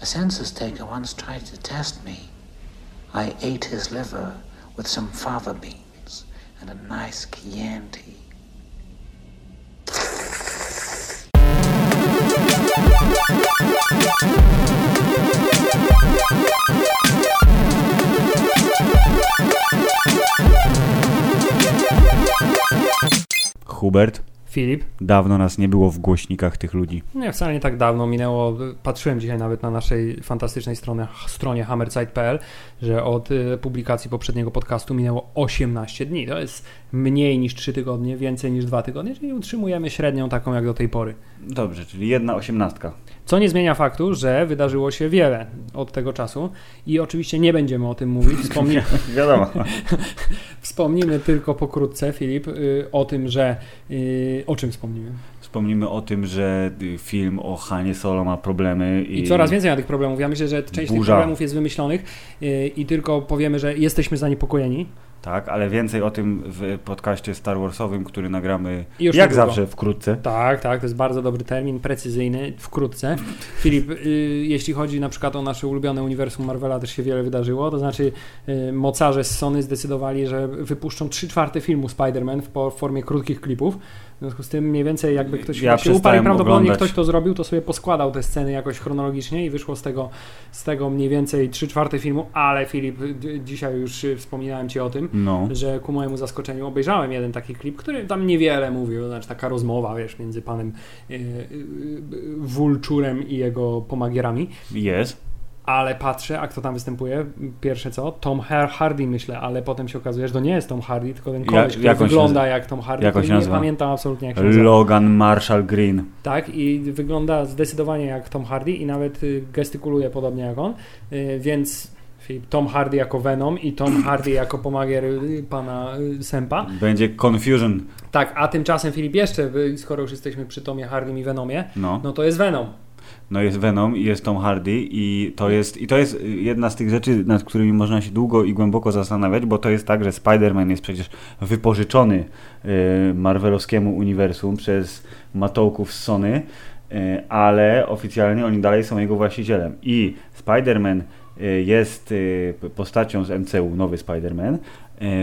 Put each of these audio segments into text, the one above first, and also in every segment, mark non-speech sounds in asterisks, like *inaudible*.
A census taker once tried to test me. I ate his liver with some fava beans and a nice Chianti. Hubert, Filip? dawno nas nie było w głośnikach tych ludzi. Nie, wcale nie tak dawno minęło. Patrzyłem dzisiaj nawet na naszej fantastycznej stronie, stronie hammerside.pl, że od y, publikacji poprzedniego podcastu minęło 18 dni. To jest mniej niż 3 tygodnie, więcej niż 2 tygodnie, czyli utrzymujemy średnią taką jak do tej pory. Dobrze, czyli jedna osiemnastka. Co nie zmienia faktu, że wydarzyło się wiele od tego czasu i oczywiście nie będziemy o tym mówić. Wspomnimy, *laughs* Wiadomo. *laughs* wspomnimy tylko pokrótce, Filip, y, o tym, że. y, O czym wspomnimy? Wspomnimy o tym, że y, film o Hanie Solo ma problemy i, I coraz więcej ma tych problemów. Ja myślę, że część tych Burza. problemów jest wymyślonych i tylko powiemy, że jesteśmy zaniepokojeni. Tak, ale więcej o tym w podcaście Star Warsowym, który nagramy już jak niedługo. zawsze wkrótce. Tak, tak, to jest bardzo dobry termin, precyzyjny, wkrótce. Filip, yy, jeśli chodzi na przykład o nasze ulubione uniwersum Marvela, też się wiele wydarzyło. To znaczy, yy, mocarze z Sony zdecydowali, że wypuszczą 3 czwarte filmu Spider-Man w w formie krótkich klipów. W związku z tym mniej więcej jakby ktoś Ja się uparł i prawdopodobnie oglądać. ktoś to zrobił, to sobie poskładał te sceny jakoś chronologicznie i wyszło z tego, z tego mniej więcej 3 czwarte filmu, ale Filip, dzisiaj już wspominałem Ci o tym, No. że ku mojemu zaskoczeniu obejrzałem jeden taki klip, który tam niewiele mówił, znaczy taka rozmowa, wiesz, między panem yy, yy, Vulturem i jego pomagierami, Jest. Ale patrzę, a kto tam występuje, pierwsze co, Tom Har- Hardy myślę, ale potem się okazuje, że to nie jest Tom Hardy, tylko ten koleś, który on się wygląda nazywa? jak Tom Hardy, Jak który nie pamiętam absolutnie jak się nazywa. Logan Marshall Green. Tak, i wygląda zdecydowanie jak Tom Hardy i nawet y, gestykuluje podobnie jak on, y, więc Tom Hardy jako Venom i Tom Hardy jako pomagier y, pana Sempa. Będzie Confusion. Tak, a tymczasem Filip jeszcze, skoro już jesteśmy przy Tomie Hardym i Venomie, No. no to jest Venom. No jest Venom i jest Tom Hardy i to jest, i to jest jedna z tych rzeczy, nad którymi można się długo i głęboko zastanawiać, bo to jest tak, że Spider-Man jest przecież wypożyczony y, Marvelowskiemu uniwersum przez matołków z Sony, y, ale oficjalnie oni dalej są jego właścicielem. I Spider-Man y, jest postacią z MCU, nowy Spider-Man.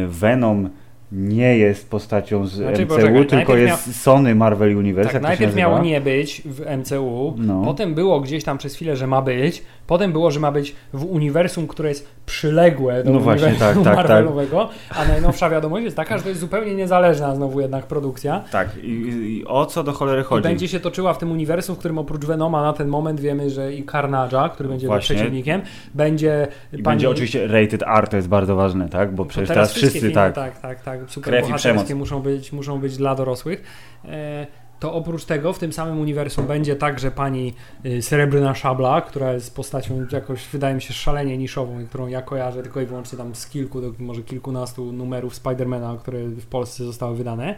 Venom nie jest postacią z Znaczy, MCU, poczekaj, tylko jest Sony Marvel Universe. Tak, najpierw miało nie być w MCU, No. potem było gdzieś tam przez chwilę, że ma być, potem było, że ma być w uniwersum, które jest przyległe do No właśnie, tak, tak, tak. Marvelowego, a najnowsza wiadomość jest taka, że to jest zupełnie niezależna znowu jednak produkcja. Tak, i, i o co do cholery I chodzi? będzie się toczyła w tym uniwersum, w którym oprócz Venoma na ten moment wiemy, że i Carnage'a, który będzie Właśnie. przeciwnikiem, będzie I będzie oczywiście rated R, to jest bardzo ważne, tak? Bo To przecież teraz, wszystkie wszyscy filmy, tak. tak, tak, tak, super Krew i bohaterskie przemoc. muszą być, muszą być dla dorosłych. E, to oprócz tego w tym samym uniwersum będzie także pani y, Srebrna Szabla, która jest postacią jakoś, wydaje mi się, szalenie niszową którą ja kojarzę tylko i wyłącznie tam z kilku, do może kilkunastu numerów Spidermana, które w Polsce zostały wydane.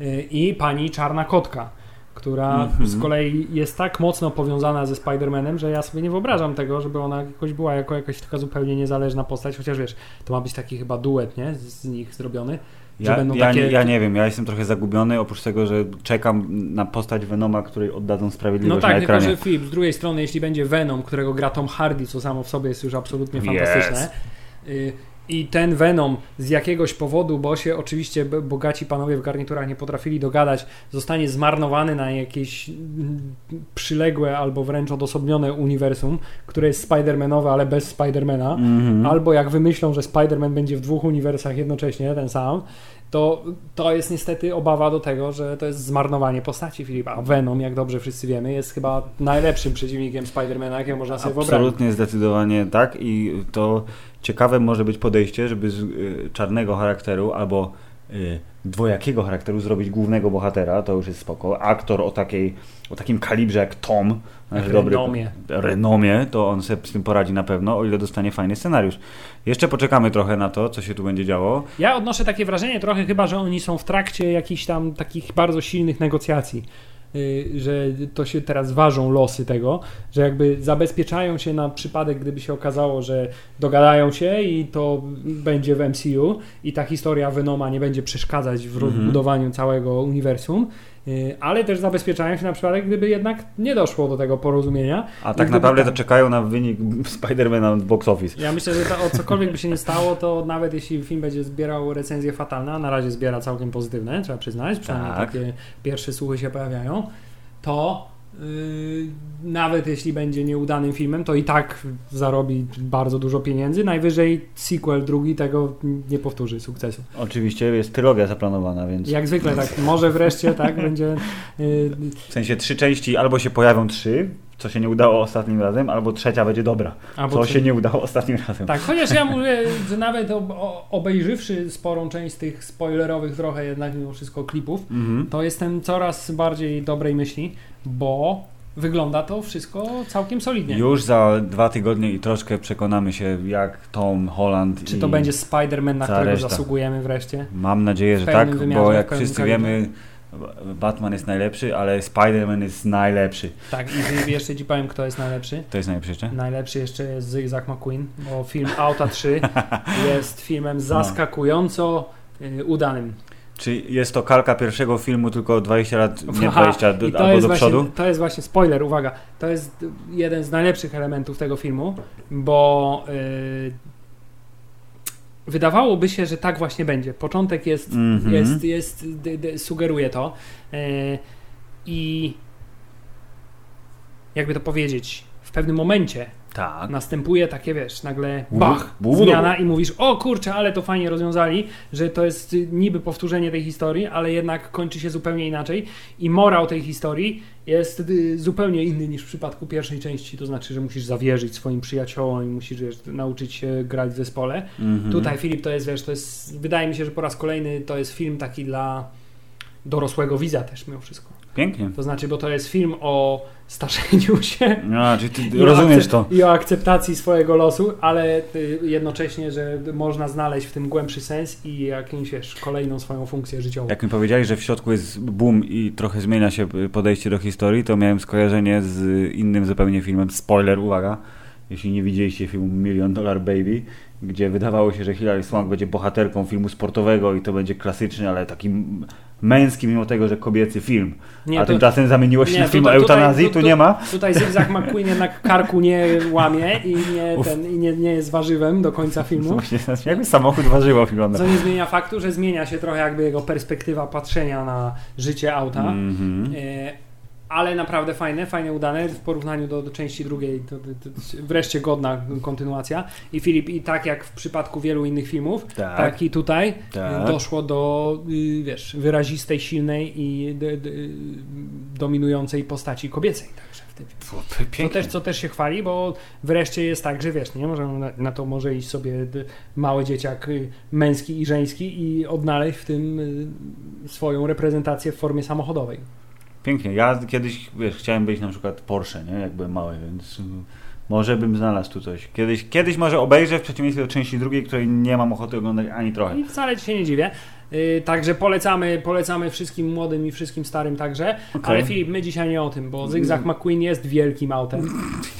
Y, I pani Czarna Kotka. Która Mhm. z kolei jest tak mocno powiązana ze Spider-Manem, że ja sobie nie wyobrażam tego, żeby ona jakoś była jako jakaś taka zupełnie niezależna postać, chociaż wiesz, to ma być taki chyba duet, nie? Z, z nich zrobiony. Ja, ja, takie... nie, ja nie wiem, ja jestem trochę zagubiony, oprócz tego, że czekam na postać Venoma, której oddadzą No sprawiedliwość tak, na tylko że Filip, z drugiej strony, jeśli będzie Venom, którego gra Tom Hardy, co samo w sobie jest już absolutnie Yes. fantastyczne. Y, I ten Venom z jakiegoś powodu, bo się oczywiście bogaci panowie w garniturach nie potrafili dogadać, zostanie zmarnowany na jakieś przyległe albo wręcz odosobnione uniwersum, które jest Spider-Manowe, ale bez Spidermana. Mhm. Albo jak wymyślą, że Spider-Man będzie w dwóch uniwersach jednocześnie, ten sam, to to jest niestety obawa do tego, że to jest zmarnowanie postaci Filipa. Venom, jak dobrze wszyscy wiemy, jest chyba najlepszym przeciwnikiem Spider-Mana, jakiego można sobie wyobrazić. Absolutnie, zdecydowanie tak i to ciekawe może być podejście, żeby z y, czarnego charakteru albo y, dwojakiego charakteru zrobić głównego bohatera, to już jest spoko. Aktor o, takiej, o takim kalibrze jak Tom, nasz dobry renomie. renomie, to on sobie z tym poradzi na pewno, o ile dostanie fajny scenariusz. Jeszcze poczekamy trochę na to, co się tu będzie działo. Ja odnoszę takie wrażenie trochę chyba, że oni są w trakcie jakichś tam takich bardzo silnych negocjacji. Y, Że to się teraz ważą losy tego, że jakby zabezpieczają się na przypadek, gdyby się okazało, że dogadają się i to będzie w MCU i ta historia Venoma nie będzie przeszkadzać w Mhm. budowaniu całego uniwersum. Y, Ale też zabezpieczają się na przypadek, gdyby jednak nie doszło do tego porozumienia. A tak naprawdę to czekają na wynik *laughs* Spidermana box office. Ja myślę, że to, o cokolwiek by się nie stało, to nawet jeśli film będzie zbierał recenzje fatalne, a na razie zbiera całkiem pozytywne, trzeba przyznać, przynajmniej Tak. takie pierwsze słuchy się pojawiają, to nawet jeśli będzie nieudanym filmem, to i tak zarobi bardzo dużo pieniędzy. Najwyżej sequel drugi tego nie powtórzy sukcesu. Oczywiście jest trylogia zaplanowana, więc Jak zwykle tak, może wreszcie tak będzie yy, w sensie trzy części albo się pojawią trzy, co się nie udało ostatnim razem, albo trzecia będzie dobra, albo co się nie udało ostatnim razem. Tak, chociaż ja *laughs* mówię, że nawet obejrzywszy sporą część tych spoilerowych trochę jednak mimo wszystko klipów, Mhm. to jestem coraz bardziej dobrej myśli, bo wygląda to wszystko całkiem solidnie. Już za dwa tygodnie i troszkę przekonamy się, jak Tom Holland Czy to będzie Spider-Man, na którego reszta. zasługujemy wreszcie? Mam nadzieję, że tak, wymiarze, bo jak wszyscy wiemy, Batman jest najlepszy, ale Spider-Man jest najlepszy. Tak, i jeszcze ci powiem, kto jest najlepszy. To jest najlepszy jeszcze? Najlepszy jeszcze jest Zygzak McQueen, bo film Auta 3 *laughs* jest filmem zaskakująco y, udanym. Czy jest to kalka pierwszego filmu, tylko 20 lat, *laughs* nie Aha, 20, do, I to albo jest do właśnie, przodu? To jest właśnie spoiler, uwaga. To jest jeden z najlepszych elementów tego filmu, bo yy, wydawałoby się, że tak właśnie będzie. Początek jest, Mhm. jest, jest d, d, sugeruje to. Yy, I jakby to powiedzieć, pewnym momencie Tak. następuje takie, wiesz, nagle bach, zmiana i mówisz, o kurczę, ale to fajnie rozwiązali, że to jest niby powtórzenie tej historii, ale jednak kończy się zupełnie inaczej i morał tej historii jest y, zupełnie inny niż w przypadku pierwszej części, to znaczy, że musisz zawierzyć swoim przyjaciołom i musisz, wiesz, nauczyć się grać w zespole. Mhm. Tutaj Filip to jest, wiesz, to jest, wydaje mi się, że po raz kolejny to jest film taki dla dorosłego widza też mimo wszystko. Pięknie. To znaczy, bo to jest film o starzeniu się, No, czy ty rozumiesz to? I o akceptacji swojego losu, ale y, jednocześnie, że można znaleźć w tym głębszy sens i jakąś wiesz, kolejną swoją funkcję życiową. Jak mi powiedzieli, że w środku jest boom i trochę zmienia się podejście do historii, to miałem skojarzenie z innym zupełnie filmem. Spoiler, uwaga, jeśli nie widzieliście filmu Million Dollar Baby, gdzie wydawało się, że Hilary Swank będzie bohaterką filmu sportowego i to będzie klasyczny, ale taki męski, mimo tego, że kobiecy film. Nie, A to- tymczasem zamieniło się nie, na film tutaj- eutanazji, tu- tu tu- nie ma. Tutaj Zygzak McQueen jednak karku nie łamie i nie, Uf. ten, i nie, nie jest warzywem do końca *laughs* filmu. Właśnie, jakby samochód warzywo wygląda. Co nie zmienia faktu, że zmienia się trochę jakby jego perspektywa patrzenia na życie auta. Mhm. E, ale naprawdę fajne, fajnie udane w porównaniu do, do części drugiej. To, to, to wreszcie godna kontynuacja. I Filip, i tak jak w przypadku wielu innych filmów, Tak. tak, i tutaj Tak. doszło do y, wiesz, wyrazistej, silnej i d, d, dominującej postaci kobiecej. Także w tym filmie. Pięknie. też, co też się chwali, bo wreszcie jest tak, że wiesz, nie możemy na, na to może iść sobie mały dzieciak y, męski i żeński i odnaleźć w tym y, swoją reprezentację w formie samochodowej. Pięknie. Ja kiedyś, wiesz, chciałem być na przykład Porsche, nie? Jak byłem mały, więc może bym znalazł tu coś. Kiedyś, kiedyś może obejrzę w przeciwieństwie do części drugiej, której nie mam ochoty oglądać ani trochę. I wcale ci się nie dziwię. Yy, także polecamy, polecamy wszystkim młodym i wszystkim starym także. Okej. Ale Filip, my dzisiaj nie o tym, bo Zygzak McQueen jest wielkim autem,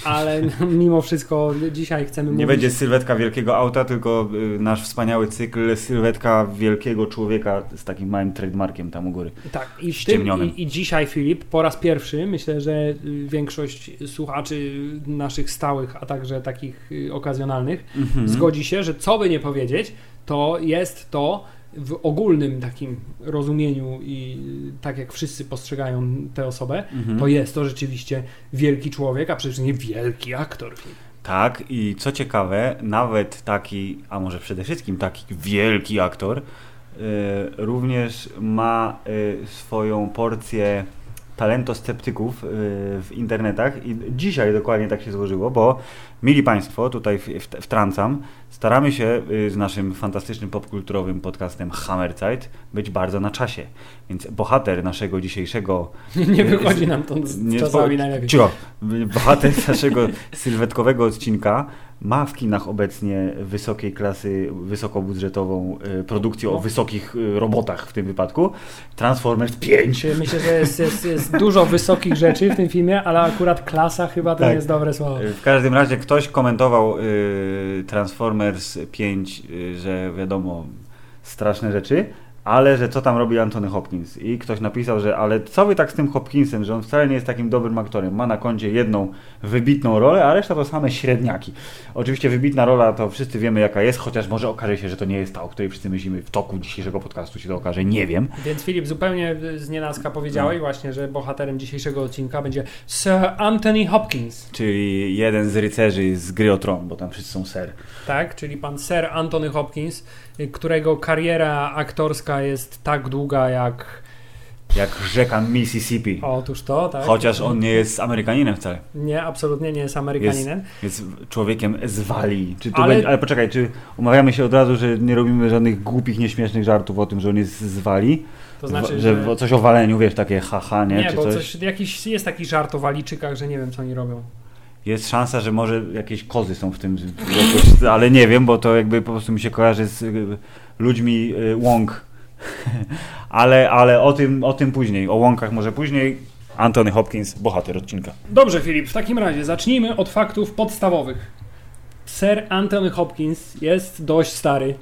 ale *laughs* mimo wszystko dzisiaj chcemy Nie mówić... będzie sylwetka wielkiego auta, tylko y, nasz wspaniały cykl sylwetka wielkiego człowieka z takim małym trademarkiem tam u góry. Tak, i, tym, i, i dzisiaj Filip po raz pierwszy, myślę, że y, większość słuchaczy naszych stałych, a także takich y, okazjonalnych Mhm. zgodzi się, że co by nie powiedzieć, to jest to w ogólnym takim rozumieniu i tak jak wszyscy postrzegają tę osobę, Mhm. to jest to rzeczywiście wielki człowiek, a przecież nie wielki aktor. Tak, i co ciekawe, nawet taki, a może przede wszystkim taki wielki aktor, y, również ma y, swoją porcję talentosceptyków y, w internetach i dzisiaj dokładnie tak się złożyło, bo mili Państwo, tutaj wtrącam, staramy się y, z naszym fantastycznym popkulturowym podcastem Hammerzeit być bardzo na czasie, więc bohater naszego dzisiejszego *laughs* Nie wychodzi nam to z nie, czasami najlepiej. Cicho. Bohater *laughs* naszego sylwetkowego odcinka ma w kinach obecnie wysokiej klasy, wysokobudżetową y, produkcję o No. wysokich y, robotach w tym wypadku. Transformers 5. Czy Myślę, że jest, jest, jest dużo wysokich rzeczy w tym filmie, ale akurat klasa chyba to Tak. jest dobre słowo. Y, W każdym razie ktoś komentował Transformers 5, y, że wiadomo, straszne rzeczy, ale że co tam robi Anthony Hopkins. I ktoś napisał, że ale co wy tak z tym Hopkinsem, że on wcale nie jest takim dobrym aktorem. Ma na koncie jedną wybitną rolę, a reszta to same średniaki. Oczywiście wybitna rola to wszyscy wiemy jaka jest, chociaż może okaże się, że to nie jest ta, o której wszyscy myślimy w toku dzisiejszego podcastu się to okaże, nie wiem. Więc Filip, zupełnie z nienacka powiedziałeś No. właśnie, że bohaterem dzisiejszego odcinka będzie Sir Anthony Hopkins, Czyli jeden z rycerzy z gry o tron, bo tam wszyscy są ser. tak? Czyli pan Sir Anthony Hopkins, którego kariera aktorska jest tak długa jak... Jak rzeka Mississippi. Otóż to, tak? Chociaż on nie jest Amerykaninem wcale. Nie, absolutnie nie jest Amerykaninem. Jest człowiekiem z Walii. Ale-. Będzie, ale poczekaj, czy umawiamy się od razu, że nie robimy żadnych głupich, nieśmiesznych żartów o tym, że on jest z Walii? To znaczy, że... że... coś o waleniu, wiesz, takie haha, nie? Nie, czy bo coś? coś, jakiś, jest taki żart o Waliczykach, że nie wiem, co oni robią. Jest szansa, że może jakieś kozy są w tym, ale nie wiem, bo to jakby po prostu mi się kojarzy z y, ludźmi y, łąk. *laughs* ale, ale o tym, o tym później, o łąkach może później. Anthony Hopkins, bohater odcinka. Dobrze, Filip, w takim razie zacznijmy od faktów podstawowych. Sir Anthony Hopkins jest dość stary.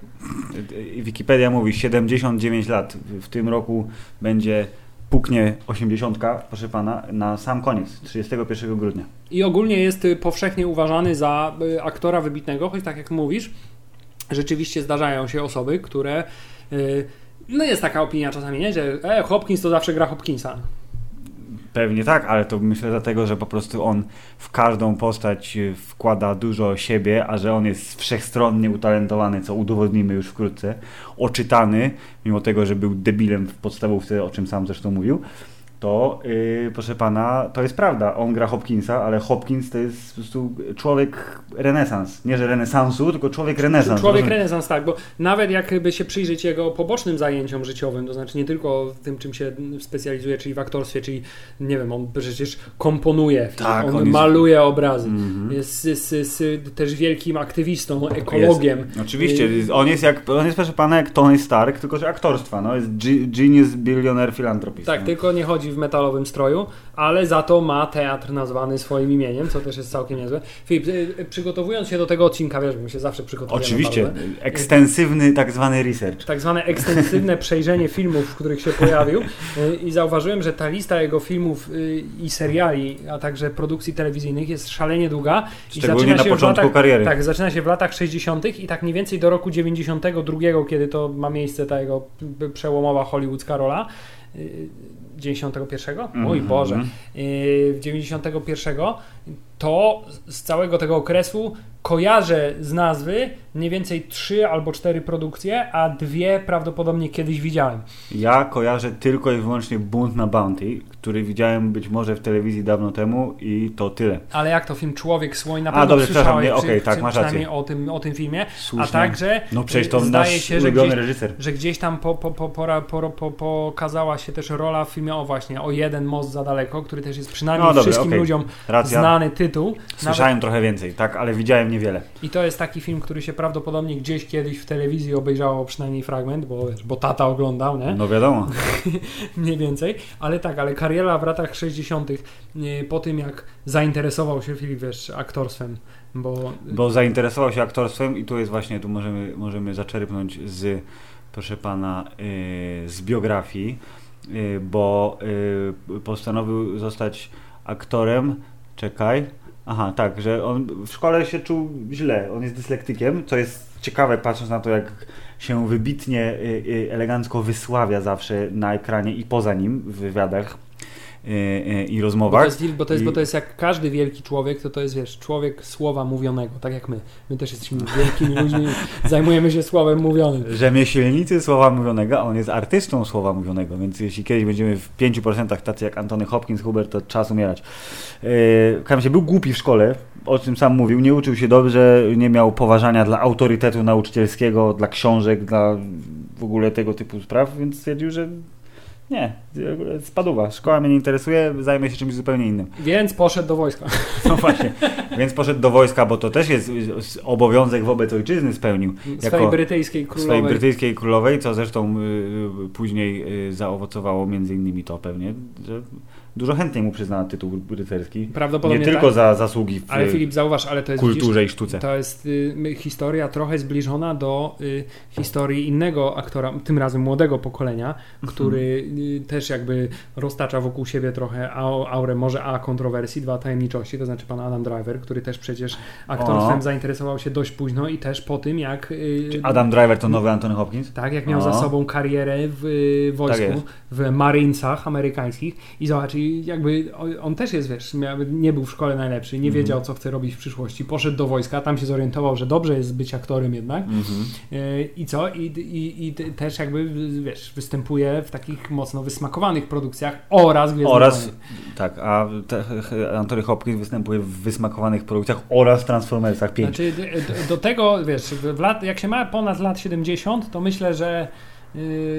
Wikipedia mówi 79 lat. W tym roku będzie puknie 80, proszę pana, na sam koniec, 31 grudnia. I ogólnie jest y, powszechnie uważany za y, aktora wybitnego, choć tak jak mówisz, rzeczywiście zdarzają się osoby, które. y, No jest taka opinia czasami, nie? Że e, Hopkins to zawsze gra Hopkinsa. Pewnie tak, ale to myślę dlatego, że po prostu on w każdą postać y, wkłada dużo siebie, a że on jest wszechstronnie utalentowany, co udowodnimy już wkrótce, oczytany, mimo tego, że był debilem w podstawówce, o czym sam zresztą mówił, to yy, proszę pana, to jest prawda. On gra Hopkinsa, ale Hopkins to jest po prostu człowiek renesans. Nie, że renesansu, tylko człowiek renesans. Człowiek renesans, tak, bo nawet jakby się przyjrzeć jego pobocznym zajęciom życiowym, to znaczy nie tylko tym, czym się specjalizuje, czyli w aktorstwie, czyli nie wiem, on przecież komponuje, Tak, on, on jest- maluje obrazy, Mhm. jest, jest, jest, też wielkim aktywistą, ekologiem. Oczywiście, Y, on jest jak, on jest proszę pana jak Tony Stark, tylko że aktorstwa, no jest ge- genius, billionaire, philanthropist. Tak, no. tylko nie chodzi w metalowym stroju, ale za to ma teatr nazwany swoim imieniem, co też jest całkiem niezłe. Filip, y, y, przygotowując się do tego odcinka, wiesz, my się zawsze przygotowujemy Oczywiście, bardzo. ekstensywny tak zwany research. tak zwane ekstensywne *laughs* przejrzenie filmów, w których się pojawił y, i zauważyłem, że ta lista jego filmów i seriali, a także produkcji telewizyjnych jest szalenie długa. Szczególnie zaczyna na początku latach, kariery. Tak, zaczyna się w latach 60. i tak mniej więcej do roku 92, kiedy to ma miejsce ta jego przełomowa hollywoodzka rola. Y, 91? Mój Mhm. Boże. Y, w 91 to z całego tego okresu kojarzę z nazwy mniej więcej trzy albo cztery produkcje, a dwie prawdopodobnie kiedyś widziałem. Ja kojarzę tylko i wyłącznie Bunt na Bounty, który widziałem być może w telewizji dawno temu i to tyle. Ale jak to film Człowiek Słoń na A, pewno dobrze, przepraszam, słyszałeś nie, okej, przy- tak, masz rację. o tym, o tym filmie, Słusznie. a także No przecież to y, zdaje nasz się, że gdzieś, reżyser. że gdzieś tam po, po, po, pora- po, po, pokazała się też rola w filmie o właśnie, o jeden most za daleko, który też jest przynajmniej No dobra, wszystkim okej. ludziom Racja. znany tytuł. Słyszałem trochę więcej, tak, ale widziałem niewiele. I to jest taki film, który się prawdopodobnie gdzieś kiedyś w telewizji obejrzało przynajmniej fragment, bo, bo tata oglądał, nie? No wiadomo. *laughs* Mniej więcej. Ale tak, ale kariera w latach 60. nie, po tym jak zainteresował się Filip, wiesz, aktorstwem, bo Bo zainteresował się aktorstwem i tu jest właśnie, tu możemy, możemy zaczerpnąć z, proszę pana, yy, z biografii, yy, bo yy, postanowił zostać aktorem, czekaj, aha, tak, że on w szkole się czuł źle, on jest dyslektykiem, co jest ciekawe patrząc na to, jak się wybitnie, yy, yy, elegancko wysławia zawsze na ekranie i poza nim w wywiadach yy, yy, i Bo to, rozmowach. jest, bo, to jest, bo to jest jak każdy wielki człowiek, to to jest, wiesz, człowiek słowa mówionego, tak jak my. My też jesteśmy wielkimi *laughs* ludźmi, zajmujemy się słowem mówionym. Rzemieślnicy słowa mówionego, a on jest artystą słowa mówionego, więc jeśli kiedyś będziemy w 5% tacy jak Antony Hopkins, Hubert, to czas umierać. W każdym razie był głupi w szkole, o czym sam mówił, nie uczył się dobrze, nie miał poważania dla autorytetu nauczycielskiego, dla książek, dla w ogóle tego typu spraw, więc stwierdził, że nie, spaduwa, szkoła mnie nie interesuje, zajmę się czymś zupełnie innym. Więc poszedł do wojska. *laughs* No właśnie, więc poszedł do wojska, bo to też jest obowiązek wobec ojczyzny spełnił. Swojej brytyjskiej swojej królowej. brytyjskiej królowej, co zresztą y, y, później y, zaowocowało między innymi to pewnie, że dużo chętniej mu przyznała tytuł rycerski. Prawdopodobnie Nie tylko tak. za zasługi w Ale Filip, zauważ, ale to jest kulturze widzisz, i sztuce. To jest y, historia trochę zbliżona do y, historii innego aktora, tym razem młodego pokolenia, Mhm. który y, też jakby roztacza wokół siebie trochę au- aurę może A kontrowersji, dwa tajemniczości, to znaczy pan Adam Driver, który też przecież aktorstwem O. zainteresował się dość późno i też po tym jak y, Adam Driver to nowy Anthony Hopkins? tak, jak miał O. za sobą karierę w y, wojsku, Tak w Marinesach amerykańskich i zobacz, i jakby on, też jest, wiesz, nie był w szkole najlepszy, nie Mhm. wiedział, co chce robić w przyszłości, poszedł do wojska, tam się zorientował, że dobrze jest być aktorem jednak Mhm. Y, i co? I, i, i też jakby, wiesz, występuje w takich mocno wysmakowanych produkcjach oraz Gwiezdne Oraz, Wojny. tak, a te, Anthony Hopkins występuje w wysmakowanych produkcjach oraz w Transformersach 5. Znaczy, d- d- do tego, wiesz, lat, jak się ma ponad lat 70, to myślę, że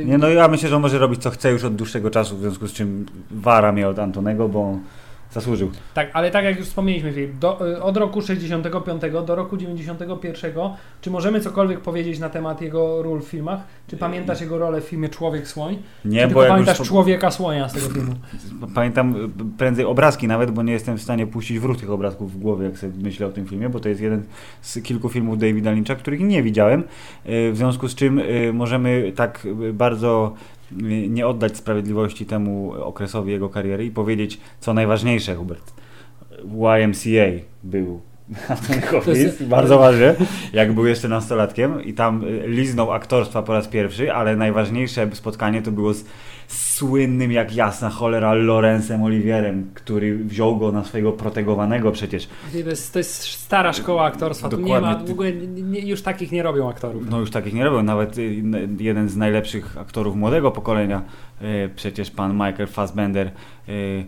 Nie, no ja myślę, że on może robić co chce już od dłuższego czasu, w związku z czym wara mnie od Antonego, bo zasłużył. Tak, ale tak jak już wspomnieliśmy, Filip, do, y, od roku 65 do roku 91, czy możemy cokolwiek powiedzieć na temat jego ról w filmach? Czy pamiętasz jego rolę w filmie Człowiek Słoń? Nie, czy bo tylko pamiętasz już, Człowieka Słonia z tego filmu? pamiętam y, prędzej obrazki nawet, bo nie jestem w stanie puścić wrót tych obrazków w głowie, jak sobie myślę o tym filmie, bo to jest jeden z kilku filmów Davida Lyncha, których nie widziałem, y, w związku z czym możemy tak bardzo nie oddać sprawiedliwości temu okresowi jego kariery i powiedzieć, co najważniejsze, Hubert. YMCA był Anthony *laughs* Hopkins, jest- bardzo ważne, jak był jeszcze nastolatkiem i tam y, liznął aktorstwa po raz pierwszy, ale najważniejsze spotkanie to było z słynnym jak jasna cholera Lorenzem Olivierem, który wziął go na swojego protegowanego przecież. To jest, to jest stara szkoła aktorstwa, tu nie Dokładnie. ma, w ogóle nie, już takich nie robią aktorów. No już takich nie robią, nawet y, jeden z najlepszych aktorów młodego pokolenia, y, przecież pan Michael Fassbender y,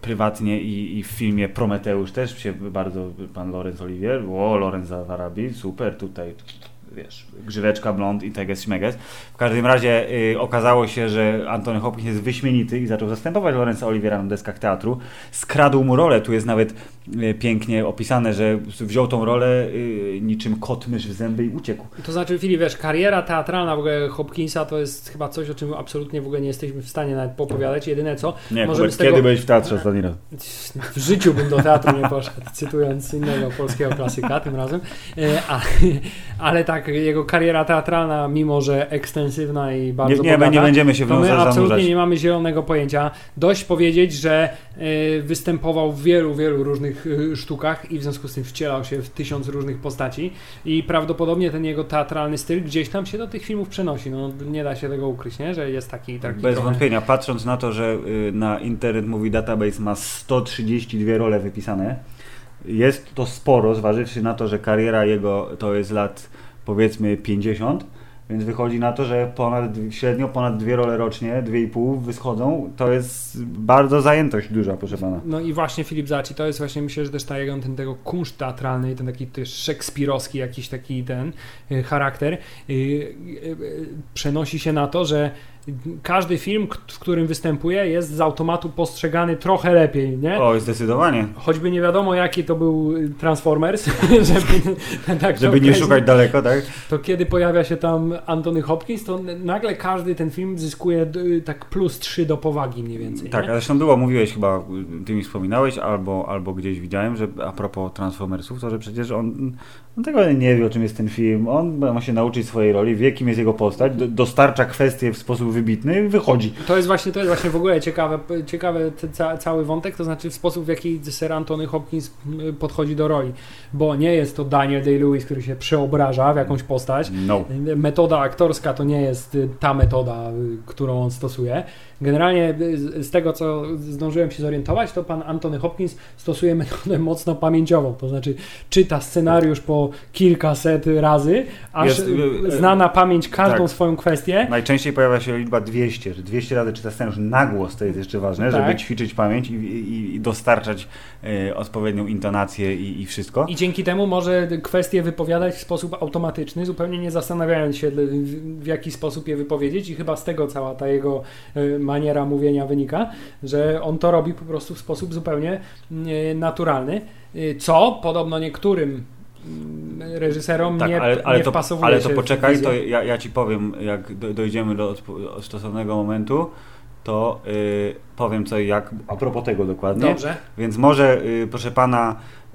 prywatnie i, i w filmie Prometeusz też się bardzo, pan Lorenz Olivier, o Lorenz Zarabi, super tutaj, wiesz, grzyweczka, blond i teges śmeges. W każdym razie y, okazało się, że Antony Hopkins jest wyśmienity i zaczął zastępować Lorenza Oliviera na deskach teatru. Skradł mu rolę, tu jest nawet y, pięknie opisane, że wziął tą rolę y, niczym kot mysz w zęby i uciekł. To znaczy, Filip, wiesz, kariera teatralna w ogóle Hopkinsa to jest chyba coś, o czym absolutnie w ogóle nie jesteśmy w stanie nawet popowiadać. Jedyne co, Nie, Możemy z tego- kiedy byłeś w teatrze ostatni raz? w życiu bym do teatru nie poszedł, cytując innego polskiego klasyka tym razem. E, *laughs* ale tak, jego kariera teatralna, mimo że ekstensywna i bardzo Nie, nie, bogata, nie będziemy się w to my absolutnie zanurzać. nie mamy zielonego pojęcia. Dość powiedzieć, że e, występował w wielu, wielu różnych e, sztukach i w związku z tym wcielał się w tysiąc różnych postaci i prawdopodobnie ten jego teatralny styl gdzieś tam się do tych filmów przenosi. No, nie da się tego ukryć, nie? że jest taki, taki Bez trochę... wątpienia, patrząc na to, że y, na Internet Movie Database ma 132 role wypisane, jest to sporo, zważywszy na to, że kariera jego to jest lat powiedzmy 50, więc wychodzi na to, że ponad, średnio ponad dwie role rocznie, dwie i pół wyschodzą, to jest bardzo zajętość duża, proszę pana. No i właśnie Filip Zaci, to jest właśnie myślę, że też ta ten tego kunszt teatralny, ten taki też szekspirowski jakiś taki ten y, charakter y, y, y, przenosi się na to, że każdy film, w którym występuje jest z automatu postrzegany trochę lepiej, nie? Oj, zdecydowanie. Choćby nie wiadomo jaki to był y, Transformers, *laughs* żeby, *laughs* tak Żeby nie szukać daleko, tak? to kiedy pojawia się tam Anthony Hopkins, to nagle każdy ten film zyskuje y, tak plus 3 do powagi mniej więcej. Tak, nie? zresztą było, mówiłeś chyba, ty mi wspominałeś, albo, albo gdzieś widziałem, że a propos Transformersów, to że przecież on, on tego nie wie, o czym jest ten film, on ma się nauczyć swojej roli, wie, kim jest jego postać, do, dostarcza kwestie w sposób wybitny i wychodzi. To jest właśnie, to jest właśnie w ogóle ciekawe, ciekawe ca, cały wątek, to znaczy w sposób, w jaki Sir Anthony Hopkins podchodzi do roli. Bo nie jest to Daniel Day-Lewis, który się przeobraża w jakąś postać. No. Metoda aktorska to nie jest y, ta metoda, y, którą on stosuje. Generalnie y, z tego, co zdążyłem się zorientować, to pan Anthony Hopkins stosuje metodę mocno pamięciową. To znaczy czyta scenariusz po kilkaset razy, aż Jest, y, y, zna na pamięć każdą tak. swoją kwestię. Najczęściej pojawia się liczba 200, że 200 razy czyta scenariusz na głos, to jest jeszcze ważne, Tak. żeby ćwiczyć pamięć i, i, i dostarczać e, odpowiednią intonację i, i wszystko. I dzięki temu może kwestie wypowiadać w sposób automatyczny, zupełnie nie zastanawiając się, w- w jaki sposób je wypowiedzieć, i chyba z tego cała ta jego e, maniera mówienia wynika, że on to robi po prostu w sposób zupełnie e, naturalny, e, co podobno niektórym mm, reżyserom Tak, nie, ale, ale, nie to, wpasowuje ale to poczekaj, to ja, ja ci powiem, jak do, dojdziemy do stosownego momentu, to y, powiem co i jak a propos tego dokładnie. Dobrze. Więc może, y, proszę pana, y,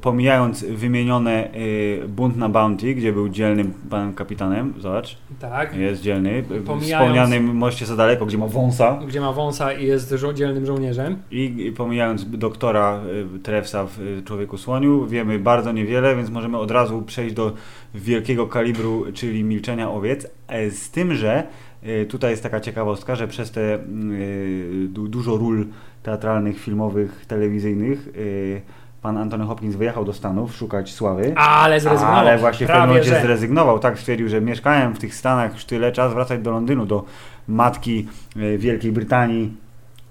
pomijając wymienione y, bunt na Bounty, gdzie był dzielnym panem kapitanem, zobacz, Tak. jest dzielny, w Pomijając- wspomnianym moście za daleko, gdzie ma wąsa Gdzie ma wąsa i jest żo- dzielnym żołnierzem. i, i pomijając doktora Trewsa w Człowieku Słoniu, wiemy bardzo niewiele, więc możemy od razu przejść do wielkiego kalibru, czyli Milczenia Owiec, e, z tym, że tutaj jest taka ciekawostka, że przez te du, dużo ról teatralnych, filmowych, telewizyjnych pan Antony Hopkins wyjechał do Stanów szukać sławy. Ale zrezygnował. Ale właśnie w pewnym momencie że. zrezygnował. Tak stwierdził, że mieszkałem w tych Stanach już tyle czas, wracać do Londynu, do matki e, Wielkiej Brytanii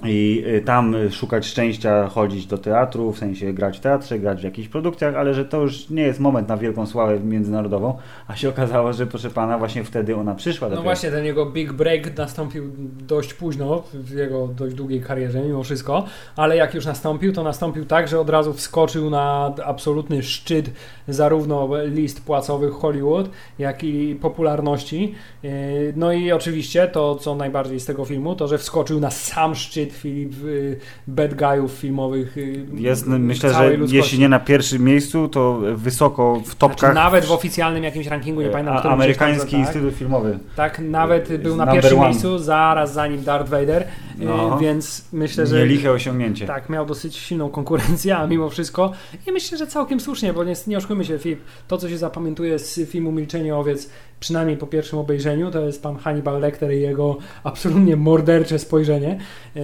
i e, tam e, szukać szczęścia, chodzić do teatru, w sensie grać w teatrze, grać w jakichś produkcjach, ale że to już nie jest moment na wielką sławę międzynarodową, a się okazało, że proszę pana, właśnie wtedy ona przyszła do No właśnie, ten jego big break nastąpił dość późno w jego dość długiej karierze, mimo wszystko, ale jak już nastąpił, to nastąpił tak, że od razu wskoczył na absolutny szczyt zarówno list płacowych Hollywood, jak i popularności. Yy, No i oczywiście to, co najbardziej z tego filmu, to, że wskoczył na sam szczyt Filip yy, bad guyów filmowych. yy, Jest, myślę, że ludzkości. jeśli nie na pierwszym miejscu, to wysoko w topkach. Znaczy, nawet w oficjalnym jakimś rankingu, nie pamiętam, a, amerykański tak. Instytut Filmowy. Tak, nawet był na pierwszym one. miejscu, zaraz zanim Darth Vader, No. e, więc myślę, że Nieliche osiągnięcie. tak, miał dosyć silną konkurencję, a mimo wszystko i myślę, że całkiem słusznie, bo nie, nie oszukujmy się, Filip, to co się zapamiętuje z filmu Milczenie Owiec, przynajmniej po pierwszym obejrzeniu, to jest pan Hannibal Lecter i jego absolutnie mordercze spojrzenie, e,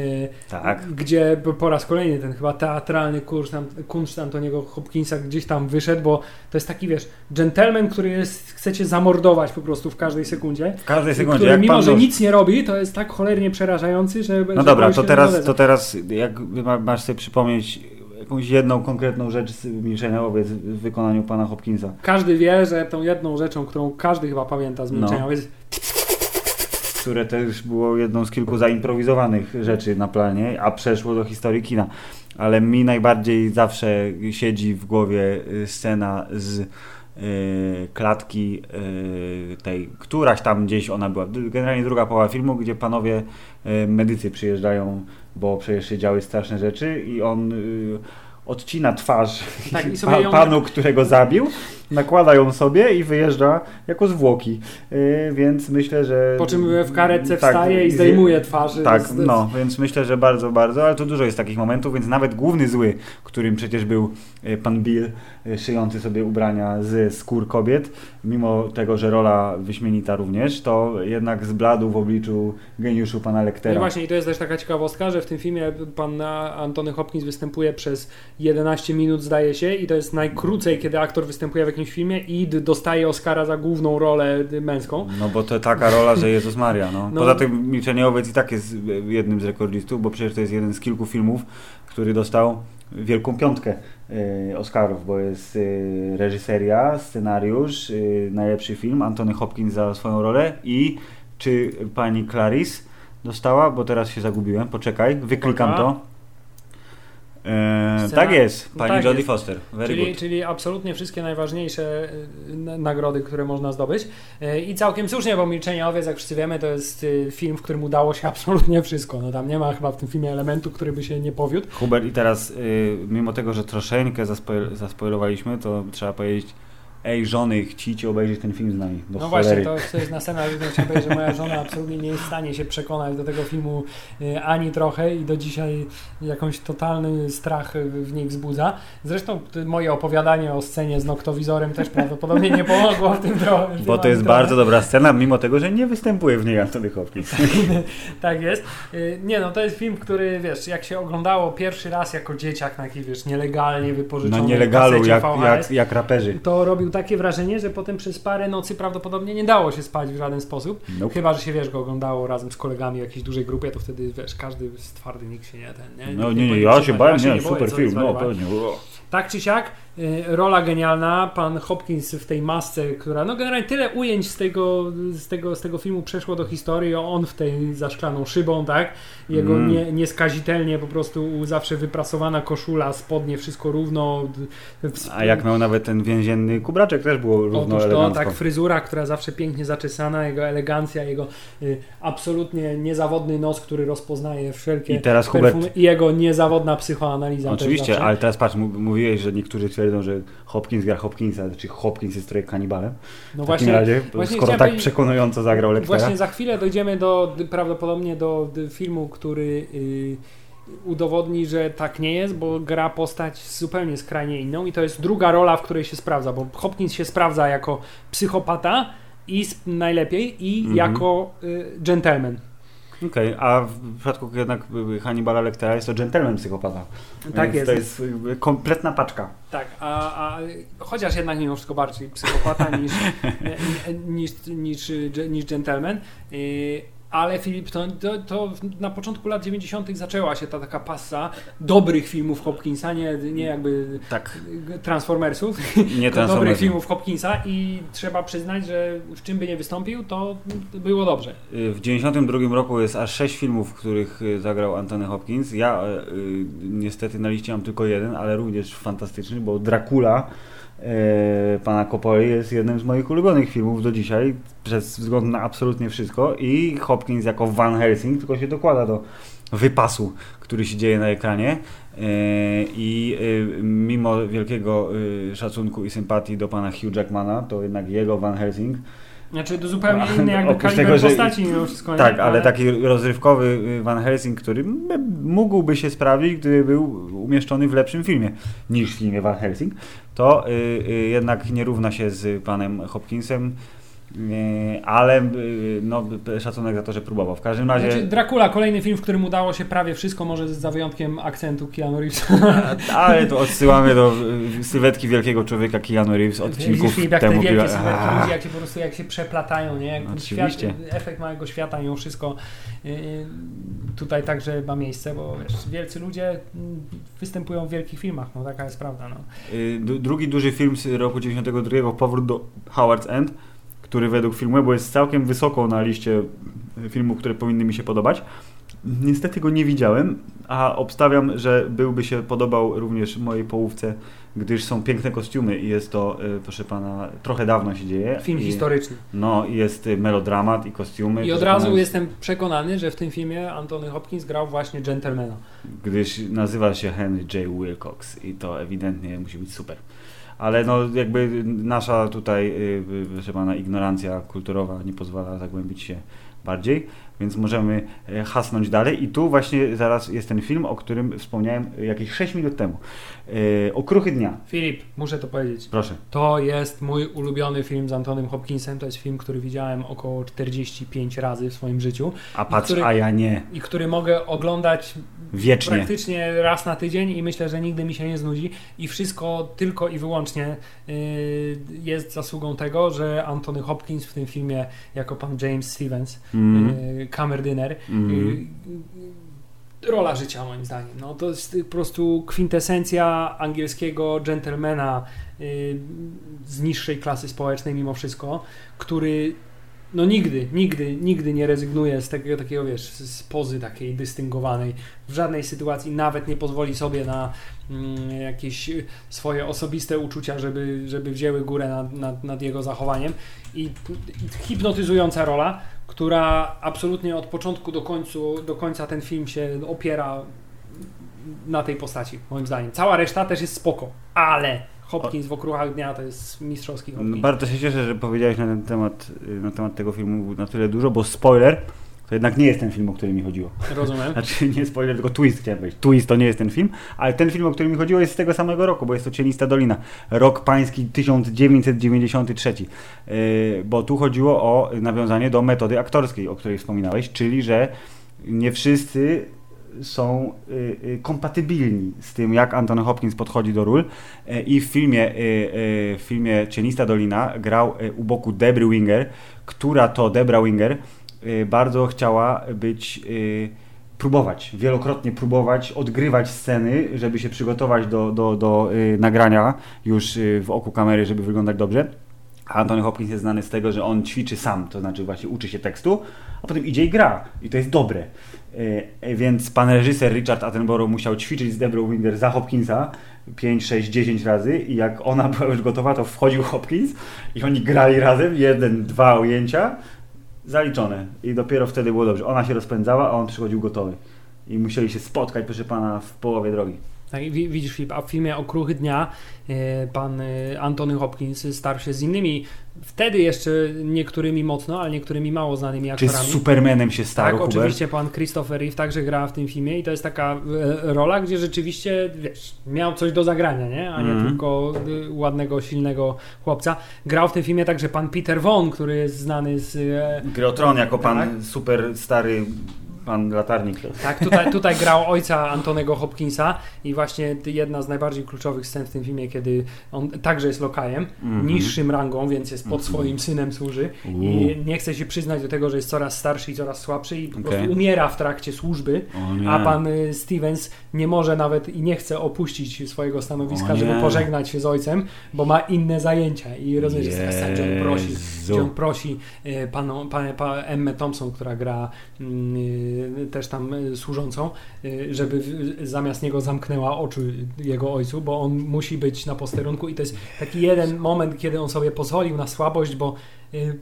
Tak. gdzie po raz kolejny ten chyba teatralny kunszt, kunszt Antoniego Hopkinsa gdzieś tam wyszedł, bo to jest taki, wiesz, gentleman, który jest, chcecie zamordować po prostu w każdej sekundzie. W każdej sekundzie. który mimo, że nic nie robi, to jest tak cholernie przerażający, że... No dobra, to teraz, to teraz jak ma- masz sobie przypomnieć jakąś jedną konkretną rzecz z Milczenia Owiec w wykonaniu pana Hopkinsa. Każdy wie, że tą jedną rzeczą, którą każdy chyba pamięta z milczenia, No. jest które też było jedną z kilku zaimprowizowanych rzeczy na planie, a przeszło do historii kina. Ale mi najbardziej zawsze siedzi w głowie y, scena z klatki y, tej, któraś tam gdzieś ona była, generalnie druga połowa filmu, gdzie panowie y, medycy przyjeżdżają, bo przecież się działy straszne rzeczy i on y, odcina twarz Tak, *laughs* pa, panu, którego zabił, nakłada ją sobie i wyjeżdża jako zwłoki. Y, więc myślę, że... po czym w karetce Tak, wstaje i zdejmuje twarzy. Tak, z- no, więc myślę, że bardzo, bardzo, ale to dużo jest takich momentów, więc nawet główny zły, którym przecież był e, pan Bill, e, szyjący sobie ubrania ze skór kobiet, mimo tego, że rola wyśmienita również, to jednak zbladł w obliczu geniuszu pana No Lektera. właśnie, i to jest też taka ciekawostka, że w tym filmie pan Antony Hopkins występuje przez 11 minut, zdaje się, i to jest najkrócej, kiedy aktor występuje w jakimś filmie i dostaje Oscara za główną rolę męską. No bo to taka rola, że Jezus Maria, no. No. Poza tym Milczenie Owiec i tak jest jednym z rekordzistów, bo przecież to jest jeden z kilku filmów, który dostał wielką piątkę e, Oscarów, bo jest e, reżyseria, scenariusz, e, najlepszy film, Antony Hopkins za swoją rolę i czy pani Clarice dostała, bo teraz się zagubiłem, poczekaj, wyklikam to. E, Scena- tak jest, No pani tak Jodie. Foster. Czyli, czyli absolutnie wszystkie najważniejsze na- nagrody, które można zdobyć. Y, I całkiem słusznie, bo Milczenie Owiec, jak wszyscy wiemy, to jest y, film, w którym udało się *laughs* absolutnie wszystko. No tam nie ma chyba w tym filmie elementu, który by się nie powiódł. Hubert, i teraz, y, mimo tego, że troszeczkę zaspoil- zaspoilowaliśmy, to trzeba powiedzieć, ej żony, chcicie obejrzeć ten film z nami. Do No cholery. właśnie, to, jest na więc chciałem powiedzieć, że moja żona absolutnie nie jest w stanie się przekonać do tego filmu y, ani trochę i do dzisiaj jakąś totalny strach w niej wzbudza. Zresztą moje opowiadanie o scenie z noktowizorem też prawdopodobnie nie pomogło w tym trochę. Bo to jest bardzo dobra scena, mimo tego, że nie występuje w niej Antony Hopkins. *laughs* tak jest. Y, Nie no, to jest film, który wiesz, jak się oglądało pierwszy raz jako dzieciak na jakiej wiesz, nielegalnie wypożyczonej Na nielegalu, jak, VHS, jak, jak raperzy. to robił takie wrażenie, że potem przez parę nocy prawdopodobnie nie dało się spać w żaden sposób. Nope. Chyba, że się wiesz, go oglądało razem z kolegami w jakiejś dużej grupie, to wtedy wiesz, każdy z twardy nikt się nie ten. Nie, No nie, nie, powinien ja się bałem, nie, super film, no pewnie. Tak czy siak, rola genialna, pan Hopkins w tej masce, która, no generalnie tyle ujęć z tego, z tego, z tego filmu przeszło do historii, on w tej za szklaną szybą, tak? Jego Mm. nie, nieskazitelnie po prostu zawsze wyprasowana koszula, spodnie, wszystko równo. A jak miał nawet ten więzienny kubraczek, też było równo Otóż to, elegancko. tak, fryzura, która zawsze pięknie zaczesana, jego elegancja, jego y, absolutnie niezawodny nos, który rozpoznaje wszelkie I teraz Hubert, i jego niezawodna psychoanaliza. oczywiście, ale teraz patrz, mów- mówiłeś, że niektórzy twierdzą, że Hopkins gra Hopkinsa, czy Hopkins jest trochę kanibalem. no W takim właśnie, razie, właśnie skoro tak przekonująco zagrał Lectera. Właśnie za chwilę dojdziemy do prawdopodobnie do filmu, który y, udowodni, że tak nie jest, bo gra postać zupełnie skrajnie inną i to jest druga rola, w której się sprawdza, bo Hopkins się sprawdza jako psychopata i najlepiej i Mhm. jako y, gentleman. Okej, a w przypadku jednak Hannibala Lectera jest to gentleman psychopata. Tak jest. To jest kompletna paczka. Tak, a, a chociaż jednak mimo wszystko bardziej psychopata niż, *laughs* niż, niż, niż gentleman. Ale Filip, to, to, to na początku lat 90. zaczęła się ta taka pasa dobrych filmów Hopkinsa, nie, nie jakby Tak, Transformersów, nie dobrych filmów Hopkinsa i trzeba przyznać, że w czym by nie wystąpił, to było dobrze. W 92 roku jest aż 6 filmów, w których y, zagrał Anthony Hopkins. Ja y, y, niestety na liście mam tylko jeden, ale również fantastyczny, bo Dracula pana Coppoli jest jednym z moich ulubionych filmów do dzisiaj, przez wzgląd na absolutnie wszystko. I Hopkins jako Van Helsing tylko się dokłada do wypasu, który się dzieje na ekranie. Y, i y, mimo wielkiego szacunku i sympatii do pana Hugh Jackmana, to jednak jego Van Helsing Znaczy to zupełnie inny jakby oprócz kaliber tego, że- postaci mimo wszystko. nie? Tak, ale taki rozrywkowy y, Van Helsing, który mógłby się sprawdzić, gdyby był umieszczony w lepszym filmie niż w filmie Van Helsing, to y, y, jednak nie równa się z panem Hopkinsem, ale y, no, y, szacunek za to, że próbował. W każdym razie, Znaczy, Dracula, kolejny film, w którym udało się prawie wszystko, może za wyjątkiem akcentu Keanu Reevesa. *laughs* ale to odsyłamy do y, sylwetki wielkiego człowieka Keanu Reeves odcinków Widzisz, jak te temu. wielkie pila- sylwetki ludzi, jak się po prostu jak się przeplatają, nie? Jak Oczywiście. Świat, efekt małego świata mimo wszystko yy, tutaj także ma miejsce, bo wiesz, wielcy ludzie mm, występują w wielkich filmach, no taka jest prawda, no. Y, Drugi duży film z roku 92, Powrót do Howard's End, który według filmu jest całkiem wysoko na liście filmów, które powinny mi się podobać. Niestety go nie widziałem, a obstawiam, że byłby się podobał również mojej połówce, gdyż są piękne kostiumy i jest to, y, proszę pana, trochę dawno się dzieje. Film I, historyczny. No, jest y, melodramat i kostiumy. I od razu pana, jestem przekonany, że w tym filmie Antony Hopkins grał właśnie gentlemana. gdyż nazywa się Henry J. Wilcox i to ewidentnie musi być super. Ale no jakby nasza tutaj, y, y, ignorancja kulturowa nie pozwala zagłębić się bardziej, więc możemy e, hasnąć dalej i tu właśnie zaraz jest ten film, o którym wspomniałem jakieś 6 minut temu. E, Okruchy dnia, Filip, muszę to powiedzieć. proszę. To jest mój ulubiony film z Antonym Hopkinsem. To jest film, który widziałem około 45 razy w swoim życiu A patrz, który- a ja nie. i który mogę oglądać Wiecznie. praktycznie raz na tydzień i myślę, że nigdy mi się nie znudzi. I wszystko tylko i wyłącznie yy, jest zasługą tego, że Antony Hopkins w tym filmie jako pan James Stevens, Mhm. yy, kamerdyner, Mhm. yy, rola życia moim zdaniem. No, to jest po prostu kwintesencja angielskiego gentlemana z niższej klasy społecznej mimo wszystko, który no nigdy, nigdy, nigdy nie rezygnuje z takiego, takiego wiesz, z pozy takiej dystyngowanej. W żadnej sytuacji nawet nie pozwoli sobie na mm, jakieś swoje osobiste uczucia, żeby, żeby wzięły górę nad, nad, nad jego zachowaniem. I hipnotyzująca rola, która absolutnie od początku do, końcu, do końca ten film się opiera na tej postaci, moim zdaniem. Cała reszta też jest spoko, ale Hopkins w okruchach dnia to jest mistrzowski Hopkins. bardzo się cieszę, że powiedziałeś na ten temat, y, na temat tego filmu na tyle dużo, bo spoiler, to jednak nie jest ten film, o który mi chodziło. Rozumiem. *laughs* Znaczy nie spoiler, tylko twist chciałem powiedzieć. Twist to nie jest ten film, ale ten film, o którym mi chodziło jest z tego samego roku, bo jest to Cienista Dolina. Rok pański 1993. Yy, bo tu chodziło o nawiązanie do metody aktorskiej, o której wspominałeś, czyli że nie wszyscy są y, y, kompatybilni z tym, jak Anthony Hopkins podchodzi do ról. Y, I w filmie, y, w filmie Cienista Dolina grał u boku Debry Winger, która to Debra Winger bardzo chciała być próbować, wielokrotnie próbować, odgrywać sceny, żeby się przygotować do, do, do nagrania już w oku kamery, żeby wyglądać dobrze. Anthony Hopkins jest znany z tego, że on ćwiczy sam, to znaczy właśnie uczy się tekstu, a potem idzie i gra. I to jest dobre. Y, więc pan reżyser Richard Attenborough musiał ćwiczyć z Deborah Winger za Hopkinsa 5, 6, 10 razy i jak ona była już gotowa, to wchodził Hopkins i oni grali razem, jeden, dwa ujęcia, zaliczone. I dopiero wtedy było dobrze. Ona się rozpędzała, a on przychodził gotowy. I musieli się spotkać, proszę pana, w połowie drogi. Tak, widzisz, Filip, a w filmie Okruchy Dnia e, pan e, Antony Hopkins starł się z innymi, wtedy jeszcze niektórymi mocno, ale niektórymi mało znanymi aktorami. Czy z Supermanem się starł, Tak, oczywiście pan Christopher Reeve także gra w tym filmie i to jest taka e, rola, gdzie rzeczywiście, wiesz, miał coś do zagrania, nie? A nie mm. tylko ładnego, silnego chłopca. Grał w tym filmie także pan Peter Von, który jest znany z... Grotron jako pan tak? super stary pan latarnik. Tak, tutaj, tutaj grał ojca Antonego Hopkinsa i właśnie jedna z najbardziej kluczowych scen w tym filmie, kiedy on także jest lokajem, mm -hmm. niższym rangą, więc jest pod mm -hmm. swoim synem służy uh. i nie chce się przyznać do tego, że jest coraz starszy i coraz słabszy i po okay. prostu umiera w trakcie służby, a pan y, Stevens nie może nawet i nie chce opuścić swojego stanowiska, żeby pożegnać się z ojcem, bo ma inne zajęcia i rozumiesz, jest taka scena, gdzie on prosi, gdzie on prosi y, paną, pan, pan Emmę Thompson, która gra y, też tam e, służącą, e, żeby zamiast niego zamknęła oczy jego ojcu, bo on musi być na posterunku. I to jest taki jeden moment, kiedy on sobie pozwolił na słabość, bo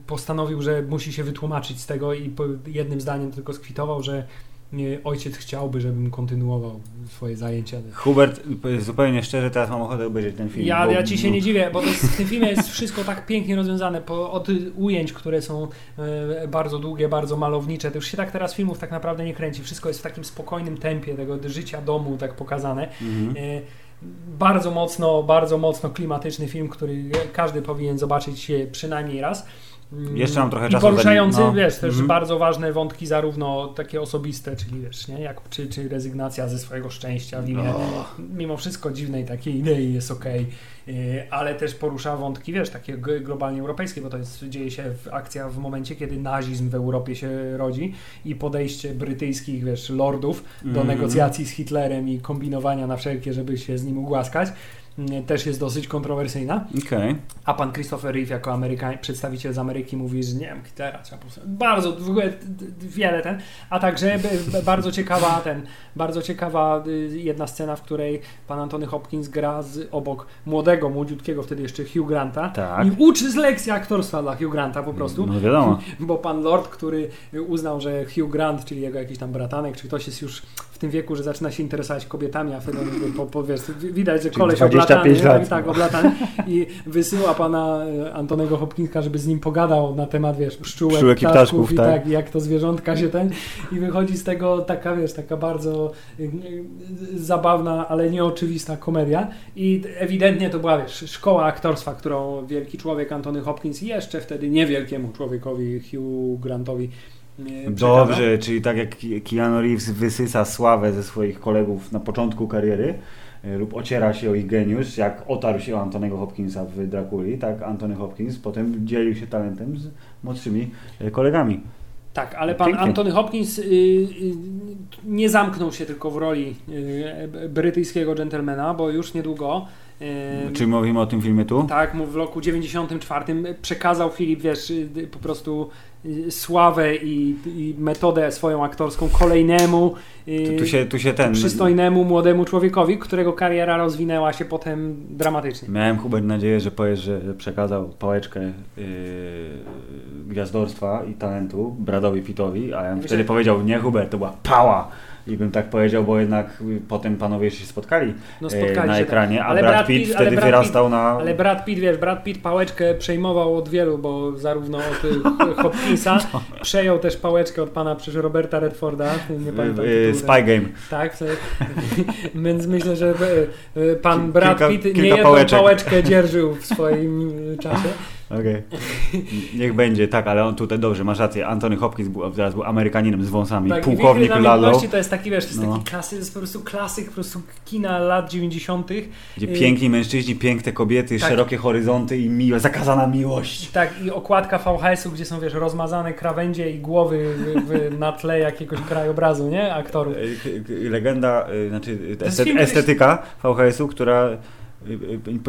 postanowił, że musi się wytłumaczyć z tego i jednym zdaniem tylko skwitował, że ojciec chciałby, żebym kontynuował swoje zajęcia. Hubert, zupełnie szczerze, teraz mam ochotę obejrzeć ten film. Ja, bo... ja ci się nie dziwię, bo jest, w tym filmie jest wszystko tak pięknie rozwiązane. Po, od ujęć, które są e, bardzo długie, bardzo malownicze. To już się tak teraz filmów tak naprawdę nie kręci. Wszystko jest w takim spokojnym tempie tego życia domu tak pokazane. Mhm. E, bardzo mocno, bardzo mocno klimatyczny film, który każdy powinien zobaczyć przynajmniej raz. Jeszcze mam trochę I czasu. poruszający, no. wiesz, też mm -hmm. bardzo ważne wątki, zarówno takie osobiste, czyli wiesz, nie, jak, czy, czy rezygnacja ze swojego szczęścia w imię, oh. mimo wszystko dziwnej takiej idei jest okej, okay, ale też porusza wątki, wiesz, takie globalnie europejskie, bo to jest, dzieje się akcja w momencie, kiedy nazizm w Europie się rodzi i podejście brytyjskich, wiesz, lordów do mm -hmm. negocjacji z Hitlerem i kombinowania na wszelkie, żeby się z nim ugłaskać też jest dosyć kontrowersyjna. Okay. A pan Christopher Reeve jako Amerykań, przedstawiciel z Ameryki mówi, że nie wiem, trzeba bardzo w ogóle wiele ten, a także bardzo ciekawa ten, bardzo ciekawa y, jedna scena, w której pan Antony Hopkins gra z, obok młodego, młodziutkiego wtedy jeszcze Hugh Granta tak. i uczy z lekcji aktorstwa dla Hugh Granta po prostu. No wiadomo. *laughs* Bo pan Lord, który uznał, że Hugh Grant, czyli jego jakiś tam bratanek, czy ktoś jest już w tym wieku, że zaczyna się interesować kobietami, a wtedy po, po, wiesz, widać, że koleś oblatany, lat. tak, oblatany i wysyła pana e, Antonego Hopkinsa, żeby z nim pogadał na temat, wiesz, pszczółek, pszczółek ptaszków, i ptaszków, i tak. tak, jak to zwierzątka się ten i wychodzi z tego taka, wiesz, taka bardzo e, zabawna, ale nieoczywista komedia i ewidentnie to była, wiesz, szkoła aktorstwa, którą wielki człowiek Antony Hopkins jeszcze wtedy niewielkiemu człowiekowi Hugh Grantowi Dobrze, czyli tak jak Keanu Reeves wysysa sławę ze swoich kolegów na początku kariery e, lub ociera się o ich geniusz, jak otarł się o Antonego Hopkinsa w Drakuli, tak Antony Hopkins potem dzielił się talentem z młodszymi e, kolegami. Tak, ale pan Pięknie. Antony Hopkins y, y, nie zamknął się tylko w roli y, brytyjskiego dżentelmena, bo już niedługo czy mówimy o tym filmie tu? Tak, w roku 94 przekazał Filip, wiesz, po prostu sławę i, i, metodę swoją aktorską kolejnemu tu, tu się, tu się ten... przystojnemu młodemu człowiekowi, którego kariera rozwinęła się potem dramatycznie. Miałem Hubert nadzieję, że powiesz, że przekazał pałeczkę yy, gwiazdorstwa i talentu Bradowi Pittowi, a ja wtedy powiedział, nie Hubert, to była pała i bym tak powiedział, bo jednak potem panowie się spotkali, no, spotkali na się tak. ekranie, tak. a ale Brad Pitt, Pitt wtedy Brad wyrastał Pitt, na... Ale Brad Pitt, wiesz, Brad Pitt pałeczkę przejmował od wielu, bo zarówno od *laughs* Hopkinsa, no. przejął też pałeczkę od pana przecież Roberta Redforda, nie pamiętam y, Spy Game. Tak, *laughs* więc myślę, że y, pan Brad kilka, Pitt nie jedną pałeczkę dzierżył w swoim czasie. Okej. Niech będzie, tak, ale on tutaj dobrze, masz rację. Anthony Hopkins był, teraz był Amerykaninem z wąsami. Tak, Pułkownik Lalo, to jest taki, wiesz, to jest No. taki klasyk, to jest po prostu klasyk po prostu kina lat 90. gdzie y- piękni mężczyźni, piękne kobiety, Tak. szerokie horyzonty i miłe, zakazana miłość. Tak, i okładka VHS-u, gdzie są, wiesz, rozmazane krawędzie i głowy w, w, na tle jakiegoś krajobrazu, nie? Aktorów. Y, k- Legenda, y, znaczy y, estet- film, estetyka VHS-u, która y, y,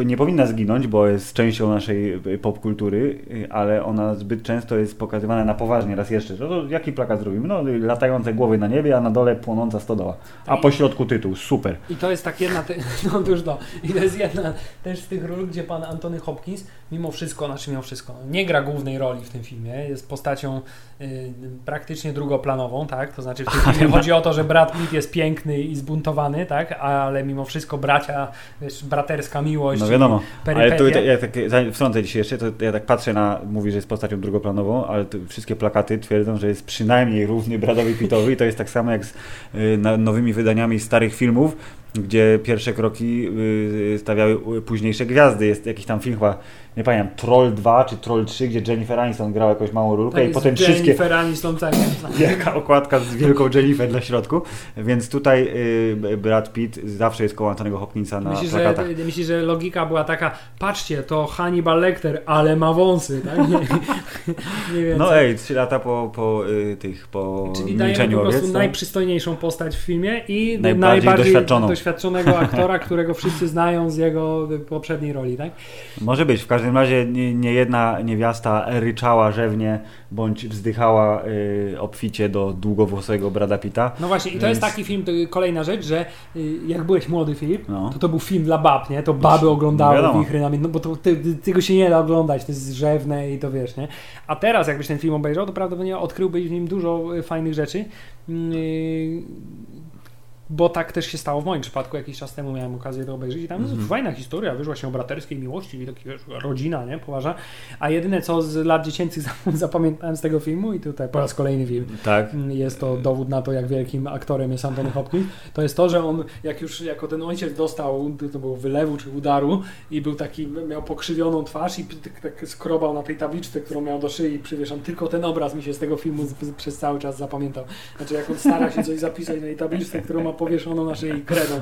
nie powinna zginąć, bo jest częścią naszej y, popkultury, y, ale ona zbyt często jest pokazywana na poważnie. Raz jeszcze, no to jaki plakat zrobimy? No y, latające głowy na niebie, a na dole płonąca stodoła. A po środku tytuł, super. I to jest tak jedna, te, *laughs* no już to, i to jest jedna też z tych ról, gdzie pan Antony Hopkins mimo wszystko, znaczy mimo wszystko, nie gra głównej roli w tym filmie, jest postacią y, praktycznie drugoplanową, tak, to znaczy w tym filmie *laughs* chodzi o to, że Brad Pitt jest piękny i zbuntowany, tak, ale mimo wszystko bracia, wiesz, braterska miłość, No wiadomo. Ale tu ja tak wtrącę dzisiaj jeszcze, to ja tak patrzę na, mówi, że jest postacią drugoplanową, ale wszystkie plakaty twierdzą, że jest przynajmniej równy Bradowi Pittowi i to jest tak samo jak z y, nowymi wydaniami starych filmów, gdzie pierwsze kroki y, stawiały późniejsze gwiazdy. Jest jakiś tam film chyba, nie pamiętam, Troll 2 czy Troll 3, gdzie Jennifer Aniston grała jakąś małą rulkę tak i potem wszystkie Jennifer Aniston, tak, wielka okładka z wielką Jennifer na środku, więc tutaj y, Brad Pitt zawsze jest koło Antonego Hopkinsa na Myślisz, plakatach. że, myślisz, że logika była taka, patrzcie, to Hannibal Lecter, ale ma wąsy, tak? Nie, nie wiem. No ej, trzy lata po, po y, tych, po Czyli dajemy milczeniu po prostu owiec, to- najprzystojniejszą postać w filmie i Najbardziej najbardziej doświadczoną. Doświadczonego aktora, którego wszyscy znają z jego poprzedniej roli, tak? Może być. W każdym razie nie, nie jedna niewiasta ryczała rzewnie bądź wzdychała y, obficie do długowłosego Brada Pitta. No właśnie, i to jest Więc- taki film, to kolejna rzecz, że y, jak byłeś młody, Filip, No. to to był film dla bab, nie? To baby oglądały wiadomo. wichry na mnie, no bo to, ty, tego się nie da oglądać, to jest rzewne i to wiesz, nie? A teraz jakbyś ten film obejrzał, to prawdopodobnie odkryłbyś w nim dużo y, fajnych rzeczy. Yy, bo tak też się stało w moim przypadku. Jakiś czas temu miałem okazję to obejrzeć i tam Mhm. jest fajna historia, wiesz, właśnie o braterskiej miłości i taki, wiesz, rodzina, nie? Poważna. A jedyne, co z lat dziecięcych *laughs* zapamiętałem z tego filmu i tutaj po raz kolejny film, Tak. jest to dowód na to, jak wielkim aktorem jest Anthony Hopkins. To jest to, że on, jak już jako ten ojciec dostał, to było wylewu czy udaru i był taki, miał pokrzywioną twarz i tak, tak skrobał na tej tabliczce, którą miał do szyi przywieszam. Tylko ten obraz mi się z tego filmu z, z, przez cały czas zapamiętał. Znaczy, jak on stara się coś zapisać na tej tabliczce, którą ma powieszoną na szyi kredą.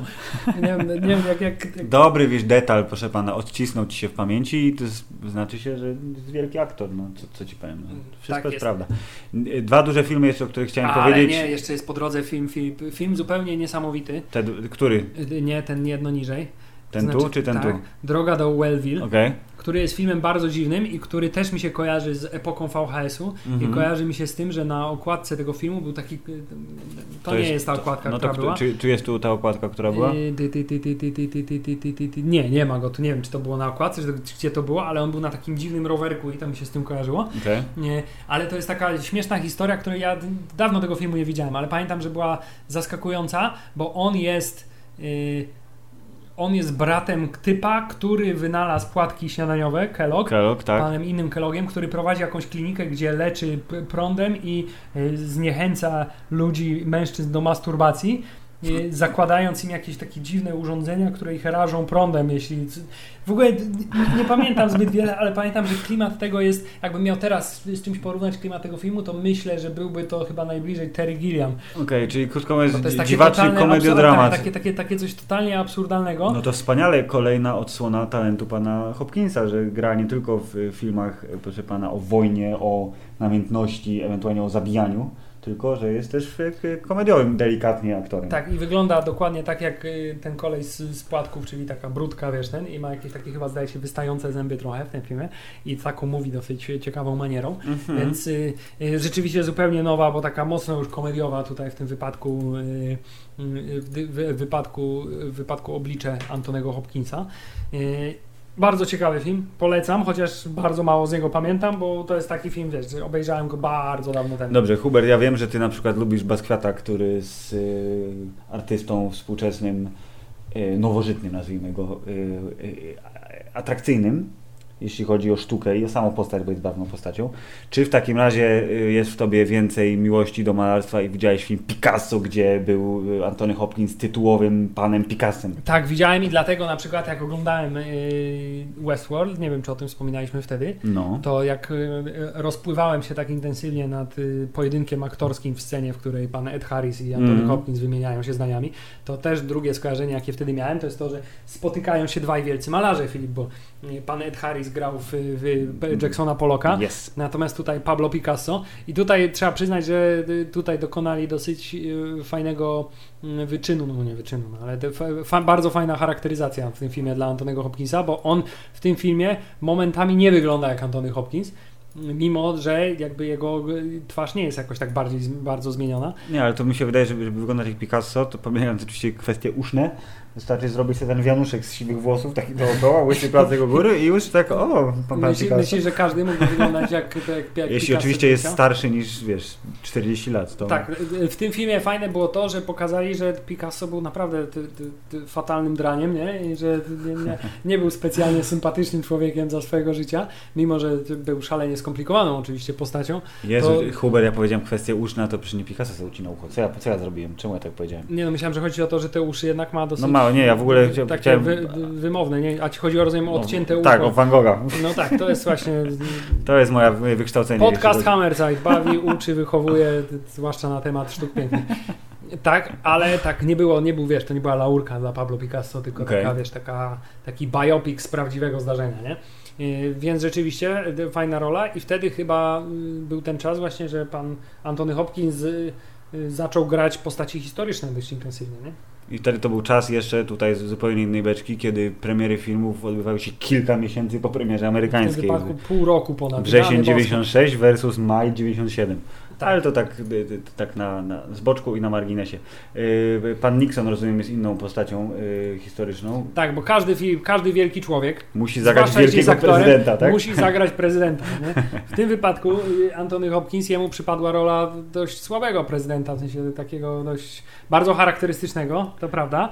Nie wiem, nie wiem jak, jak, jak Dobry, wiesz, detal, proszę pana, odcisnął ci się w pamięci i to jest, znaczy się, że jest wielki aktor, no co, co ci powiem. No, wszystko Tak jest, jest. prawda. Dwa duże filmy jeszcze, o których chciałem Ale powiedzieć. nie, jeszcze jest po drodze film, film, film zupełnie niesamowity. Te, który? Nie, ten jedno niżej. Ten Znaczy, tu czy ten tak, tu? Droga do Wellville. Okej który jest filmem bardzo dziwnym i który też mi się kojarzy z epoką VHS-u i kojarzy mi się z tym, że na okładce tego filmu był taki... To, to nie jest, jest ta okładka, to, no która to, była. Czy, czy, jest tu ta okładka, która była? Nie, nie ma go tu. Nie wiem, czy to było na okładce, czy, gdzie to było, ale on był na takim dziwnym rowerku i tam mi się z tym kojarzyło. Okay. Nie, ale to jest taka śmieszna historia, której ja dawno tego filmu nie widziałem, ale pamiętam, że była zaskakująca, bo on jest... Yy, on jest bratem typa, który wynalazł płatki śniadaniowe, Kellogg, Kellogg, tak. panem innym Kelloggiem, który prowadzi jakąś klinikę, gdzie leczy prądem i y, zniechęca ludzi, mężczyzn do masturbacji, zakładając im jakieś takie dziwne urządzenia, które ich rażą prądem, jeśli... W ogóle nie, pamiętam zbyt wiele, ale pamiętam, że klimat tego jest, jakbym miał teraz z czymś porównać klimat tego filmu, to myślę, że byłby to chyba najbliżej Terry Gilliam. Okej, czyli krótko mówiąc, Bo to jest totalne komediodramat. absurd- Takie, takie, takie coś totalnie absurdalnego. No to wspaniale kolejna odsłona talentu pana Hopkinsa, że gra nie tylko w filmach, proszę pana, o wojnie, o namiętności, ewentualnie o zabijaniu, tylko że jest też y, komediowym delikatnie aktorem. Tak, i wygląda dokładnie tak jak y, ten kolej z, z płatków, czyli taka brudka, wiesz, ten, i ma jakieś takie chyba zdaje się wystające zęby trochę w tym filmie i taką mówi dosyć ciekawą manierą, Mhm. więc y, y, rzeczywiście zupełnie nowa, bo taka mocno już komediowa tutaj w tym wypadku, y, w, wypadku, w wypadku oblicze Antonego Hopkinsa. Bardzo ciekawy film, polecam, chociaż bardzo mało z niego pamiętam, bo to jest taki film, wiesz, obejrzałem go bardzo dawno temu. Dobrze, Hubert, ja wiem, że ty na przykład lubisz Basquiata, który jest y, artystą współczesnym, y, nowożytnym, nazwijmy go, y, y, atrakcyjnym. Jeśli chodzi o sztukę i o samą postać, bo jest barwną postacią. Czy w takim razie y, jest w tobie więcej miłości do malarstwa i widziałeś film Picasso, gdzie był y, Antony Hopkins tytułowym panem Picassem? Tak, widziałem i dlatego na przykład jak oglądałem yy, Westworld, nie wiem czy o tym wspominaliśmy wtedy, No. to jak rozpływałem się tak intensywnie nad pojedynkiem aktorskim w scenie, w której pan Ed Harris i Anthony Mhm. Hopkins wymieniają się zdaniami, to też drugie skojarzenie, jakie wtedy miałem, to jest to, że spotykają się dwaj wielcy malarze, Filip, bo pan Ed Harris grał w, w Jacksona Pollocka, Yes. Natomiast tutaj Pablo Picasso i tutaj trzeba przyznać, że y, tutaj dokonali dosyć y, fajnego y, wyczynu, no nie wyczynu, no, ale fa, bardzo fajna charakteryzacja w tym filmie dla Antonego Hopkinsa, bo on w tym filmie momentami nie wygląda jak Antony Hopkins, mimo że jakby jego y, twarz nie jest jakoś tak bardziej, bardzo zmieniona. Nie, ale to mi się wydaje, że żeby wyglądać jak Picasso, to pomijając oczywiście kwestie uszne, wystarczy zrobić sobie ten wianuszek z siwych włosów, taki dookoła, łysy placek u góry i już tak, o, pan, Myśli, myślisz, że każdy mógłby wyglądać jak, jak, jak Jeśli oczywiście jest starszy niż, wiesz, 40 lat, to... Tak, w tym filmie fajne było to, że pokazali, że Picasso był naprawdę ty, ty, ty, fatalnym draniem, nie? I że nie, nie, nie był specjalnie sympatycznym człowiekiem za swojego życia, mimo że był szalenie skomplikowaną oczywiście postacią. Jezu, to- Hubert, ja powiedziałem kwestię uszna, to przecież nie Picasso sobie ucinał ucho. Co ja, co ja zrobiłem? Czemu ja tak powiedziałem? Nie no, myślałem, że chodzi o to, że te uszy jednak ma dosyć... No nie, ja w ogóle chcia- Takie chciałem- wy, wymowne, nie? A ci chodzi o, rozumiem, odcięte no, ucho. Tak, o Van Gogha. No tak, to jest właśnie... To jest moja moje wykształcenie. Podcast Hammerside bawi, uczy, wychowuje, zwłaszcza na temat sztuk pięknych. Tak, ale tak nie było, nie był, wiesz, to nie była laurka dla Pablo Picasso, tylko Okej. taka, wiesz, taka, taki biopic z prawdziwego zdarzenia, nie? Yy, Więc rzeczywiście fajna rola i wtedy chyba y, był ten czas właśnie, że pan Antony Hopkins y, y, zaczął grać postaci historyczne dość intensywnie, nie? I wtedy to był czas jeszcze tutaj z zupełnie innej beczki, kiedy premiery filmów odbywały się kilka miesięcy po premierze W tym amerykańskiej. wypadku pół roku ponad. Wrzesień Rany boskie. 96 versus maj 97. Tak. Ale to tak, y, y, tak na, na z boczku i na marginesie. Y, Pan Nixon, rozumiem, jest inną postacią historyczną. Tak, bo każdy film, każdy wielki człowiek Musi zagrać wielkiego aktorem, prezydenta, tak? Musi zagrać prezydenta. Nie? W tym wypadku Antony Hopkins, jemu przypadła rola dość słabego prezydenta, w sensie takiego dość bardzo charakterystycznego, to prawda,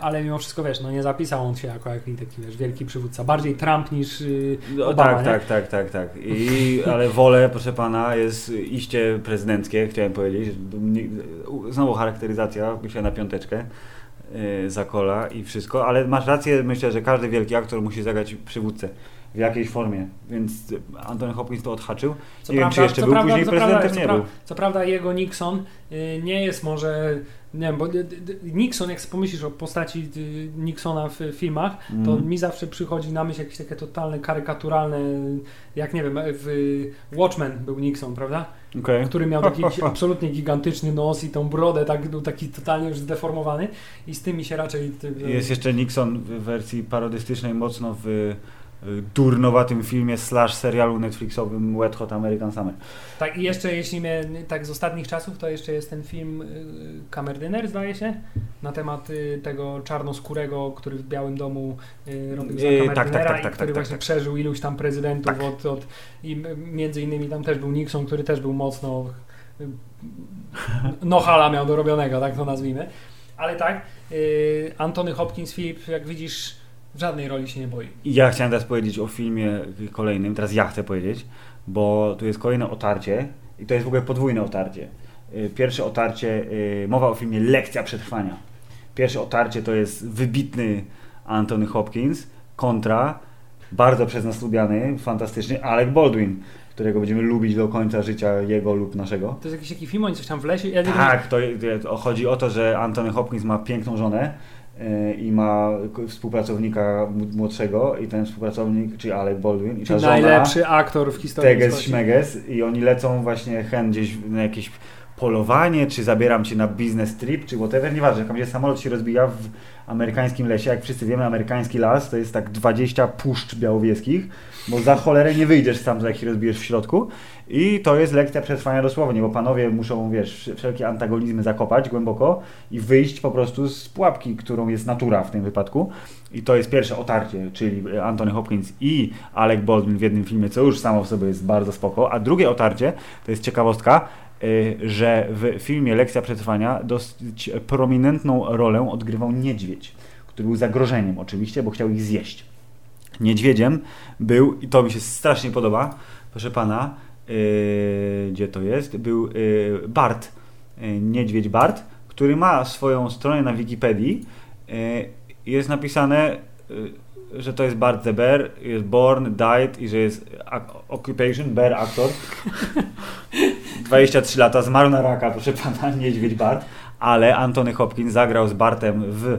ale mimo wszystko wiesz, no nie zapisał on się jako jakiś taki wiesz, wielki przywódca. Bardziej Trump niż y, No, Obama, tak, nie? tak, tak, tak, tak. I, ale wolę, proszę pana, jest iście prezydenckie, chciałem powiedzieć. Znowu charakteryzacja, myślę na piąteczkę yy, Zakola i wszystko, ale masz rację, myślę, że każdy wielki aktor musi zagrać przywódcę w jakiejś formie, więc Antony Hopkins to odhaczył. Co nie wiem, czy jeszcze co był później co prezydentem, co nie pra- był. Co prawda jego Nixon y, nie jest może, nie wiem, bo y, y, Nixon, jak pomyślisz o postaci y, Nixona w filmach, to Mhm. mi zawsze przychodzi na myśl jakieś takie totalne, karykaturalne, jak nie wiem, w Watchmen był Nixon, prawda? Okej. Który miał taki *laughs* absolutnie gigantyczny nos i tą brodę, tak, był taki totalnie już zdeformowany i z tym mi się raczej... y, Jest jeszcze Nixon w wersji parodystycznej mocno w y, durnowatym filmie slash serialu Netflixowym Wet Hot American Summer. Tak, i jeszcze jeśli mnie, tak z ostatnich czasów, to jeszcze jest ten film y, Kamerdyner, zdaje się, na temat y, tego czarnoskórego, który w Białym Domu y, robił za Yy, tak, tak, tak, tak, i który tak, właśnie tak. przeżył iluś tam prezydentów Tak. od, od i między innymi tam też był Nixon, który też był mocno y, nohala miał dorobionego, tak to nazwijmy. Ale tak, Antony Hopkins, Filip, jak widzisz, żadnej roli się nie boi. I ja chciałem teraz powiedzieć o filmie kolejnym, teraz ja chcę powiedzieć, bo tu jest kolejne otarcie i to jest w ogóle podwójne otarcie. Y, Pierwsze otarcie, y, mowa o filmie Lekcja Przetrwania. Pierwsze otarcie to jest wybitny Anthony Hopkins kontra bardzo przez nas lubiany, fantastyczny Alec Baldwin, którego będziemy lubić do końca życia jego lub naszego. To jest jakiś taki film, oni coś tam w lesie... Ja Tak, to, to chodzi o to, że Anthony Hopkins ma piękną żonę i ma współpracownika młodszego i ten współpracownik, czyli Alec Baldwin i ta Czyli żona najlepszy aktor w historii. Teges. Śmeges i oni lecą właśnie hen gdzieś na jakieś polowanie, czy zabieram cię na business trip, czy whatever, nieważne, tam gdzie samolot się rozbija w amerykańskim lesie, jak wszyscy wiemy, amerykański las to jest tak 20 puszcz białowieskich, bo za cholerę nie wyjdziesz tam, jak się rozbijesz w środku. I to jest lekcja przetrwania dosłownie, bo panowie muszą, wiesz, wszelkie antagonizmy zakopać głęboko i wyjść po prostu z pułapki, którą jest natura w tym wypadku. I to jest pierwsze otarcie, czyli Anthony Hopkins i Alec Baldwin w jednym filmie, co już samo w sobie jest bardzo spoko, a drugie otarcie, to jest ciekawostka, że w filmie Lekcja Przetrwania dosyć prominentną rolę odgrywał niedźwiedź, który był zagrożeniem oczywiście, bo chciał ich zjeść. niedźwiedziem był, i to mi się strasznie podoba, proszę pana, yy, gdzie to jest, był yy, Bart, yy, niedźwiedź Bart, który ma swoją stronę na Wikipedii. Yy, jest napisane, yy, że to jest Bart the Bear, jest born, died i że jest occupation, bear actor. *laughs* 23 lata, zmarł na raka, proszę pana, *laughs* niedźwiedź Bart, ale Antony Hopkins zagrał z Bartem w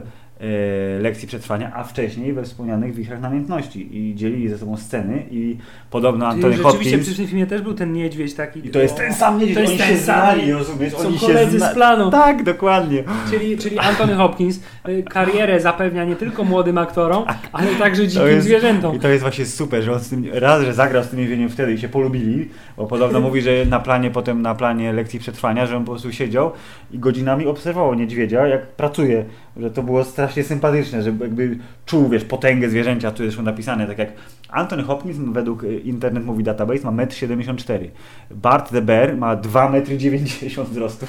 lekcji przetrwania, a wcześniej we wspomnianych wichrach namiętności i dzielili ze sobą sceny i podobno Antony Hopkins... Rzeczywiście w tym filmie też był ten niedźwiedź taki... I to jest ten sam niedźwiedź, to jest oni ten się znali, rozumiesz? Są oni koledzy zna... z planu. Tak, dokładnie. Czyli, czyli Antony Hopkins y, karierę zapewnia nie tylko młodym aktorom, tak. ale także dzikim jest, zwierzętom. I to jest właśnie super, że on z tym, raz, że zagrał z tym niedźwiedziem wtedy i się polubili, bo podobno mówi, że na planie, potem na planie lekcji przetrwania, że on po prostu siedział i godzinami obserwował niedźwiedzia, jak pracuje, że to było strasznie sympatyczne, że jakby czuł, wiesz, potęgę zwierzęcia, tu jest napisane, tak jak Anthony Hopkins według y, Internet Movie Database ma 1,74 m. Bart the Bear ma 2,90 m wzrostu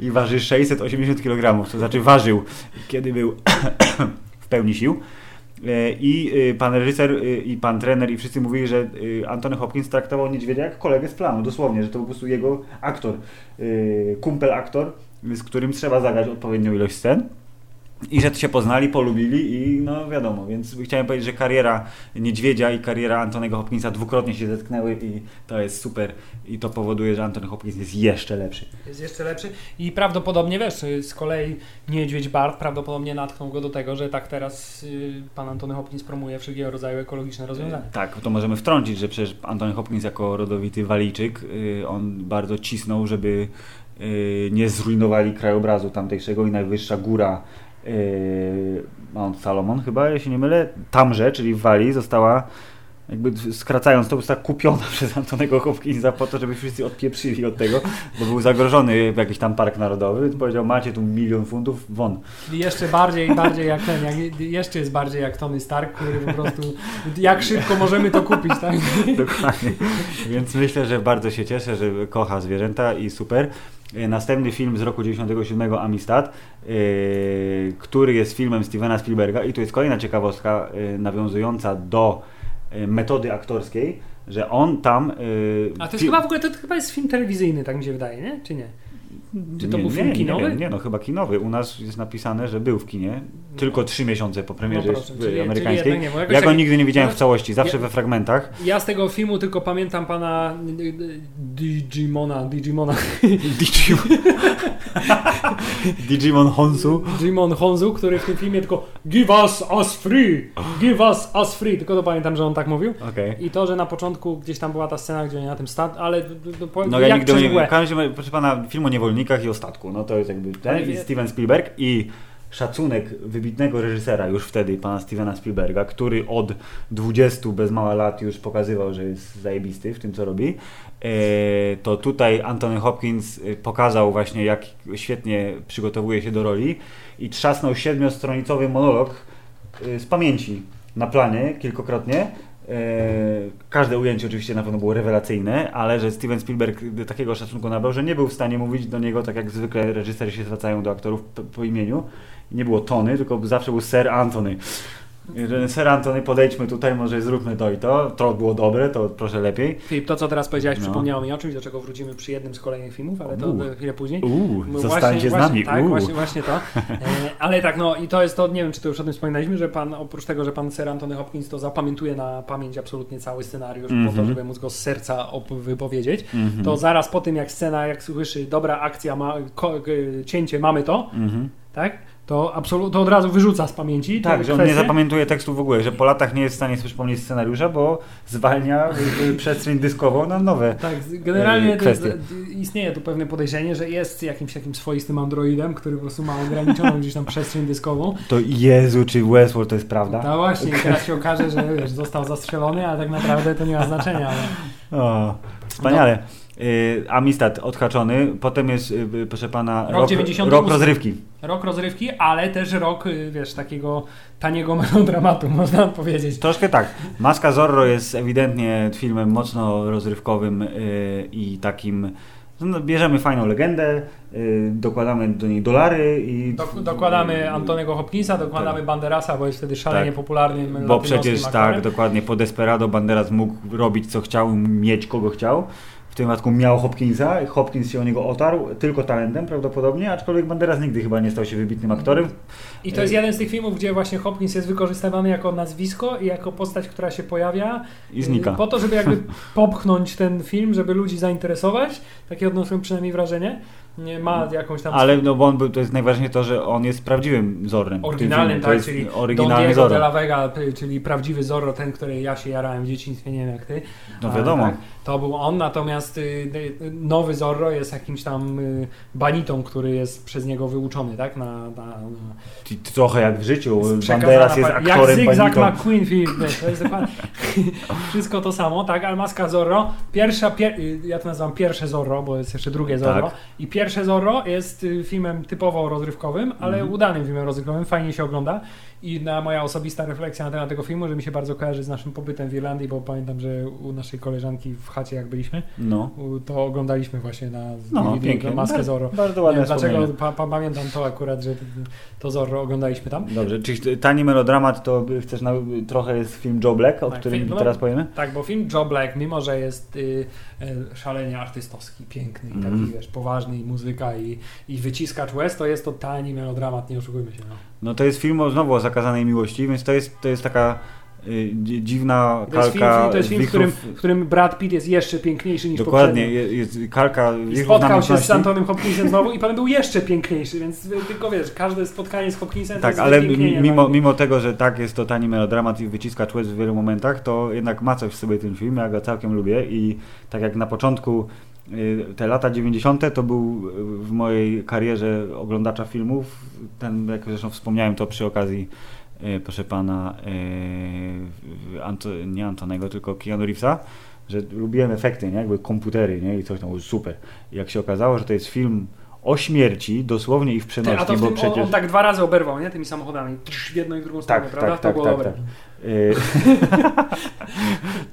i waży 680 kg, to znaczy ważył, kiedy był *coughs* w pełni sił. E, I y, pan reżyser, y, i pan trener, i wszyscy mówili, że Antony Hopkins traktował niedźwiedzia jak kolegę z planu, dosłownie, że to po prostu jego aktor, kumpel aktor, z którym trzeba zagrać odpowiednią ilość scen. I że się poznali, polubili i no wiadomo, więc chciałem powiedzieć, że kariera Niedźwiedzia i kariera Antonego Hopkinsa dwukrotnie się zetknęły i to jest super i to powoduje, że Antony Hopkins jest jeszcze lepszy. Jest jeszcze lepszy i prawdopodobnie, wiesz, z kolei Niedźwiedź Bart prawdopodobnie natknął go do tego, że tak teraz y, pan Antony Hopkins promuje wszelkiego rodzaju ekologiczne rozwiązania. Tak, to możemy wtrącić, że przecież Antony Hopkins jako rodowity Walijczyk, y, on bardzo cisnął, żeby y, nie zrujnowali krajobrazu tamtejszego i najwyższa góra Mount Salomon chyba, jeśli nie mylę, tamże, czyli w Walii została jakby skracając to, została kupiona *laughs* przez Antonego Hopkinsa po to, żeby wszyscy odpieprzyli od tego, bo był zagrożony jakiś tam park narodowy, więc powiedział, macie tu milion funtów, won. Czyli jeszcze bardziej, bardziej jak ten, jak, jeszcze jest bardziej jak Tony Stark, który po prostu, jak szybko możemy to kupić, tak? *laughs* Dokładnie. Więc myślę, że bardzo się cieszę, że kocha zwierzęta i super. E, następny film z roku 97 Amistad, yy, który jest filmem Stevena Spielberga i tu jest kolejna ciekawostka yy, nawiązująca do metody aktorskiej, że on tam... A to jest chyba w ogóle, to chyba jest film telewizyjny, tak mi się wydaje, nie? Czy nie? Czy to nie, był film nie, kinowy? Nie, nie, no chyba kinowy. U nas jest napisane, że był w kinie. Tylko trzy miesiące po premierze no proszę, czyli, amerykańskiej. Czyli nie, ja go nigdy nie widziałem w całości, zawsze ja, we fragmentach. Ja z tego filmu tylko pamiętam pana Digimona. Digimona. *laughs* Digimon. *laughs* Digimon Honsu. Digimon Honsu, który w tym filmie tylko Give us us free! Give us us free! Tylko to pamiętam, że on tak mówił. Okay. I to, że na początku gdzieś tam była ta scena, gdzie oni na tym stad, ale no, ja nigdy nie wiem. Proszę pana, film o niewolnikach i o statku. No to jest jakby ten i Steven Spielberg i szacunek wybitnego reżysera już wtedy, pana Stevena Spielberga, który od 20 bez mała lat już pokazywał, że jest zajebisty w tym, co robi, e, to tutaj Anthony Hopkins e, pokazał właśnie, jak świetnie przygotowuje się do roli i trzasnął siedmiostronicowy monolog e, z pamięci na planie kilkokrotnie, Każde ujęcie oczywiście na pewno było rewelacyjne, ale że Steven Spielberg takiego szacunku nabrał, że nie był w stanie mówić do niego tak jak zwykle reżyserzy się zwracają do aktorów po imieniu, nie było Tony, tylko zawsze był Sir Anthony. Sir Antony, podejdźmy tutaj, może zróbmy to i to. To było dobre, to proszę lepiej. Filip, to co teraz powiedziałeś no. przypomniało mi o czymś, do czego wrócimy przy jednym z kolejnych filmów, ale to Uu. chwilę później. Uuu, zostańcie z nami. Tak, właśnie, właśnie to. E, ale tak, no i to jest to, nie wiem, czy to już o tym wspominaliśmy, że pan, oprócz tego, że pan Sir Antony Hopkins to zapamiętuje na pamięć absolutnie cały scenariusz mm -hmm. po to, mhm. żeby móc go z serca wypowiedzieć, mm -hmm. to zaraz po tym, jak scena, jak słyszy, dobra akcja, ma, ko, cięcie, mamy to, mm -hmm. tak? To, absolut, to od razu wyrzuca z pamięci. Tak, że on nie zapamiętuje tekstu w ogóle, że po latach nie jest w stanie sobie przypomnieć scenariusza, bo zwalnia przestrzeń dyskową na nowe Tak, generalnie jest, istnieje tu pewne podejrzenie, że jest jakimś takim swoistym androidem, który po prostu ma ograniczoną gdzieś tam przestrzeń dyskową. To Jezu, czy Westworld to jest prawda? No właśnie, teraz się okaże, że wiesz, został zastrzelony, a tak naprawdę to nie ma znaczenia. Ale... O, wspaniale. No. Y, Amistad odhaczony, potem jest, y, proszę pana, rok, rok, rok rozrywki. Rok rozrywki, ale też rok, y, wiesz, takiego taniego *laughs* melodramatu, można powiedzieć. Troszkę tak. Maska Zorro jest ewidentnie filmem mocno rozrywkowym i takim No, bierzemy fajną legendę, y, dokładamy do niej dolary i... Dok- dokładamy Antonego Hopkinsa, dokładamy Tak. Banderasa, bo jest wtedy szalenie Tak. popularnym Bo przecież aktorem. tak, dokładnie, po Desperado Banderas mógł robić co chciał, mieć kogo chciał. Tym wypadku miał Hopkinsa, Hopkins się o niego otarł, tylko talentem prawdopodobnie, aczkolwiek Banderas nigdy chyba nie stał się wybitnym aktorem. I to jest jeden z tych filmów, gdzie właśnie Hopkins jest wykorzystywany jako nazwisko i jako postać, która się pojawia. I znika. y, Po to, żeby jakby *laughs* popchnąć ten film, żeby ludzi zainteresować. Takie odniosłem przynajmniej wrażenie. Nie ma jakąś tam Ale no bo on był, to jest najważniejsze to, że on jest prawdziwym Zorrem. oryginalnym, tak, czyli Don oryginalny Diego de la Vega, y, czyli prawdziwy Zorro, ten, który ja się jarałem w dzieciństwie, nie wiem jak ty. No wiadomo. tak, to był on, natomiast y, y, nowy Zorro jest jakimś tam y, banitą, który jest przez niego wyuczony, tak? Na, na, na Trochę jak w życiu. Banderas jest aktorem Jak Zygzak banitą. McQueen film, to jest dokładnie *laughs* wszystko to samo, tak? Almaska Zorro, pierwsza, pier, y, ja to nazywam pierwsze Zorro, bo jest jeszcze drugie Zorro Tak. i pierwsze Zorro jest filmem typowo rozrywkowym, ale Mhm. udanym filmem rozrywkowym, fajnie się ogląda i na moja osobista refleksja na temat tego filmu, że mi się bardzo kojarzy z naszym pobytem w Irlandii, bo pamiętam, że u naszej koleżanki w chacie jak byliśmy, No. to oglądaliśmy właśnie na No, pięknie. Maskę Zorro. Bardzo ładne dlaczego pa, pa, pamiętam to akurat, że to Zorro oglądaliśmy tam. Dobrze, czyli tani melodramat to chcesz na, trochę jest film Joe Black, o Tak, którym film- teraz powiemy? Tak, bo film Joe Black, mimo że jest y, y, szalenie artystowski, piękny i taki, Mhm. wiesz, poważny i muzyka i, i wyciskacz to jest to tani melodramat, nie oszukujmy się. No. No to jest film o, znowu o zakazanej miłości, więc to jest, to jest taka y, dzi- dziwna To jest film, kalka to jest film w, którym, w którym Brad Pitt jest jeszcze piękniejszy niż Dokładnie, poprzednio. jest, kalka spotkał się z. Antonym Hopkinsem znowu i potem był jeszcze piękniejszy, więc y, tylko wiesz, każde spotkanie z Hopkinsem to Tak, ale mimo, no. mimo tego, że tak jest to tani melodramat i wyciska łez w wielu momentach, to jednak ma coś w sobie ten film, ja go całkiem lubię i tak jak na początku y, te lata 90. to był w mojej karierze oglądacza filmów, ten, jak zresztą wspomniałem to przy okazji proszę pana y, Anto, nie Antonego, tylko Keanu Reevesa, że lubiłem efekty, nie? jakby komputery nie? i coś tam było super. I jak się okazało, że to jest film o śmierci, dosłownie i w Ty, przenośni, a to w bo tym, przecież... on, on tak dwa razy oberwał, nie? Tymi samochodami. W jedną i w drugą stronę, Tak, prawda? tak, to tak, było tak, dobre. tak. Y,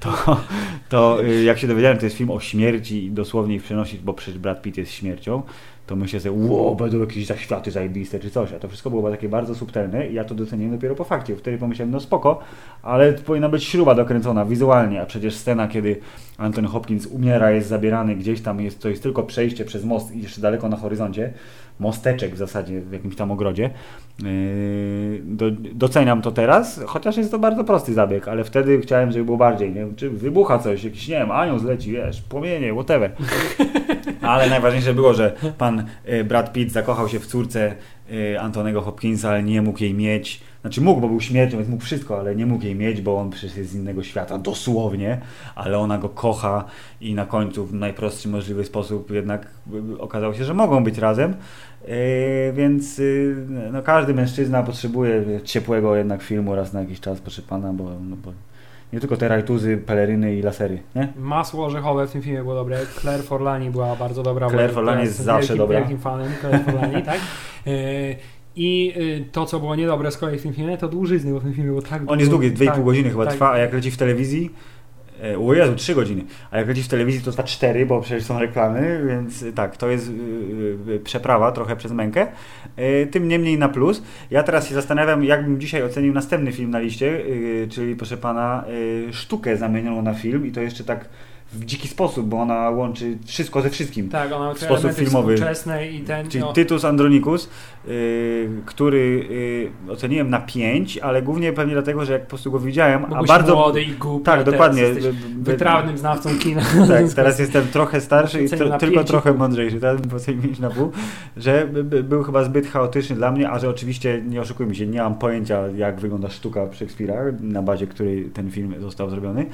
*laughs* to, to jak się dowiedziałem, to jest film o śmierci i dosłownie ich przenosić, bo przecież Brad Pitt jest śmiercią, to myślę sobie, wow, będą jakieś zaświaty zajebiste czy coś, a to wszystko było takie bardzo subtelne i ja to doceniłem dopiero po fakcie. Wtedy pomyślałem, no spoko, ale powinna być śruba dokręcona wizualnie, a przecież scena, kiedy Anthony Hopkins umiera, jest zabierany gdzieś tam, jest, to jest tylko przejście przez most i jeszcze daleko na horyzoncie, mosteczek w zasadzie w jakimś tam ogrodzie. Yy, do, doceniam to teraz, chociaż jest to bardzo prosty zabieg, ale wtedy chciałem, żeby było bardziej, nie wiem, czy wybucha coś, jakiś, nie wiem, anioł zleci, wiesz, płomienie, whatever. *laughs* Ale najważniejsze było, że pan y, Brad Pitt zakochał się w córce y, Antonego Hopkinsa, ale nie mógł jej mieć. Znaczy mógł, bo był śmiercią, więc mógł wszystko, ale nie mógł jej mieć, bo on przecież jest z innego świata, dosłownie, ale ona go kocha i na końcu w najprostszy możliwy sposób jednak y, okazało się, że mogą być razem. Y, więc y, no, każdy mężczyzna potrzebuje ciepłego jednak filmu raz na jakiś czas, proszę pana, bo, no, bo nie tylko te rajtuzy, peleryny i lasery, nie? Masło orzechowe w tym filmie było dobre. Claire Forlani była bardzo dobra. Claire Forlani jest zawsze wielkim, dobra. wielkim fanem Claire Forlani, tak? *laughs* E, I y, to, co było niedobre z kolei w tym filmie, to dłużyzny, bo w tym filmie było tak On jest długi, 2,5 tak, godziny chyba tak. trwa, a jak leci w telewizji, e, o Jezu, 3 godziny, a jak leci w telewizji to trwa 4, bo przecież są reklamy, więc e, tak, to jest e, e, przeprawa trochę przez mękę, E, tym niemniej na plus. Ja teraz się zastanawiam, jakbym dzisiaj ocenił następny film na liście, e, czyli proszę pana, e, sztukę zamienioną na film i to jeszcze tak w dziki sposób, bo ona łączy wszystko ze wszystkim. Tak, ona te sposób filmowy. i ten... Czyli no, Tytus Andronicus, który y, oceniłem na 5, ale głównie pewnie dlatego, że jak po prostu go widziałem, bo a bardzo... młody i głupi, Tak, dokładnie. Wytrawnym znawcą kina. *laughs* Tak, teraz jestem trochę starszy i tro, tylko trochę mądrzejszy, teraz bym ocenił 5 na pół, że by, by, był chyba zbyt chaotyczny dla mnie, a że oczywiście, nie oszukujmy się, nie mam pojęcia jak wygląda sztuka Szekspira, na bazie której ten film został zrobiony.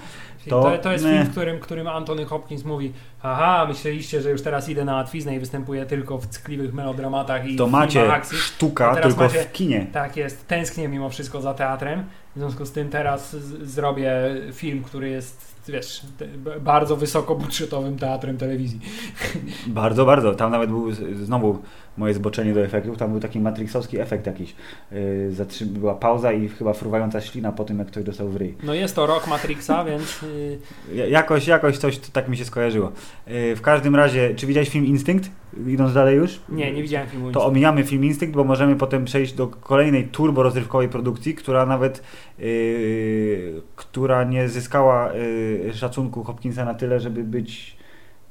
To, To- to, jest film, w którym, którym Antony Hopkins mówi haha, myśleliście, że już teraz idę na łatwiznę i występuję tylko w ckliwych melodramatach i To macie filmach akcji. sztuka tylko macie- w kinie. Tak jest, tęsknię mimo wszystko za teatrem W związku z tym teraz z- zrobię film, który jest, wiesz, bardzo wysokobudżetowym teatrem telewizji. *laughs* Bardzo, bardzo. Tam nawet był znowu moje zboczenie do efektów. Tam był taki matrixowski efekt jakiś. Yy, zatrzy- była pauza i chyba fruwająca ślina po tym, jak ktoś dostał w ryj. No jest to rok Matrixa, *laughs* więc y, Ja- Jakoś, jakoś coś tak mi się skojarzyło. Yy, w każdym razie, czy widziałeś film Instynkt? Idąc dalej już? nie, nie widziałem filmu. To omijamy film Instynkt, bo możemy potem przejść do kolejnej turbo rozrywkowej produkcji, która nawet yy, która nie zyskała yy, szacunku Hopkinsa na tyle, żeby być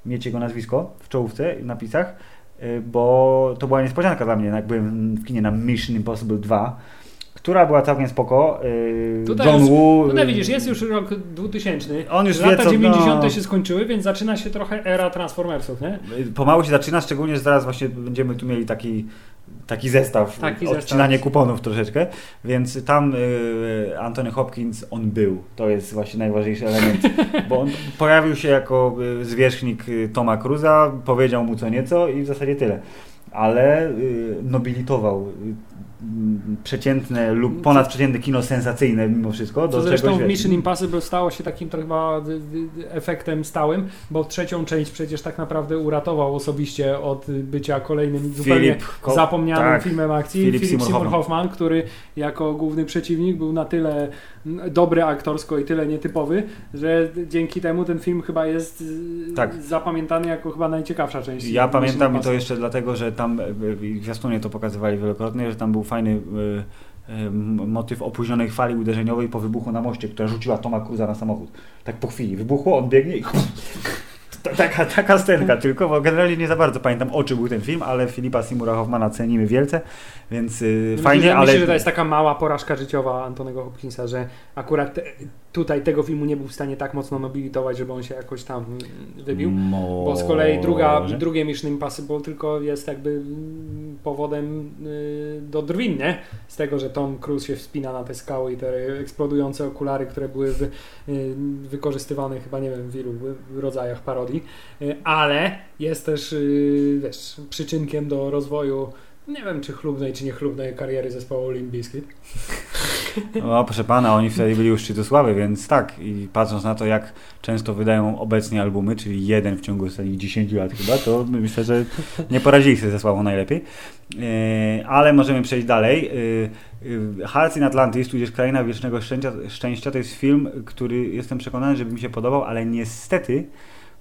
mieć jego nazwisko w czołówce w napisach, yy, bo to była niespodzianka dla mnie, jak byłem w kinie na Mission Impossible 2, która była całkiem spoko. Tutaj John już- Woo. No widzisz, jest już rok 2000. On już wie, Lata co- 90. no. się skończyły, więc zaczyna się trochę era Transformersów, nie? Pomału się zaczyna, szczególnie, że zaraz właśnie będziemy tu mieli taki, taki zestaw, Taki odcinanie zestaw. kuponów troszeczkę, więc tam y, Anthony Hopkins, on był, to jest właśnie najważniejszy element, *laughs* bo on pojawił się jako y, zwierzchnik y, Toma Cruza, powiedział mu co nieco i w zasadzie tyle, ale y, nobilitował y, przeciętne lub ponadprzeciętne kino sensacyjne mimo wszystko. Co do zresztą czegoś, w Mission Impossible stało się takim trochę chyba y, y, efektem stałym, bo trzecią część przecież tak naprawdę uratował osobiście od bycia kolejnym zupełnie zapomnianym tak. filmem akcji. Philip Seymour Hoffman, który jako główny przeciwnik był na tyle mm, dobry aktorsko i tyle nietypowy, że dzięki temu ten film chyba jest y, Tak. zapamiętany jako chyba najciekawsza część. Ja pamiętam i to jeszcze dlatego, że tam w zwiastunie to pokazywali wielokrotnie, że tam był fajny motyw opóźnionej fali uderzeniowej po wybuchu na moście, która rzuciła Toma Cruza na samochód. Tak po chwili. Wybuchło, on biegnie i Taka, taka scenka tylko, bo generalnie nie za bardzo pamiętam o czym był ten film, ale Filipa Seymoura Hoffmana cenimy wielce, więc yy, Myślę, fajnie, że, ale... Myślę, że to jest taka mała porażka życiowa Antonego Hopkinsa, że akurat te, tutaj tego filmu nie był w stanie tak mocno nobilitować, żeby on się jakoś tam wybił. Bo z kolei druga, drugie Mission Impossible tylko jest jakby powodem y, do drwin, nie? Z tego, że Tom Cruise się wspina na te skały i te eksplodujące okulary, które były y, wykorzystywane chyba, nie wiem, w wielu rodzajach parodii. Y, ale jest też, y, wiesz, przyczynkiem do rozwoju nie wiem, czy chlubnej, czy niechlubnej kariery zespołu Limp Bizkit. *laughs* O, proszę pana, oni wtedy byli już szczytu sławy, więc tak. I patrząc na to, jak często wydają obecnie albumy, czyli jeden w ciągu ostatnich 10 lat chyba, to myślę, że nie poradzili sobie ze sławą najlepiej. E, ale możemy przejść dalej. E, e, Hearts in Atlantis, tudzież Kraina Wiecznego Szczęścia, Szczęścia, to jest film, który jestem przekonany, że by mi się podobał, ale niestety,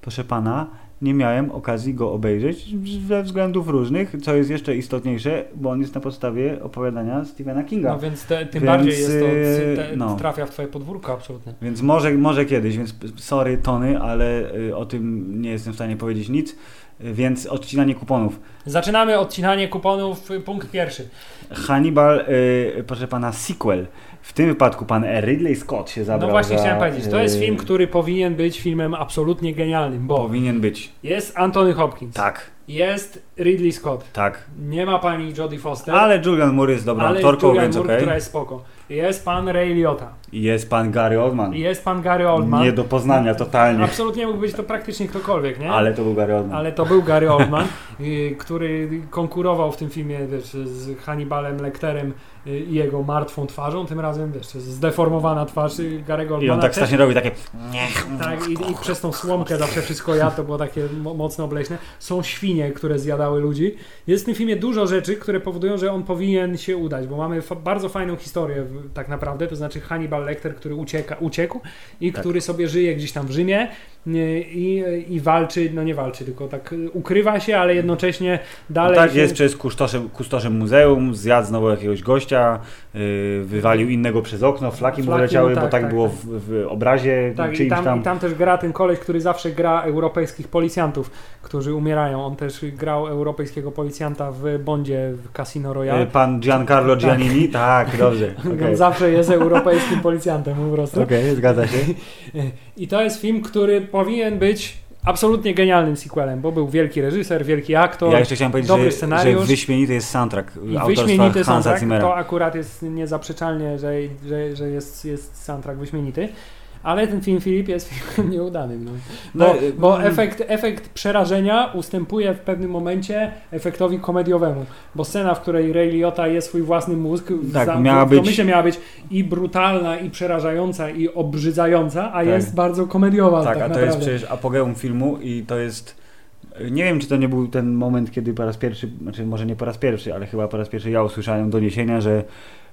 proszę pana, nie miałem okazji go obejrzeć ze względów różnych, co jest jeszcze istotniejsze, bo on jest na podstawie opowiadania Stephena Kinga. No więc te, tym Więc, bardziej jest to, y, te, no. trafia w twoje podwórko absolutnie. Więc może, może kiedyś, więc sorry Tony, ale y, o tym nie jestem w stanie powiedzieć nic. Więc odcinanie kuponów. Zaczynamy odcinanie kuponów, y, punkt pierwszy. Hannibal, proszę pana, sequel. W tym wypadku pan Ridley Scott się zabrał No właśnie za, chciałem powiedzieć, to jest y, film, który powinien być filmem absolutnie genialnym, bo Powinien być. jest Anthony Hopkins, Tak, jest Ridley Scott, tak. nie ma pani Jodie Foster, Ale Julian Moore jest dobrą aktorką, Julianne więc okej. która jest spoko. Jest pan Ray Liotta, Jest pan Gary Oldman. jest pan Gary Oldman. Nie do poznania totalnie. Absolutnie mógł być to praktycznie ktokolwiek, nie? Ale to był Gary Oldman. Ale to był Gary Oldman, *laughs* y, który konkurował w tym filmie wiesz, z Hannibalem Lecterem y, i jego martwą twarzą. Tym razem wiesz, zdeformowana twarz y, Gary'ego I Oldmana. on tak strasznie robi takie... Tak, i, i przez tą słomkę zawsze wszystko ja, to było takie mo- mocno obleśne. Są świnie, które zjadały ludzi. Jest w tym filmie dużo rzeczy, które powodują, że on powinien się udać, bo mamy bardzo fajną historię tak naprawdę, to znaczy Hannibal Lecter, który ucieka, uciekł i Tak. który sobie żyje gdzieś tam w Rzymie i, i walczy, no nie walczy, tylko tak y, ukrywa się, ale jednocześnie dalej tak, się... jest przez kustoszem, kustoszem muzeum, zjadł znowu jakiegoś gościa, yy, wywalił innego przez okno, flaki Flaki mu, wyleciały, bo tak, tak, tak, było tak. w, w obrazie Tak, i czyimś tam, tam. i tam też gra ten koleś, który zawsze gra europejskich policjantów, którzy umierają. On też grał europejskiego policjanta w Bondzie w Casino Royale. Yy, Pan Giancarlo Giannini? *laughs* Tak, dobrze. On Okej, zawsze jest europejskim policjantem po prostu. Okej, zgadza się. *laughs* I to jest film, który powinien być absolutnie genialnym sequelem, bo był wielki reżyser, wielki aktor. Ja jeszcze chciałem powiedzieć, dobry że, scenariusz. że wyśmienity jest soundtrack I wyśmienity Hansa soundtrack, Zimmera. to akurat jest niezaprzeczalnie, że, że, że jest, jest soundtrack wyśmienity. Ale ten film Filip jest *laughs* filmem nieudanym. No. No, Bo, y, bo mm. efekt, efekt przerażenia ustępuje w pewnym momencie efektowi komediowemu. Bo scena, w której Ray Liotta je swój własny mózg, w Tak, zamku, miała w być- domyśle miała być i brutalna, i przerażająca, i obrzydzająca, a Tak. jest bardzo komediowa. Tak, Tak, a to naprawdę. jest przecież apogeum filmu i to jest. Nie wiem, czy to nie był ten moment, kiedy po raz pierwszy, znaczy może nie po raz pierwszy, ale chyba po raz pierwszy ja usłyszałem doniesienia, że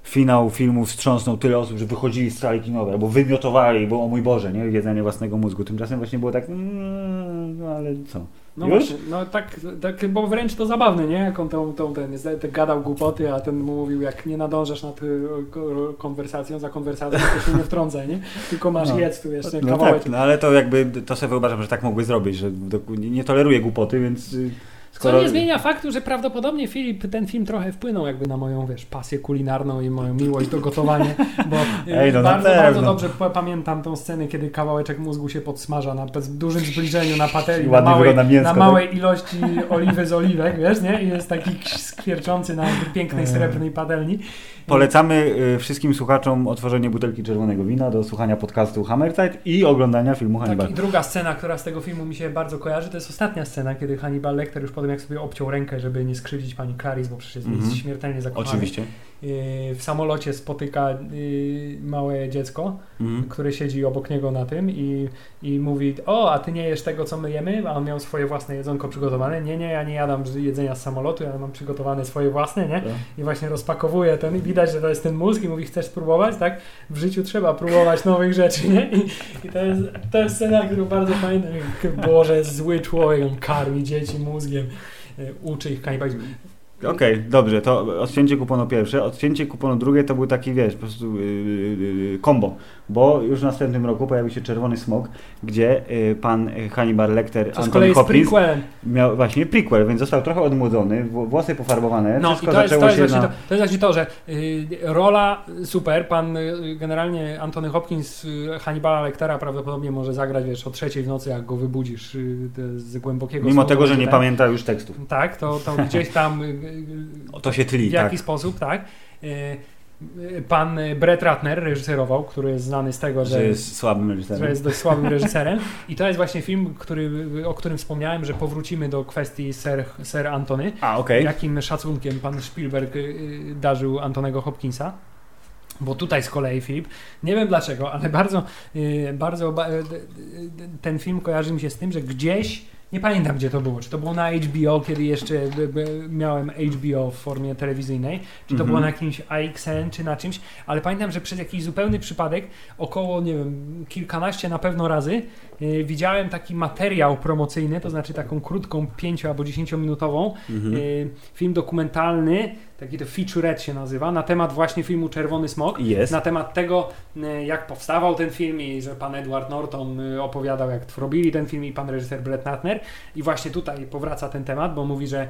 finał filmu wstrząsnął tyle osób, że wychodzili z sali kinowej, albo wymiotowali, bo o mój Boże, nie? Jedzenie własnego mózgu. Tymczasem właśnie było tak, mm, no ale co? No Już? właśnie, no tak, tak, bo wręcz to zabawne, nie? Jak on tą, tą, ten, ten gadał głupoty, a ten mu mówił, jak nie nadążasz nad y, ko- konwersacją, za konwersacją, to się nie wtrącaj, nie? Tylko masz No. jedz tu jeszcze No kawałek. tak, no ale to jakby, to sobie wyobrażam, że tak mogły zrobić, że nie, toleruję głupoty, więc y, Co skoro... nie zmienia faktu, że prawdopodobnie Filip ten film trochę wpłynął jakby na moją, wiesz, pasję kulinarną i moją miłość do gotowania, bo *laughs* y, Ej, no bardzo, bardzo dobrze pamiętam tą scenę, kiedy kawałeczek mózgu się podsmaża na dużym zbliżeniu na patelni, na małej, mięsko, na tak? małej ilości oliwy z oliwek, wiesz, nie? I jest taki skwierczący na pięknej srebrnej patelni. Polecamy y, wszystkim słuchaczom otworzenie butelki czerwonego wina do słuchania podcastu Hammerzeit i oglądania filmu Hannibal. Tak, i druga scena, która z tego filmu mi się bardzo kojarzy, to jest ostatnia scena, kiedy Hannibal Lecter już potem jak sobie obciął rękę, żeby nie skrzywdzić pani Clarice, bo przecież jest Mhm. śmiertelnie zakochany. Oczywiście. Yy, w samolocie spotyka yy, małe dziecko, Mhm. które siedzi obok niego na tym i, i mówi, o, a ty nie jesz tego, co my jemy? A on miał swoje własne jedzonko przygotowane. Nie, nie, ja nie jadam jedzenia z samolotu, ja mam przygotowane swoje własne, nie? Tak. I właśnie rozpakowuje ten i widać, że to jest ten mózg i mówi, chcesz spróbować, tak? W życiu trzeba próbować nowych rzeczy, nie? I, i to, jest, to jest scena, którą bardzo pamiętam. Boże, zły człowiek, on karmi dzieci mózgiem, y, uczy ich kanibalizmu. Okej, dobrze, to odcięcie kuponu pierwsze. Odcięcie kuponu drugie to był taki, wiesz, po prostu yy, yy, kombo, bo już w następnym roku pojawił się Czerwony Smok, gdzie yy, pan Hannibal Lecter, z Anthony Hopkins miał właśnie prequel, więc został trochę odmłodzony, wło- włosy pofarbowane, No i wszystko to jest, zaczęło to, jest się właśnie na... to, to jest właśnie to, że y, rola super, pan y, generalnie Antony Hopkins y, Hannibala Lectera prawdopodobnie może zagrać wiesz o trzeciej w nocy, jak go wybudzisz y, z głębokiego Mimo snu, tego, że nie tak? pamięta już tekstów. Tak, to, to gdzieś tam y, y, *laughs* To się tli, w tak. jaki sposób, tak. Pan Brett Ratner reżyserował, który jest znany z tego, Że jest słabym że reżyserem. jest dość słabym reżyserem. I to jest właśnie film, który, o którym wspomniałem, że powrócimy do kwestii Sir, Sir Antony. A, okej. Jakim szacunkiem pan Spielberg y, darzył Antonego Hopkinsa. Bo tutaj z kolei Filip, nie wiem dlaczego, ale bardzo, y, bardzo ba- y, ten film kojarzy mi się z tym, że gdzieś, nie pamiętam gdzie to było, czy to było na HBO, kiedy jeszcze miałem HBO w formie telewizyjnej, czy to Mhm. było na jakimś AXN, czy na czymś, ale pamiętam, że przez jakiś zupełny przypadek, około, nie wiem, kilkanaście na pewno razy, y, widziałem taki materiał promocyjny, to znaczy taką krótką, pięcio albo dziesięciominutową, Mhm. y, film dokumentalny, taki to featurette się nazywa, na temat właśnie filmu Czerwony Smok. Jest. Na temat tego, y, jak powstawał ten film i że pan Edward Norton y, opowiadał, jak robili ten film i pan reżyser Brett Ratner. I właśnie tutaj powraca ten temat, bo mówi, że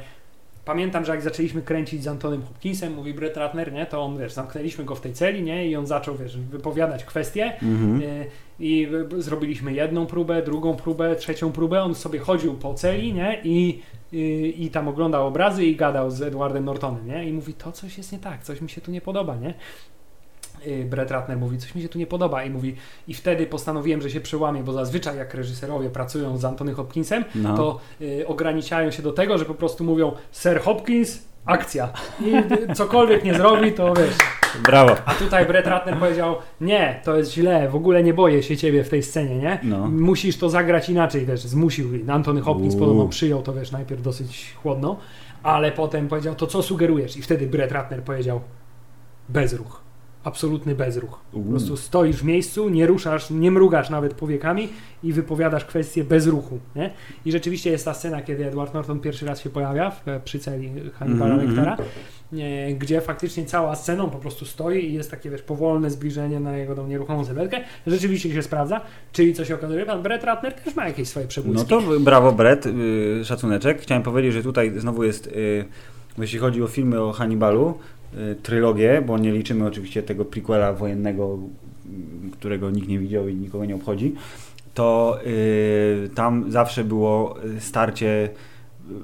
pamiętam, że jak zaczęliśmy kręcić z Antonym Hopkinsem, mówi Brett Ratner, nie, to on, wiesz, zamknęliśmy go w tej celi, nie, i on zaczął, wiesz, wypowiadać kwestie y, i y, zrobiliśmy jedną próbę, drugą próbę, trzecią próbę, on sobie chodził po celi, nie, i i, i tam oglądał obrazy i gadał z Edwardem Nortonem, nie? I mówi, to coś jest nie tak, coś mi się tu nie podoba, nie? Y, Brett Ratner mówi, coś mi się tu nie podoba i mówi, i wtedy postanowiłem, że się przełamię, bo zazwyczaj jak reżyserowie pracują z Antony Hopkinsem, No. to y, ograniczają się do tego, że po prostu mówią Sir Hopkins, akcja. I cokolwiek nie zrobi, to wiesz. Brawo. A tutaj Brett Ratner powiedział, nie, to jest źle, w ogóle nie boję się ciebie w tej scenie, nie? No. Musisz to zagrać inaczej, wiesz, zmusił. Antony Hopkins Uuu. podobno przyjął to, wiesz, najpierw dosyć chłodno, ale potem powiedział, to co sugerujesz? I wtedy Brett Ratner powiedział, bezruch. Absolutny bezruch. Po prostu stoisz w miejscu, nie ruszasz, nie mrugasz nawet powiekami i wypowiadasz kwestię bez ruchu. Nie? I rzeczywiście jest ta scena, kiedy Edward Norton pierwszy raz się pojawia w, przy celi Hannibala Mhm, Lectera, nie, gdzie faktycznie cała sceną po prostu stoi i jest takie wiesz, powolne zbliżenie na jego tą nieruchomą sylwetkę. Rzeczywiście się sprawdza, czyli co się okazuje, pan Brett Ratner też ma jakieś swoje No przebłyski. to brawo Brett, yy, szacuneczek. Chciałem powiedzieć, że tutaj znowu jest, yy, jeśli chodzi o filmy o Hannibalu, trylogię, bo nie liczymy oczywiście tego prequela wojennego, którego nikt nie widział i nikogo nie obchodzi, to yy, tam zawsze było starcie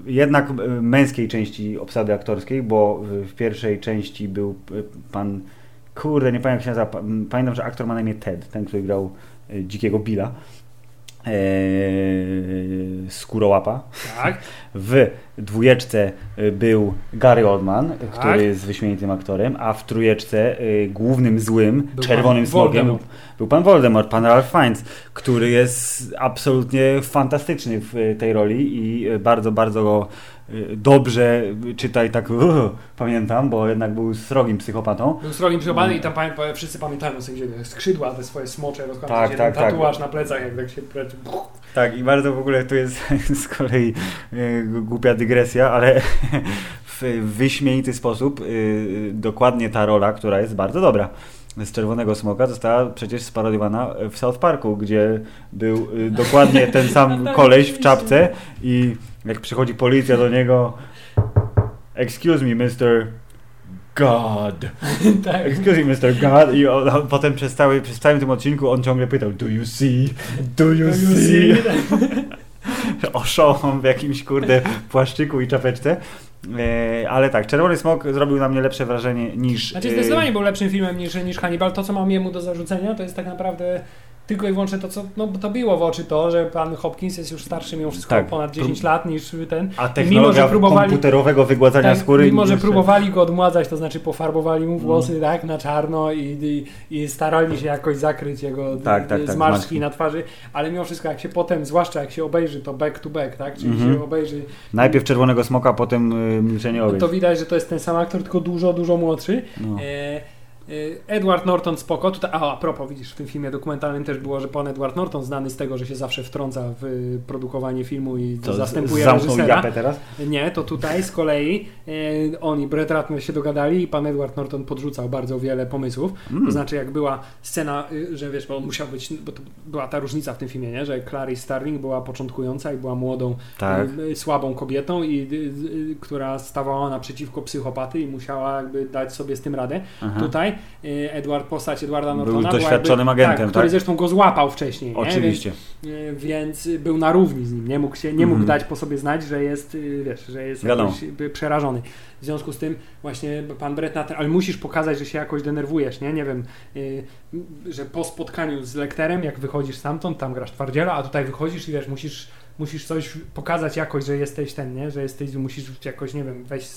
yy, jednak męskiej części obsady aktorskiej, bo w, pierwszej części był pan Kurde, nie pamiętam jak się nazywa. Pamiętam, że aktor ma na imię Ted, ten, który grał Dzikiego Billa. E, Skórołapa. Tak. W dwójeczce y, był Gary Oldman, Tak. który jest wyśmienitym aktorem, a w trójeczce y, głównym złym, Był czerwonym smogiem Voldemort. był pan Voldemort, pan Ralph Fiennes, który jest absolutnie fantastyczny w y, tej roli i bardzo, bardzo go dobrze czytaj tak uh, pamiętam, bo jednak był srogim psychopatą. Był srogim przyjmowany i tam pamię, pa- wszyscy pamiętają sobie, gdzie skrzydła te swoje smocze rozkładane, Tak, tak, tak, ten tak. tatuaż na plecach, jak tak się pleczy. Tak, i bardzo w ogóle to jest *laughs* z kolei y, głupia dygresja, ale *laughs* w wyśmienity sposób y, dokładnie ta rola, która jest bardzo dobra z Czerwonego Smoka została przecież sparodiowana w South Parku, gdzie był y, dokładnie ten sam *laughs* koleś w czapce i jak przychodzi policja do niego Excuse me, Mr. God. *laughs* tak. Excuse me, Mr. God. I on, on potem przez, cały, przez całym tym odcinku on ciągle pytał Do you see? Do you, see? *laughs* *laughs* Oszołom w jakimś kurde płaszczyku i czapeczce. E, ale tak, Czerwony Smok zrobił na mnie lepsze wrażenie niż... Znaczy e, zdecydowanie był lepszym filmem niż, niż Hannibal. To, co mam jemu do zarzucenia, to jest tak naprawdę tylko i wyłącznie to, co no, to biło w oczy to, że pan Hopkins jest już starszy mimo wszystko Tak. ponad 10 lat niż ten. A technologia mimo, że próbowali, komputerowego wygładzania tak, skóry... mimo, że próbowali go odmładzać, to znaczy pofarbowali mu włosy Mm. tak, na czarno i, i, i starali się jakoś zakryć jego Tak, tak, tak, zmarszczki zmarszczki. na twarzy, ale mimo wszystko jak się potem, zwłaszcza jak się obejrzy to back to back, tak, czyli Mhm. się obejrzy Najpierw Czerwonego Smoka, potem y, Milczenie no to widać, że to jest ten sam aktor, tylko dużo, dużo młodszy. No. E, Edward Norton spoko. Tutaj, a, a propos, widzisz, w tym filmie dokumentalnym też było, że pan Edward Norton znany z tego, że się zawsze wtrąca w y, produkowanie filmu i To zastępuje reżysera. teraz? Nie, to tutaj z kolei e, on i Brett Ratner się dogadali i pan Edward Norton podrzucał bardzo wiele pomysłów. Mm. To znaczy, jak była scena, y, że wiesz, bo on musiał być, bo to była ta różnica w tym filmie, nie? że Clarice Starling była początkująca i była młodą, Tak. y, y, słabą kobietą, i, y, y, która stawała naprzeciwko psychopaty i musiała jakby dać sobie z tym radę. Aha. Tutaj y, Edward, postać Edwarda Był Nortona była doświadczonym jakby, agentem, tak, który tak? zresztą go złapał wcześniej. nie? Oczywiście. Więc, y, więc był na równi z nim, nie mógł, się, nie mógł Mhm. dać po sobie znać, że jest, y, wiesz, że jest jakoś y, przerażony. W związku z tym właśnie pan Brett Ratner, ale musisz pokazać, że się jakoś denerwujesz, nie? Nie wiem, y, że po spotkaniu z lekterem, jak wychodzisz stamtąd, tam grasz twardziela, a tutaj wychodzisz i wiesz, musisz musisz coś pokazać jakoś, że jesteś ten, nie? Że jesteś, musisz jakoś, nie wiem, weź,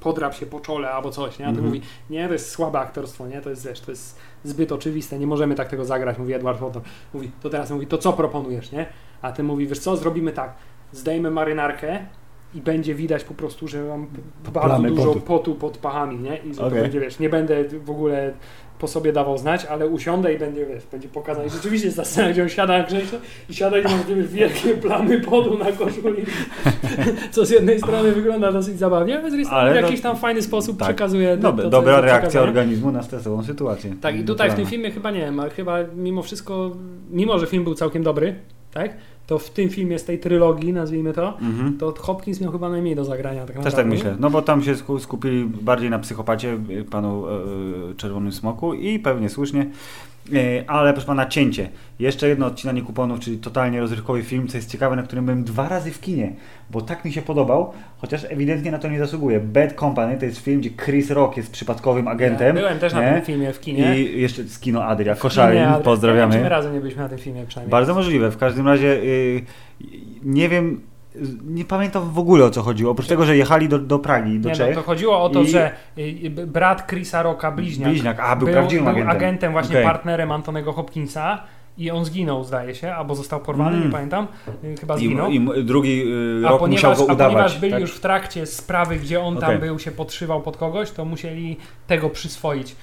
podrap się po czole albo coś, nie? A ty Mhm. mówi, nie, to jest słabe aktorstwo, nie? To jest, wiesz, to jest zbyt oczywiste, nie możemy tak tego zagrać, mówi Edward Norton. Mówi, to teraz mówi, to co proponujesz, nie? A ty mówi, wiesz co, zrobimy tak, zdejmę marynarkę i będzie widać po prostu, że mam bardzo Plamy dużo potu. potu. pod pachami, nie? I Okej. to będzie, wiesz, nie będę w ogóle po sobie dawał znać, ale usiądę i będzie, wiesz, będzie pokazane. I rzeczywiście jest ta scena, gdzie on siada na krześle i siada i ma takie wielkie plamy potu na koszuli, *laughs* co z jednej strony wygląda dosyć zabawnie, ale z drugiej strony w to- jakiś tam fajny sposób tak. przekazuje Dob- to, dobra reakcja organizmu na stresową sytuację. Tak, i tutaj w tym filmie chyba nie wiem, ale chyba mimo wszystko, mimo że film był całkiem dobry, tak, to w tym filmie z tej trylogii, nazwijmy to, Mhm. to Hopkins miał chyba najmniej do zagrania. Tak Też tak myślę. No bo tam się sku- skupili bardziej na psychopacie, panu e, e, Czerwonym Smoku i pewnie słusznie. E, Ale proszę pana, cięcie. Jeszcze jedno odcinanie kuponów, czyli totalnie rozrywkowy film, co jest ciekawe, na którym byłem dwa razy w kinie, bo tak mi się podobał, chociaż ewidentnie na to nie zasługuje. Bad Company to jest film, gdzie Chris Rock jest przypadkowym agentem. Ja byłem też na nie? tym filmie w kinie. I jeszcze z kino Adria Koszalin, pozdrawiamy. Czy my razem nie byliśmy na tym filmie przynajmniej. Bardzo możliwe. W każdym razie y, nie wiem, nie pamiętam w ogóle o co chodziło. Oprócz tego, że jechali do, do Pragi, do Nie, no, Czech. to chodziło o to, I- że brat Chrisa Rocka, bliźniak, Bliźniak, a, był prawdziwym był agentem. właśnie Okej. partnerem Antonego Hopkinsa i on zginął, zdaje się, albo został porwany, Mm. nie pamiętam, y, chyba I, zginął. I m- drugi y, A rok ponieważ, musiał go a udawać. ponieważ byli tak? już w trakcie sprawy, gdzie on tam Okej. był, się podszywał pod kogoś, to musieli tego przyswoić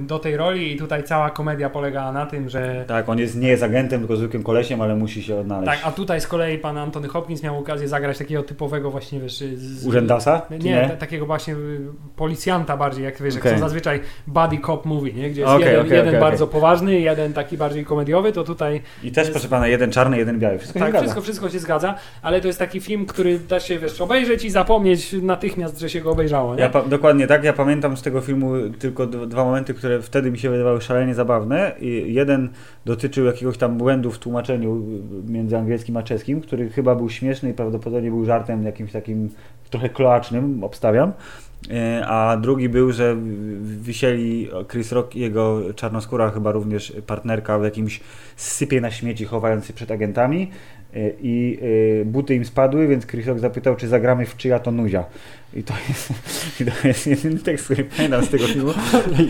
do tej roli i tutaj cała komedia polegała na tym, że Tak, on jest, nie jest agentem, tylko zwykłym kolesiem, ale musi się odnaleźć. tak, a tutaj z kolei pan Antony Hopkins miał okazję zagrać takiego typowego właśnie, wiesz, z, Urzędasa? nie, nie? ta- takiego właśnie y, policjanta bardziej, jak wiesz, Okej. jak są zazwyczaj buddy cop movie, nie? gdzie jest Okej, jeden, okej, jeden bardzo poważny, jeden taki bardziej komediowy, to tutaj I też, proszę pana, jeden czarny, jeden biały. Wszystko tak, wszystko, wszystko się zgadza, ale to jest taki film, który da się, wiesz, obejrzeć i zapomnieć natychmiast, że się go obejrzało, nie? Ja dokładnie tak. Ja pamiętam z tego filmu tylko d- dwa momenty, które wtedy mi się wydawały szalenie zabawne. I jeden dotyczył jakiegoś tam błędu w tłumaczeniu y, między angielskim a czeskim, który chyba był śmieszny i prawdopodobnie był żartem jakimś takim trochę kloacznym, obstawiam. E, a drugi był, że wisieli Chris Rock i jego czarnoskóra, chyba również partnerka w jakimś sypie na śmieci, chowając się przed agentami i e, buty im spadły, więc Rock zapytał, czy zagramy w czyja to nuzia. I to jest, *laughs* i to jest jedyny tekst, który pamiętam z tego filmu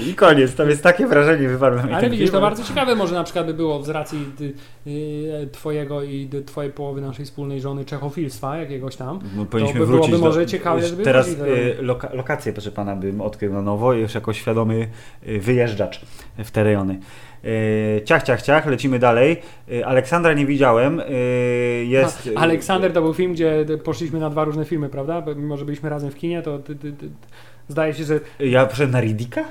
i, koniec. Tam jest takie wrażenie wywarłem. i Ale widzisz, film, to bardzo ciekawe może na przykład by było z racji ty, y, twojego i twojej połowy naszej wspólnej żony czechofilstwa jakiegoś tam. Bo powinniśmy by wrócić byłoby do, może ciekawe, żeby Teraz y, loka, lokację, proszę pana, bym odkrył na nowo, już jako świadomy y, wyjeżdżacz w te rejony. Y, Ciach, ciach, ciach, lecimy dalej. Y, Aleksandra nie widziałem. y, Jest. A, Aleksander to był film, gdzie poszliśmy na dwa różne filmy, prawda? Mimo, że byliśmy razem w kinie, to ty, ty, ty, zdaje się, że Ja poszedłem na Ridika?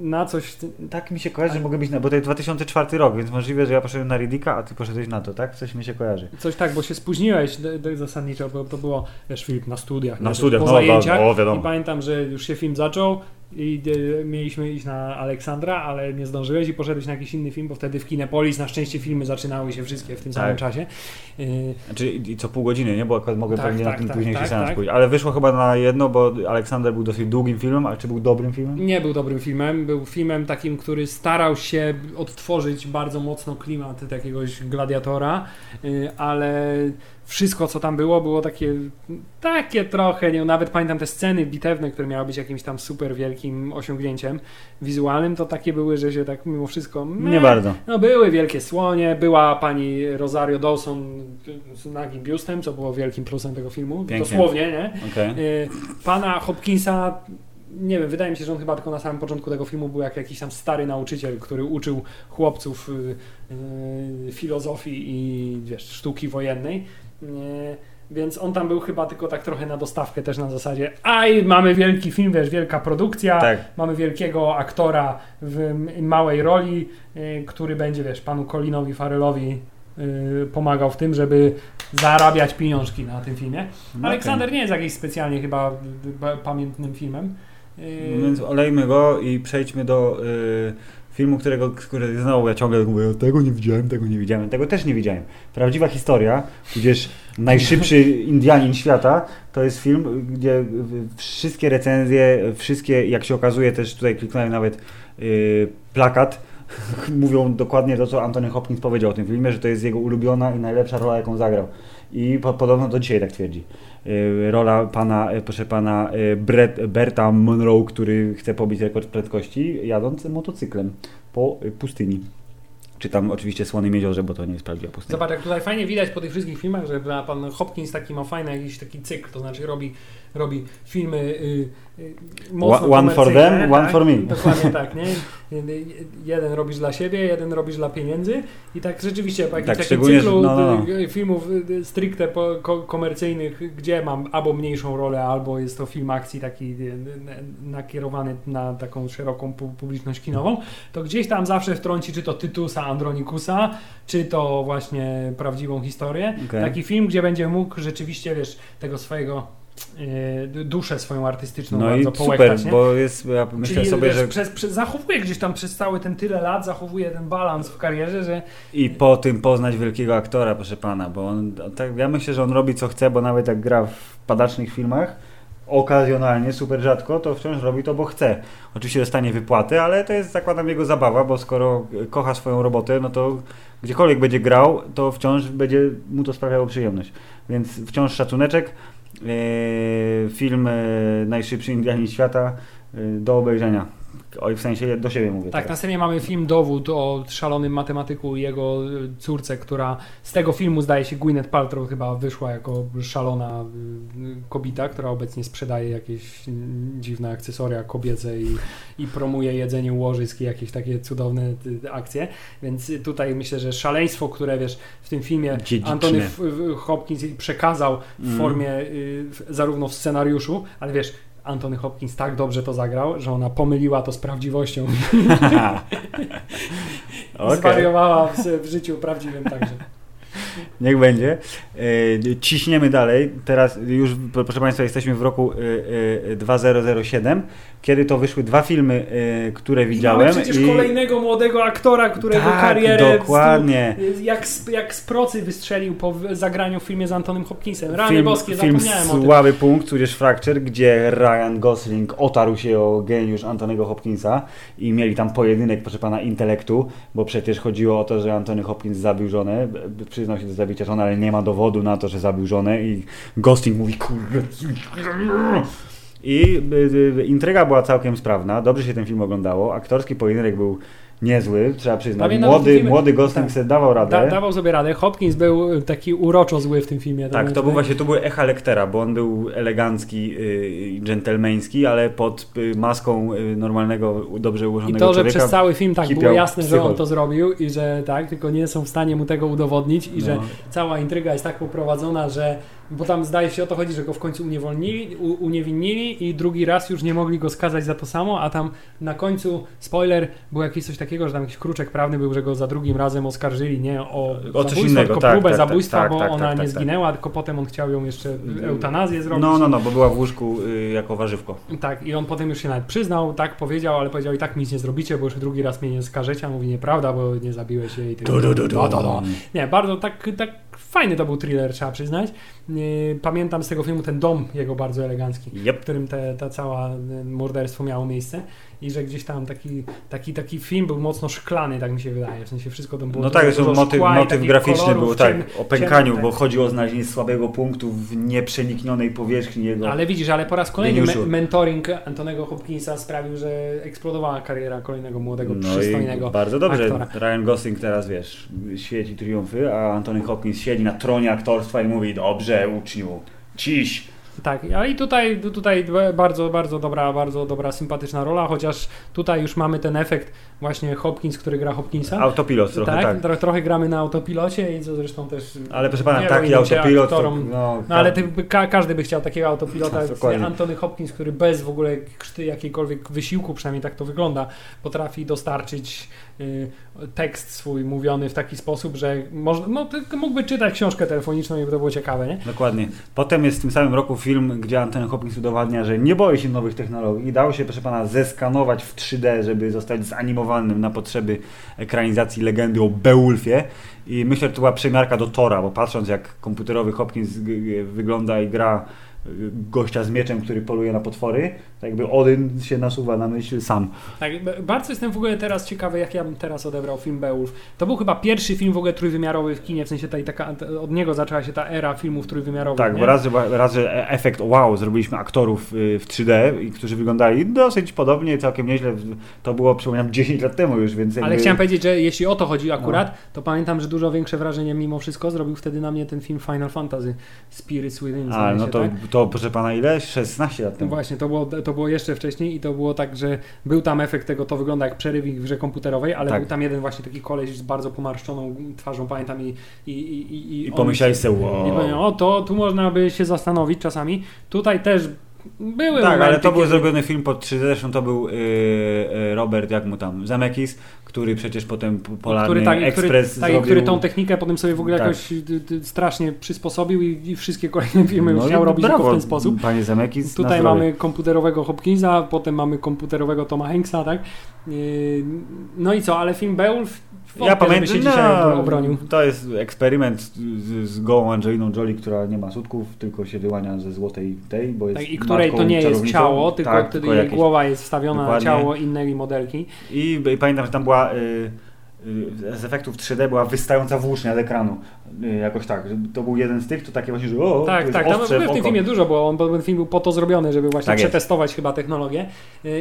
na coś... Tak mi się kojarzy, że mogę być na. Bo to jest 2004 rok, więc możliwe, że ja poszedłem na Ridika, a ty poszedłeś na to, tak? Coś mi się kojarzy. Coś tak, bo się spóźniłeś zasadniczo, bo to było wiesz, film na studiach. Na nie? studiach, no, zajęciach. no, o, wiadomo. I pamiętam, że już się film zaczął i e, mieliśmy iść na Aleksandra, ale nie zdążyłeś i poszedłeś na jakiś inny film, bo wtedy w Kinepolis na szczęście filmy zaczynały się wszystkie w tym Tak. samym czasie. E, Znaczy i co pół godziny, nie? Bo akurat mogłem Tak, pewnie na tak, ten tak, późniejszy tak, seans tak. pójść. Ale wyszło chyba na jedno, bo Aleksander był dosyć długim filmem, ale czy był dobrym filmem? Nie był dobrym filmem, był filmem takim, który starał się odtworzyć bardzo mocno klimat jakiegoś gladiatora, y, ale wszystko co tam było, było takie, takie trochę, nie, nawet pamiętam te sceny bitewne, które miały być jakimś tam super wielkim osiągnięciem wizualnym, to takie były, że się tak mimo wszystko... meh. Nie bardzo. No były wielkie słonie, była pani Rosario Dawson z nagim biustem, co było wielkim plusem tego filmu, Pięknie. dosłownie, nie? Okej. Y, Pana Hopkinsa, nie wiem, wydaje mi się, że on chyba tylko na samym początku tego filmu był jak jakiś tam stary nauczyciel, który uczył chłopców y, y, filozofii i wiesz, sztuki wojennej. Y, Więc on tam był chyba tylko tak trochę na dostawkę też na zasadzie aj, mamy wielki film, wiesz, wielka produkcja, Tak. mamy wielkiego aktora w małej roli, y, który będzie, wiesz, panu Colinowi Farrellowi y, pomagał w tym, żeby zarabiać pieniążki na tym filmie. No Aleksander nie jest jakiś specjalnie chyba y, pamiętnym filmem. No Więc olejmy go i przejdźmy do y, filmu, którego który znowu ja ciągle mówię, tego nie widziałem, tego nie widziałem, tego też nie widziałem. Prawdziwa historia, tudzież najszybszy *laughs* Indianin świata, to jest film, gdzie wszystkie recenzje, wszystkie, jak się okazuje, też tutaj kliknąłem nawet y, plakat, *laughs* mówią dokładnie to, co Anthony Hopkins powiedział o tym filmie, że to jest jego ulubiona i najlepsza rola, jaką zagrał. I po, podobno do dzisiaj tak twierdzi. Y, rola pana, y, proszę pana, y, Brett, Berta Monroe, który chce pobić rekord prędkości jadąc motocyklem po pustyni. Czy tam oczywiście słony miedziorze, bo to nie jest prawdziwa pustynia. Zobacz, jak tutaj fajnie widać po tych wszystkich filmach, że pan Hopkins taki ma fajny jakiś taki cykl, to znaczy robi, robi filmy y, y, mocno One- one for them, one tak? for me. Dokładnie *laughs* tak, nie? Jeden robisz dla siebie, jeden robisz dla pieniędzy i tak rzeczywiście po jakimś Tak, takim cyklu no, no, no. y, filmów stricte komercyjnych, gdzie mam albo mniejszą rolę, albo jest to film akcji taki nakierowany na taką szeroką pu- publiczność kinową, to gdzieś tam zawsze wtrąci czy to Tytusa Andronikusa, czy to właśnie prawdziwą historię. Okej. Taki film, gdzie będzie mógł rzeczywiście, wiesz, tego swojego duszę swoją artystyczną No i bardzo super, połektać, nie? bo jest, ja myślę Czyli sobie, że przez, przez, zachowuje gdzieś tam przez cały ten tyle lat, zachowuje ten balans w karierze, że i po tym poznać wielkiego aktora, proszę pana, bo on, tak, ja myślę, że on robi co chce, bo nawet jak gra w padacznych filmach, okazjonalnie, super rzadko, to wciąż robi to, bo chce. Oczywiście dostanie wypłaty, ale to jest, zakładam, jego zabawa, bo skoro kocha swoją robotę, no to gdziekolwiek będzie grał, to wciąż będzie mu to sprawiało przyjemność. Więc wciąż szacuneczek. Eee, film e, Najszybszy Indianin Świata e, do obejrzenia. Oj, w sensie do siebie mówię. tak, teraz. następnie mamy film Dowód o szalonym matematyku i jego y, córce, która z tego filmu zdaje się Gwyneth Paltrow chyba wyszła jako szalona y, kobita, która obecnie sprzedaje jakieś y, dziwne akcesoria kobiece i, i promuje jedzenie łożysk i jakieś takie cudowne y, akcje, więc y, tutaj myślę, że szaleństwo, które wiesz w tym filmie Dziedziczne. Antony Hopkins przekazał w Mm. formie y, w- zarówno w scenariuszu, ale wiesz Antony Hopkins tak dobrze to zagrał, że ona pomyliła to z prawdziwością. *laughs* *laughs* Zwariowała w, w życiu prawdziwym także. Niech będzie. E, ciśniemy dalej. Teraz już, proszę Państwa, jesteśmy w roku e, e, 2007, kiedy to wyszły dwa filmy, e, które I widziałem. mamy przecież kolejnego młodego aktora, którego Tak, karierę dokładnie. stu- jak, z, jak z procy wystrzelił po zagraniu w filmie z Antonym Hopkinsem. Rany film, boskie, film zapomniałem o tym. Słaby Punkt, tudzież Fracture, gdzie Ryan Gosling otarł się o geniusz Antonego Hopkinsa i mieli tam pojedynek, proszę pana, intelektu, bo przecież chodziło o to, że Antony Hopkins zabił żonę, przyznał się do zabicia żony, ale nie ma dowodu na to, że zabił żonę i Gosling mówi. I y, y, intryga była całkiem sprawna, dobrze się ten film oglądało, aktorski pojedynek był niezły, trzeba przyznać. Pamiętam, Młody, młody Gosling tak. sobie dawał radę. Da, dawał sobie radę. Hopkins był taki uroczo zły w tym filmie. Tak, to był właśnie to były echa Lectera, bo on był elegancki i dżentelmeński, ale pod y, maską y, normalnego, dobrze I ułożonego to, że człowieka. przez cały film tak było jasne, że on to zrobił i że tak, tylko nie są w stanie mu tego udowodnić i No. że cała intryga jest tak poprowadzona, że bo tam zdaje się o to chodzi, że go w końcu uniewolnili, u, uniewinnili i drugi raz już nie mogli go skazać za to samo, a tam na końcu, spoiler, było jakieś coś takiego, że tam jakiś kruczek prawny był, że go za drugim razem oskarżyli nie o, O coś innego, tylko tak, próbę tak, tak, zabójstwa, tak, bo tak, ona tak, nie zginęła, tylko potem on chciał ją jeszcze eutanazję zrobić. No, no, no, bo była w łóżku y, jako warzywko. Tak, i on potem już się nawet przyznał, tak powiedział, ale powiedział i tak mi nic nie zrobicie, bo już drugi raz mnie nie skażecie, a mówi nieprawda, bo nie zabiłeś jej. i Du, du, du, du. Da, da, da. Nie, bardzo tak, tak fajny to był thriller, trzeba przyznać. Yy, Pamiętam z tego filmu ten dom jego bardzo elegancki, w Yep. którym te, ta cała y, morderstwo miało miejsce i że gdzieś tam taki, taki, taki film był mocno szklany, tak mi się wydaje, w sensie wszystko tam było No tak, zresztą motyw, motyw graficzny kolorów, był tak, o pękaniu, bo tak. chodziło o znalezienie słabego punktu w nieprzeniknionej powierzchni jego. Ale widzisz, ale po raz kolejny me- mentoring Antonego Hopkinsa sprawił, że eksplodowała kariera kolejnego młodego, No przystojnego bardzo dobrze. aktora. Ryan Gosling teraz, wiesz, świeci triumfy, a Antony Hopkins siedzi na tronie aktorstwa i mówi, dobrze uczniu, ciś. Tak, a i tutaj, tutaj bardzo, bardzo dobra, bardzo dobra, sympatyczna rola, chociaż tutaj już mamy ten efekt właśnie Hopkins, który gra Hopkinsa. Autopilot trochę, tak. tak, tro- trochę gramy na autopilocie i co zresztą też... Ale proszę pana, taki autopilot, to, aktorom- no, No ale ty, ka każdy by chciał takiego autopilota. Dokładnie. Antony Hopkins, który bez w ogóle krzty jakiejkolwiek wysiłku, przynajmniej tak to wygląda, potrafi dostarczyć y, tekst swój mówiony w taki sposób, że można, no, mógłby czytać książkę telefoniczną i by to było ciekawe, nie? Dokładnie. Potem jest w tym samym roku film, gdzie Anthony Hopkins udowadnia, że nie boi się nowych technologii i dał się, proszę pana, zeskanować w 3D, żeby zostać zanimowanym na potrzeby ekranizacji legendy o Beowulfie. I myślę, że to była przemiarka do Tora, bo patrząc jak komputerowy Hopkins wygląda i gra gościa z mieczem, który poluje na potwory, tak jakby Odyn się nasuwa na myśl sam. Tak, bardzo jestem w ogóle teraz ciekawy, jak ja bym teraz odebrał film Beowulf. To był chyba pierwszy film w ogóle trójwymiarowy w kinie, w sensie tej, taka, od niego zaczęła się ta era filmów trójwymiarowych. Tak, nie? bo raz, raz, że e- efekt wow, zrobiliśmy aktorów y, w 3D, i którzy wyglądali dosyć podobnie, całkiem nieźle. To było, przypominam, *laughs* 10 lat temu już, więc Ale jakby... chciałem powiedzieć, że jeśli o to chodzi akurat, No. to pamiętam, że dużo większe wrażenie mimo wszystko zrobił wtedy na mnie ten film Final Fantasy Spirits Within. A, no to, tak? To proszę pana ile? 16 lat No temu. właśnie, to było, to było jeszcze wcześniej i to było tak, że był tam efekt tego, to wygląda jak przerywnik w grze komputerowej, ale Tak. był tam jeden właśnie taki koleś z bardzo pomarszczoną twarzą, pamiętam i i, i, i, I pomyślałeś sobie, I wow. powiedziałem, o to, tu można by się zastanowić czasami. Tutaj też były Tak, ale to był kiedy- zrobiony film pod 3D, zresztą to był yy, Robert, jak mu tam, Zemeckis, który przecież potem Polarny który, tak, Ekspres który, tak, zrobił... który tą technikę potem sobie w ogóle Tak. jakoś y, y, strasznie przysposobił i, i wszystkie kolejne filmy No chciał robić brawo, w ten sposób. Panie Zemeckis, na Tutaj mamy komputerowego Hopkinsa, potem mamy komputerowego Toma Hanksa, tak? Yy, No i co, ale film Beowulf Ja pamiętam, się dzisiaj obronił. to jest eksperyment z, z gołą Angeliną Jolie, która nie ma sutków, tylko się wyłania ze złotej tej, bo jest Tak, I której to nie jest ciało, tylko tak, tylko jej jakieś- głowa jest wstawiona Dokładnie. na ciało innej modelki. I, I pamiętam, że tam była y, y, z efektów 3D była wystająca włócznia z ekranu. Y, jakoś tak, to był jeden z tych, to takie właśnie, że o, to Tak, jest tak, tam w w tym filmie dużo było, on, bo ten film był po to zrobiony, żeby właśnie Tak jest. przetestować chyba technologię.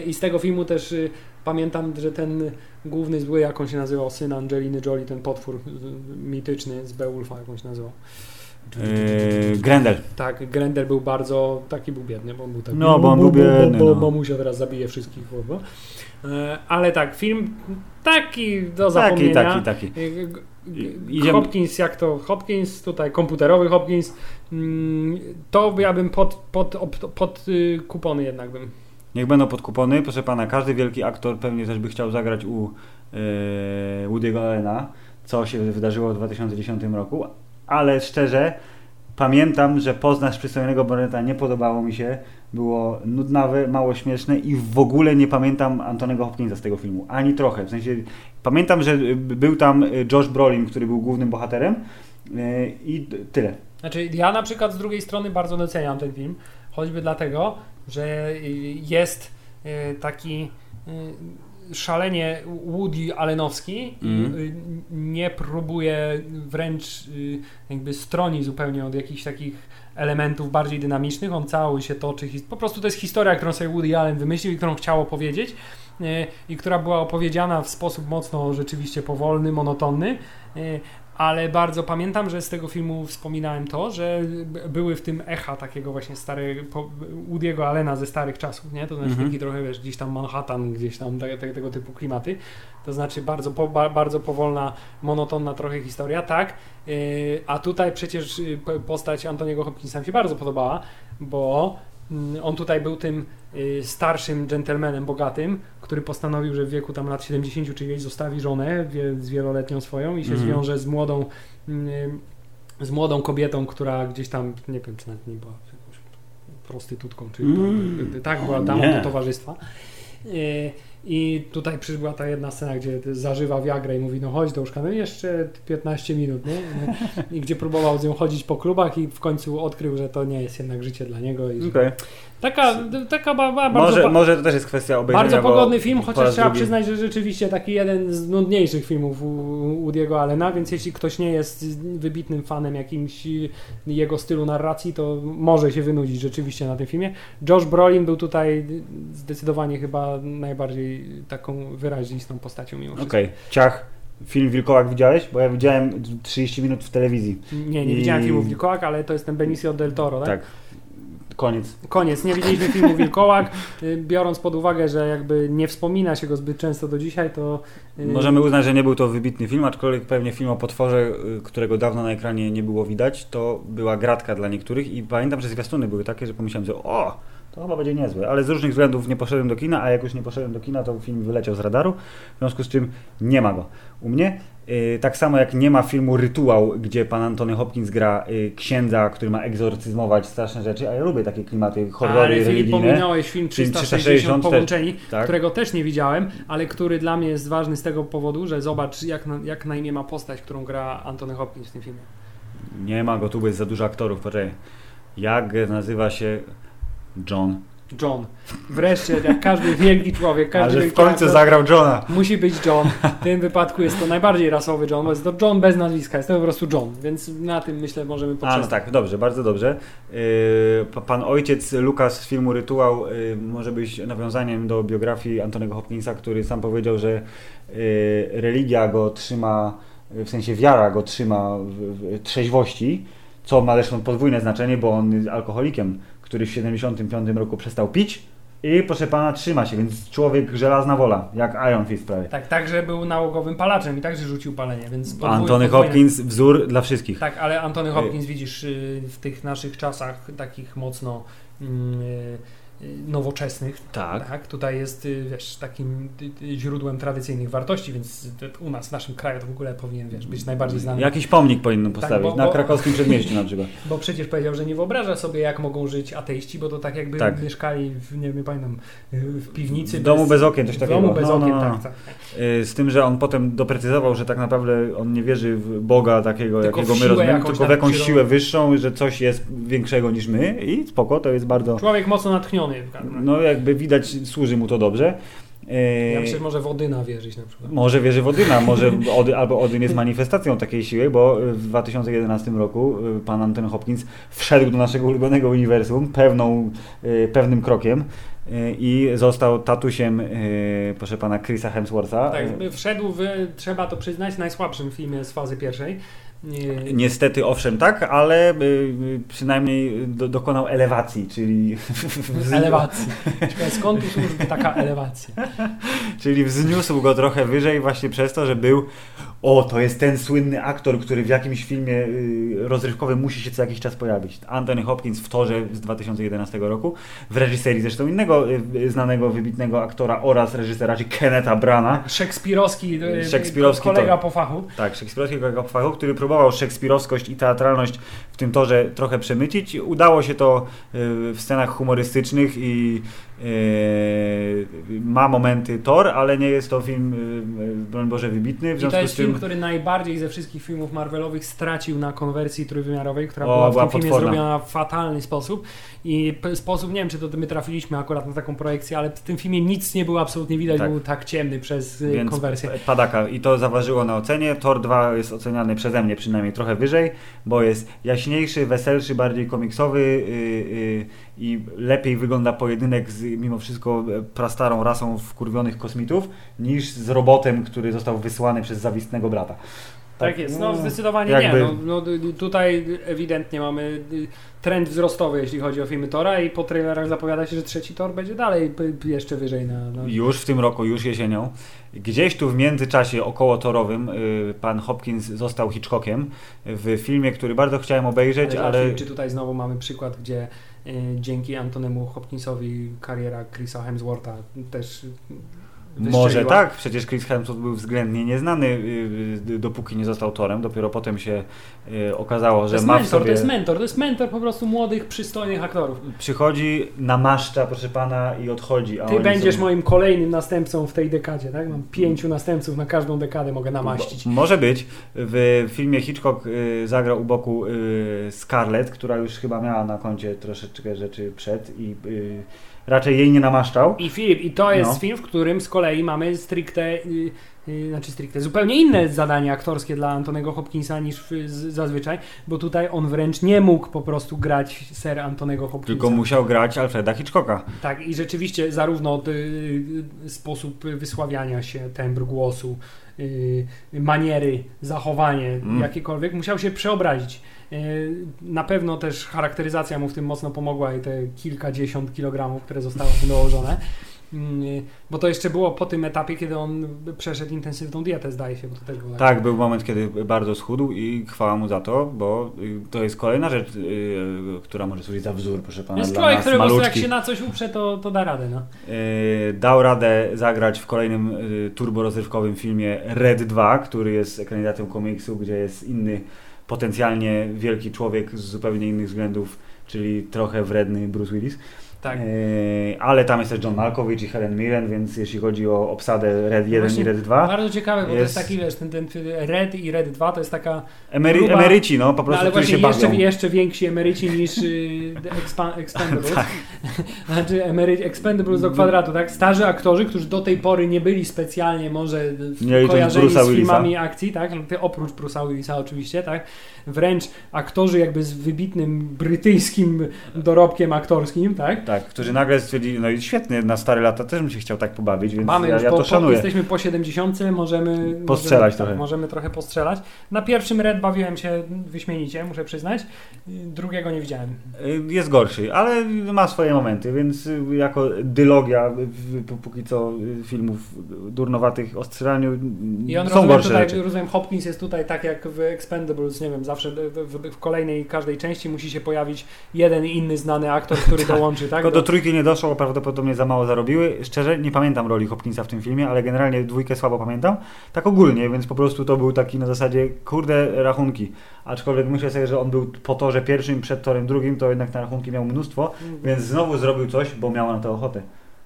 I z tego filmu też pamiętam, że ten główny zły, jak on się nazywał, syn Angeliny Jolie, ten potwór mityczny z Beowulfa, jak on się nazywał. Y, Grendel. Tak, Grendel był bardzo, taki był biedny, bo on był taki... No, bo on był biedny, Bo, no. bo mamusia teraz zabije wszystkich, bo. E, Ale tak, film taki do Taki, zapomnienia. taki, taki. E, g- g- I- idziemy- Hopkins, jak to Hopkins, tutaj komputerowy Hopkins, mm, to ja bym pod, pod, pod, pod y, kupony jednak bym. Niech będą podkupony. Proszę pana, każdy wielki aktor pewnie też by chciał zagrać u e, Woody'ego Allena, co się wydarzyło w 2010 roku. Ale szczerze pamiętam, że Poznasz przystojnego Barneta nie podobało mi się, było nudnawe, mało śmieszne i w ogóle nie pamiętam Antonego Hopkinsa z tego filmu, ani trochę, w sensie pamiętam, że był tam Josh Brolin, który był głównym bohaterem yy, i tyle. Znaczy ja na przykład z drugiej strony bardzo doceniam ten film, choćby dlatego, że jest y, taki szalenie Woody Allenowski mm. i nie próbuje wręcz y, jakby stroni zupełnie od jakichś takich elementów bardziej dynamicznych. On cały się toczy. Po prostu to jest historia, którą sobie Woody Allen wymyślił i którą chciał opowiedzieć i która była opowiedziana w sposób mocno rzeczywiście powolny, monotonny ale bardzo pamiętam, że z tego filmu wspominałem to, że były w tym echa takiego właśnie starego, Woody'ego Allena ze starych czasów, nie? To znaczy mm -hmm. taki trochę, wiesz, gdzieś tam Manhattan, gdzieś tam te, te, tego typu klimaty. To znaczy bardzo, po, bardzo powolna, monotonna trochę historia, tak. Yy, a tutaj przecież y, postać Antoniego Hopkinsa mi się bardzo podobała, bo on tutaj był tym y, starszym dżentelmenem bogatym, który postanowił, że w wieku tam lat 70 czy gdzieś zostawi żonę z wieloletnią swoją i się mm. zwiąże z młodą mm, z młodą kobietą, która gdzieś tam, nie wiem, czy nawet nie była prostytutką, czy mm. tak, była damą do towarzystwa. I tutaj przybyła ta jedna scena, gdzie zażywa Viagra i mówi, no chodź do łóżka, no jeszcze 15 minut, nie? I gdzie próbował z nią chodzić po klubach i w końcu odkrył, że to nie jest jednak życie dla niego. I okay. Taka, taka ba, ba, bardzo... Może, może to też jest kwestia obejrzenia. Bardzo pogodny film, chociaż trzeba drugi. przyznać, że rzeczywiście taki jeden z nudniejszych filmów Woody'ego Allena, więc jeśli ktoś nie jest wybitnym fanem jakimś jego stylu narracji, to może się wynudzić rzeczywiście na tym filmie. Josh Brolin był tutaj zdecydowanie chyba najbardziej taką wyrazistą postacią mimo wszystko. Okej, okay. ciach. Film Wilkołak widziałeś? Bo ja widziałem 30 minut w telewizji. Nie, nie I... widziałem filmu Wilkołak, ale to jest ten Benicio del Toro, tak? Tak. Koniec. Koniec. Nie widzieliśmy filmu Wilkołak. *laughs* Y, biorąc pod uwagę, że jakby nie wspomina się go zbyt często do dzisiaj, to... Y, Możemy uznać, że nie był to wybitny film, aczkolwiek pewnie film o potworze, y, którego dawno na ekranie nie było widać, to była gratka dla niektórych i pamiętam, że zwiastuny były takie, że pomyślałem, że o, to chyba będzie niezłe. Ale z różnych względów nie poszedłem do kina, a jak już nie poszedłem do kina, to film wyleciał z radaru. W związku z czym nie ma go u mnie. Yy, tak samo jak nie ma filmu Rytuał, gdzie pan Antony Hopkins gra yy, księdza, który ma egzorcyzmować straszne rzeczy, a ja lubię takie klimaty, horrory ale religijne. Ale pominąłeś film 360, 360 Połączeni, tak. którego też nie widziałem, ale który dla mnie jest ważny z tego powodu, że zobacz jak na, jak na imię ma postać, którą gra Antony Hopkins w tym filmie. Nie ma go, tu jest za dużo aktorów, poczekaj. Jak nazywa się John. John. Wreszcie, jak każdy wielki człowiek, każdy Ale w końcu zagrał Johna. Musi być John. W tym wypadku jest to najbardziej rasowy John, bo jest to John bez nazwiska, jest to po prostu John, więc na tym myślę możemy poprzestać. A, no tak, dobrze, bardzo dobrze. Yy, pan ojciec Lukas z filmu Rytuał yy, może być nawiązaniem do biografii Antonego Hopkinsa, który sam powiedział, że yy, religia go trzyma, w sensie wiara go trzyma w, w trzeźwości, co ma zresztą podwójne znaczenie, bo on jest alkoholikiem który w 75 roku przestał pić i proszę pana trzyma się, więc człowiek żelazna wola, jak Iron Fist prawie. Tak, także był nałogowym palaczem i także rzucił palenie, więc... Podwój, Antony podwójne... Hopkins wzór dla wszystkich. Tak, ale Antony Hopkins widzisz y, w tych naszych czasach takich mocno... Yy, nowoczesnych. Tak. tak. Tutaj jest, y, wiesz, takim y, y, źródłem tradycyjnych wartości, więc u nas, w naszym kraju to w ogóle powinien, wiesz, być najbardziej znany. Jakiś pomnik powinien tak, postawić, tak, bo, na krakowskim przedmieściu na przykład. *laughs* Bo przecież powiedział, że nie wyobraża sobie, jak mogą żyć ateiści, bo to tak jakby tak. mieszkali, w, nie wiem, pamiętam, w piwnicy. W domu bez, bez okien, coś takiego. W domu bez no, okien, no, no. tak, tak. Z tym, że on potem doprecyzował, że tak naprawdę on nie wierzy w Boga takiego, tylko jakiego my rozumiemy, tylko w jakąś siłę wyższą, że coś jest większego niż my i spoko, to jest bardzo... Człowiek mocno natchniony. No jakby widać, służy mu to dobrze. Ja myślę, że może Wodyna wierzyć na przykład. Może wierzy Wodyna, może Ody, albo Odyn jest manifestacją takiej siły, bo w 2011 roku y, pan Anton Hopkins wszedł do naszego ulubionego uniwersum pewną, y, pewnym krokiem i został tatusiem, proszę pana, Chrisa Hemswortha. Tak, wszedł w, trzeba to przyznać, najsłabszym filmie z fazy pierwszej. Nie. Niestety owszem tak, ale y, przynajmniej do, dokonał elewacji, czyli... Elewacji. Skąd tu służy taka elewacja? *laughs* czyli wzniósł go trochę wyżej właśnie przez to, że był o, to jest ten słynny aktor, który w jakimś filmie y, rozrywkowym musi się co jakiś czas pojawić. Anthony Hopkins w Torze z 2011 roku, w reżyserii zresztą innego y, y, znanego, wybitnego aktora oraz reżysera, czyli Kenneta Brana. Szekspirowski, Szekspirowski kolega to- po fachu. Tak, szekspirowski kolega po fachu, który próbował szekspirowskość i teatralność w tym torze trochę przemycić. Udało się to w scenach humorystycznych i ma momenty Tor, ale nie jest to film, y, y, broń Boże, wybitny. W I to jest z tym film, który najbardziej ze wszystkich filmów Marvelowych stracił na konwersji trójwymiarowej, która O, była w była tym filmie potworna. zrobiona w fatalny sposób. I sposób, nie wiem czy to my trafiliśmy akurat na taką projekcję, ale w tym filmie nic nie było absolutnie widać, Tak. był tak ciemny przez y, Więc konwersję. padaka i to zaważyło na ocenie. Tor 2 jest oceniany przeze mnie przynajmniej trochę wyżej, bo jest jaśniejszy, weselszy, bardziej komiksowy yy, yy, i lepiej wygląda pojedynek z mimo wszystko e, prastarą rasą wkurwionych kosmitów niż z robotem, który został wysłany przez zawistnego brata. Tak jest, no zdecydowanie jakby- nie. No, no, tutaj ewidentnie mamy y, trend wzrostowy, jeśli chodzi o filmy Tora i po trailerach zapowiada się, że trzeci Tor będzie dalej jeszcze wyżej na... na... Już w tym roku, już jesienią. Gdzieś tu w międzyczasie około torowym y, pan Hopkins został Hitchcockiem w filmie, który bardzo chciałem obejrzeć, Ale, ale czy tutaj znowu mamy przykład, gdzie dzięki Antonemu Hopkinsowi kariera Chrisa Hemswortha też y, Może tak, przecież Chris Hemsworth był względnie nieznany, y, y, dopóki nie został torem. Dopiero potem się y, okazało, To że jest ma w mentor, to jest mentor, to jest mentor po prostu młodych, przystojnych aktorów. Przychodzi, namaszcza, proszę pana, i odchodzi. A Ty będziesz są... moim kolejnym następcą w tej dekadzie, tak? Mam pięciu następców na każdą dekadę mogę namaścić. Bo- Może być. W filmie Hitchcock zagrał u boku Scarlett, która już chyba miała na koncie troszeczkę rzeczy przed i raczej jej nie namaszczał. I Filip, i to jest No. film, w którym z kolei mamy stricte, y, y, znaczy stricte, zupełnie inne zadania aktorskie dla Antonego Hopkinsa niż w, z, zazwyczaj, bo tutaj on wręcz nie mógł po prostu grać ser Antonego Hopkinsa. Tylko musiał grać Alfreda Hitchcocka. Tak, i rzeczywiście zarówno y, y, sposób wysławiania się, tembr głosu, maniery, zachowanie, Mm. jakiekolwiek, musiał się przeobrazić. Y, Na pewno też charakteryzacja mu w tym mocno pomogła i te kilkadziesiąt kilogramów, które zostały mu dołożone. Y, Bo to jeszcze było po tym etapie, kiedy on przeszedł intensywną dietę, zdaje się, bo to też było Tak, był moment, kiedy bardzo schudł i chwała mu za to, bo y, to jest kolejna rzecz, y, która może służyć za wzór, proszę pana, Jest człowiek, który prostu jak się na coś uprze, to, to da radę, no. Y, dał radę zagrać w kolejnym y, turborozrywkowym filmie Red 2, który jest ekranizacją komiksu, gdzie jest inny, potencjalnie wielki człowiek z zupełnie innych względów, czyli trochę wredny Bruce Willis. Tak. Y, ale tam jest też John Malkovich i Helen Mirren, więc jeśli chodzi o obsadę Red 1 Właśnie i Red 2, Bardzo ciekawe, bo to jest Jest- taki, wiesz, ten, ten Red i Red 2 to jest taka emery, gruba- emeryci, no po No, prostu, ale którzy właśnie się jeszcze, bawią. jeszcze więksi emeryci niż y, Expa- *laughs* Expendables. Tak. *laughs* znaczy emery, Expendables do kwadratu, tak? Starzy aktorzy, którzy do tej pory nie byli specjalnie może w- Nie kojarzeni z filmami akcji, tak? No, oprócz Bruce'a Willisa oczywiście, tak? Wręcz aktorzy jakby z wybitnym brytyjskim dorobkiem aktorskim, tak? Tak, którzy nagle stwierdzili, no i świetnie, na stare lata też bym się chciał tak pobawić, więc Mamy ja, już ja po, to po, szanuję. jesteśmy po 70, możemy Postrzelać możemy, trochę. Tak, możemy trochę postrzelać. Na pierwszym Red bawiłem się wyśmienicie, muszę przyznać. Drugiego nie widziałem. Y, Jest gorszy, ale ma swoje momenty, więc y, jako dylogia p- póki co y, filmów durnowatych o strzelaniu I on są rozumiem, gorsze tutaj, rzeczy. rozumiem, Hopkins jest tutaj tak jak w Expendables, nie wiem, zawsze w, w, w kolejnej, każdej części musi się pojawić jeden inny znany aktor, który *laughs* dołączy, tak? Tylko do trójki nie doszło, prawdopodobnie za mało zarobiły. Szczerze, nie pamiętam roli Hopkinsa w tym filmie, ale generalnie dwójkę słabo pamiętam. Tak ogólnie, więc po prostu to był taki na zasadzie, kurde, rachunki. Aczkolwiek myślę sobie, że on był po torze pierwszym, przed torem drugim, to jednak na rachunki miał mnóstwo, więc znowu zrobił coś, bo miał na to ochotę.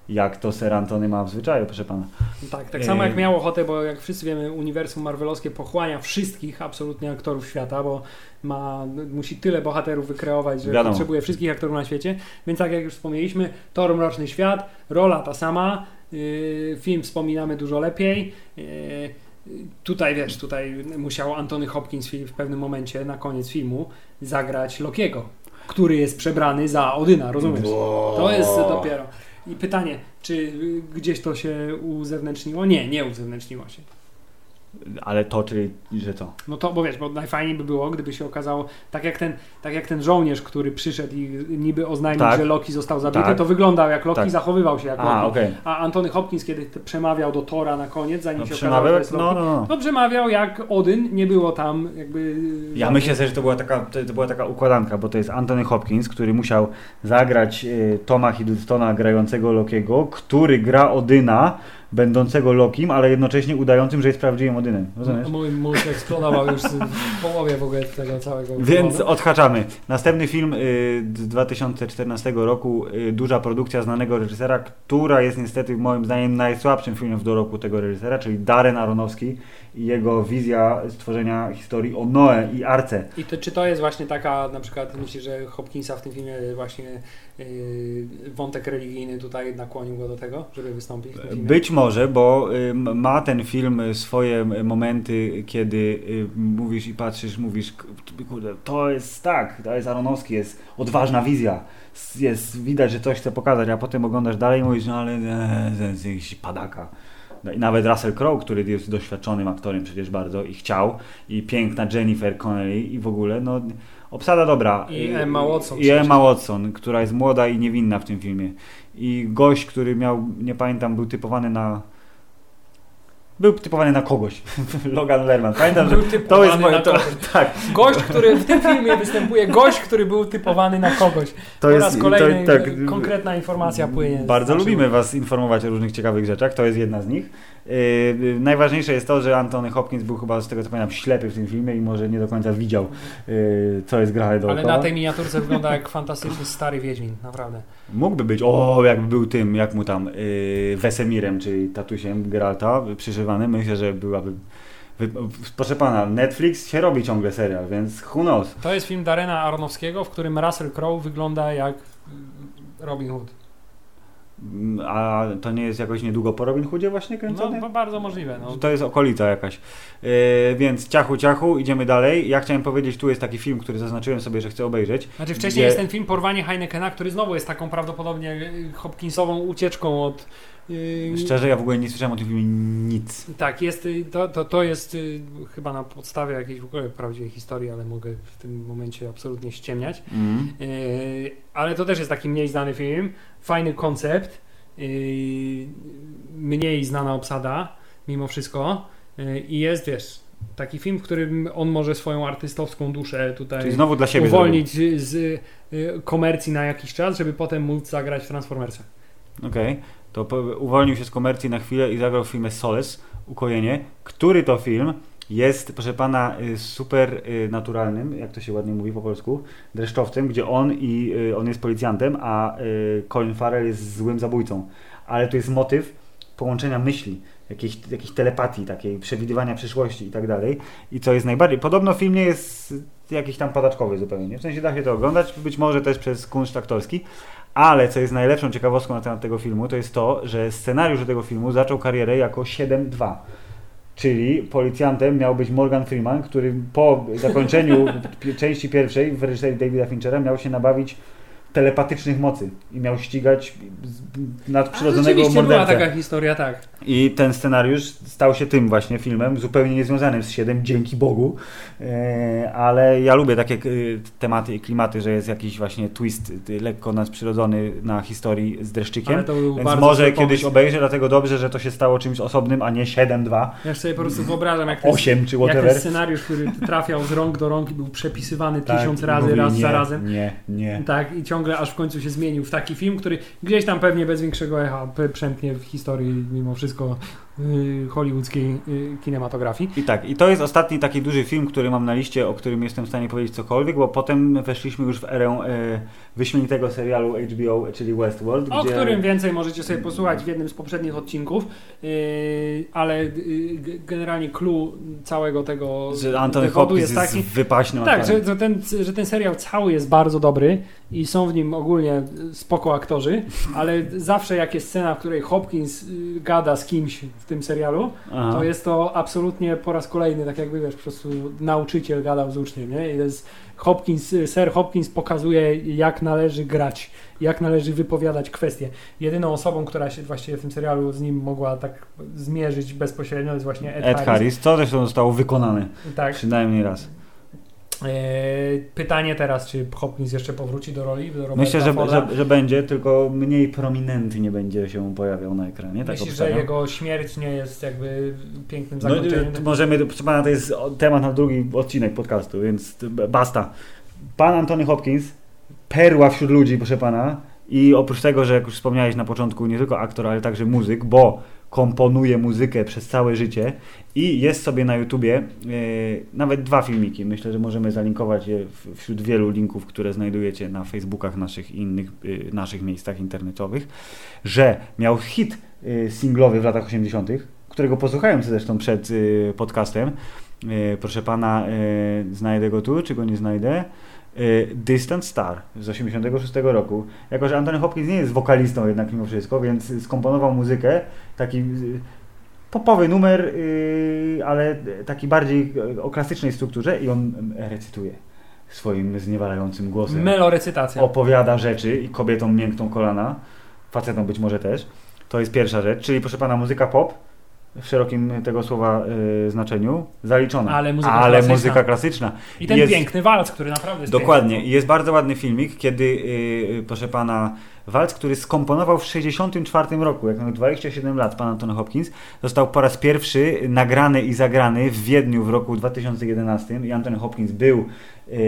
Jak to Ser Antony ma w zwyczaju, proszę pana. Tak, tak samo jak Yy. miał ochotę, bo jak wszyscy wiemy, uniwersum marvelowskie pochłania wszystkich absolutnie aktorów świata, bo ma, musi tyle bohaterów wykreować, że Wiadomo. potrzebuje wszystkich aktorów na świecie. Więc tak jak już wspomnieliśmy, Thor Mroczny Świat, rola ta sama, yy, film wspominamy dużo lepiej. Yy, Tutaj wiesz, tutaj musiał Antony Hopkins w pewnym momencie na koniec filmu zagrać Lokiego, który jest przebrany za Odyna, rozumiesz? To jest dopiero. I pytanie, czy gdzieś to się uzewnętrzniło? Nie, nie uzewnętrzniło się. Ale to, czyli, że co? No to, bo wiesz, bo najfajniej by było, gdyby się okazało, tak jak ten, tak jak ten żołnierz, który przyszedł i niby oznajmił, Tak. że Loki został zabity, Tak. to wyglądał jak Loki, Tak. zachowywał się jak A, Loki. okej. A Antony Hopkins, kiedy przemawiał do Tora na koniec, zanim No, się okazało, że jest no, Loki, no, no. no przemawiał jak Odyn, nie było tam jakby... Ja myślę sobie, że to była taka, to, to była taka układanka, bo to jest Anthony Hopkins, który musiał zagrać e, Toma Hiddlestona grającego Lokiego, który gra Odyna, będącego Lokim, ale jednocześnie udającym, że jest prawdziwym Odynem. Rozumiesz? Mój mózg eksplodował już w połowie w ogóle tego całego. Więc powodu. odhaczamy. Następny film y, z 2014 roku, y, duża produkcja znanego reżysera, która jest niestety moim zdaniem najsłabszym filmem w doroku tego reżysera, czyli Darren Aronofsky i jego wizja stworzenia historii o Noe i Arce. I to, czy to jest właśnie taka, na przykład myślisz, że Hopkinsa w tym filmie właśnie wątek religijny tutaj nakłonił go do tego, żeby wystąpić? Być może, bo y, ma ten film swoje momenty, kiedy y, mówisz i patrzysz, mówisz, kurde, to jest tak, to jest Aronowski, jest odważna wizja, jest, widać, że coś chce pokazać, a potem oglądasz dalej i mówisz, no ale e, to jest jakiś padaka. No i nawet Russell Crowe, który jest doświadczonym aktorem przecież bardzo i chciał, i piękna Jennifer Connelly i w ogóle, no obsada dobra. I Emma Watson I. Emma Watson, która jest młoda i niewinna w tym filmie. I gość, który miał, nie pamiętam, był typowany na. Był typowany na kogoś. *laughs* Logan Lerman. Pamiętam, że to jest moje. To, *laughs* tak, Gość, który w tym filmie występuje, gość, który był typowany na kogoś. to Po jest. raz kolejny to, tak, konkretna informacja płynie. Bardzo lubimy Was informować o różnych ciekawych rzeczach. To jest jedna z nich. Yy, najważniejsze jest to, że Antony Hopkins był chyba z tego co pamiętam ślepy w tym filmie i może nie do końca widział, yy, co jest grane dookoła. Ale na tej miniaturce wygląda jak fantastyczny stary Wiedźmin, naprawdę. Mógłby być, o, jakby był tym, jak mu tam, yy, Wesemirem, czyli tatusiem Geralta przyszywany. Myślę, że byłaby. Wy, proszę pana, Netflix się robi ciągle serial, więc who knows. To jest film Darena Aronowskiego, w którym Russell Crowe wygląda jak Robin Hood. A to nie jest jakoś niedługo po Robin Hoodzie właśnie No, kręcony? bo bardzo możliwe. No. To jest okolica jakaś. Yy, więc ciachu, ciachu, idziemy dalej. Ja chciałem powiedzieć, tu jest taki film, który zaznaczyłem sobie, że chcę obejrzeć. Znaczy wcześniej Gdzie- jest ten film Porwanie Heinekena, który znowu jest taką prawdopodobnie y, Hopkinsową ucieczką od... yy, Szczerze, ja w ogóle nie słyszałem o tym filmie nic. Tak, jest, y, to, to, to jest y, chyba na podstawie jakiejś w ogóle prawdziwej historii, ale mogę w tym momencie absolutnie ściemniać. Mm. Ale to też jest taki mniej znany film, fajny koncept, yy, mniej znana obsada mimo wszystko i jest, wiesz, taki film, w którym on może swoją artystowską duszę tutaj Czyli znowu dla siebie. uwolnić z yy, komercji na jakiś czas, żeby potem móc zagrać w Transformersach. zrobił. Okej. To uwolnił się z komercji na chwilę i zagrał w filmie Solace, Ukojenie, który to film jest, proszę pana, y, super y, naturalnym, jak to się ładnie mówi po polsku, dreszczowcem, gdzie on i y, on jest policjantem, a Colin Farrell jest złym zabójcą. Ale to jest motyw połączenia myśli, jakiejś, jakiejś telepatii, takiej przewidywania przyszłości i tak dalej. I co jest najbardziej. Podobno film nie jest jakiś tam padaczkowy zupełnie. nie? W sensie da się to oglądać, być może też przez kunszt aktorski. Ale co jest najlepszą ciekawostką na temat tego filmu, to jest to, że scenariusz do tego filmu zaczął karierę jako 7-2. Czyli policjantem miał być Morgan Freeman, który po zakończeniu *laughs* części pierwszej w reżyserii Davida Finchera miał się nabawić telepatycznych mocy i miał ścigać nadprzyrodzonego była mordercę. taka historia, tak. I ten scenariusz stał się tym właśnie filmem, zupełnie niezwiązanym z 7, dzięki Bogu. E, ale ja lubię takie e, tematy i klimaty, że jest jakiś właśnie twist e, lekko nadprzyrodzony na historii z dreszczykiem. Ale to był Więc może kiedyś obejrzę, dlatego dobrze, że to się stało czymś osobnym, a nie 7-2, Ja sobie po prostu wyobrażam, jak ten, 8 czy jak ten whatever. scenariusz, który trafiał z rąk do rąk i był przepisywany Tak, tysiąc razy, mówi, raz nie, za razem. Nie, nie. Tak, i ciągle aż w końcu się zmienił w taki film, który gdzieś tam pewnie bez większego echa przemknie w historii mimo wszystko hollywoodzkiej yy, kinematografii. I tak, i to jest ostatni taki duży film, który mam na liście, o którym jestem w stanie powiedzieć cokolwiek, bo potem weszliśmy już w erę e, wyśmienitego serialu HBO, czyli Westworld, O gdzie... którym więcej możecie sobie posłuchać w jednym z poprzednich odcinków, yy, ale generalnie clue całego tego Że Anthony Hopkins jest jest, taki, wypaśnym Tak, że, że, ten, że ten serial cały jest bardzo dobry i są w nim ogólnie spoko aktorzy, ale zawsze jak jest scena, w której Hopkins y, gada z kimś w tym serialu, Aha. to jest to absolutnie po raz kolejny, tak jakby wiesz, po prostu nauczyciel gadał z uczniem, nie? I to jest Hopkins, Sir Hopkins pokazuje, jak należy grać, jak należy wypowiadać kwestie. Jedyną osobą, która się właściwie w tym serialu z nim mogła tak zmierzyć bezpośrednio, jest właśnie Ed, Ed Harris. Harris, co zresztą zostało wykonane Tak. przynajmniej raz. E, pytanie teraz, czy Hopkins jeszcze powróci do roli? Do Roberta Myślę, że, że, że będzie, tylko mniej prominentnie będzie się pojawiał na ekranie. Tak Myślisz, że jego śmierć nie jest jakby pięknym No, zakończeniem? y, możemy, proszę pana, to jest temat na drugi odcinek podcastu, więc basta. Pan Antony Hopkins, perła wśród ludzi, proszę pana. I oprócz tego, że jak już wspomniałeś na początku, nie tylko aktor, ale także muzyk, bo komponuje muzykę przez całe życie i jest sobie na YouTubie e, nawet dwa filmiki. Myślę, że możemy zalinkować je w, wśród wielu linków, które znajdujecie na Facebookach naszych i innych y, naszych miejscach internetowych, że miał hit y, singlowy w latach 80., którego posłuchałem zresztą przed podcastem. Proszę pana, znajdę go tu, czy go nie znajdę? Y, Distant Star z 86 roku. Jako, że Anthony Hopkins nie jest wokalistą jednak mimo wszystko, więc skomponował muzykę, taki y, popowy numer, y, ale taki bardziej o klasycznej strukturze i on y, recytuje swoim zniewalającym głosem Melorecytacja. opowiada rzeczy i kobietom miękną kolana, facetom być może też. To jest pierwsza rzecz, czyli proszę pana muzyka pop w szerokim tego słowa y, znaczeniu zaliczona. Ale muzyka Ale klasyczna. muzyka klasyczna. I ten jest- piękny walc, który naprawdę jest Dokładnie. piękny. I jest bardzo ładny filmik, kiedy, yy, proszę pana, walc, który skomponował w 64 roku, jak miał 27 lat, pan Antony Hopkins, został po raz pierwszy nagrany i zagrany w Wiedniu w roku 2011 i Antony Hopkins był yy,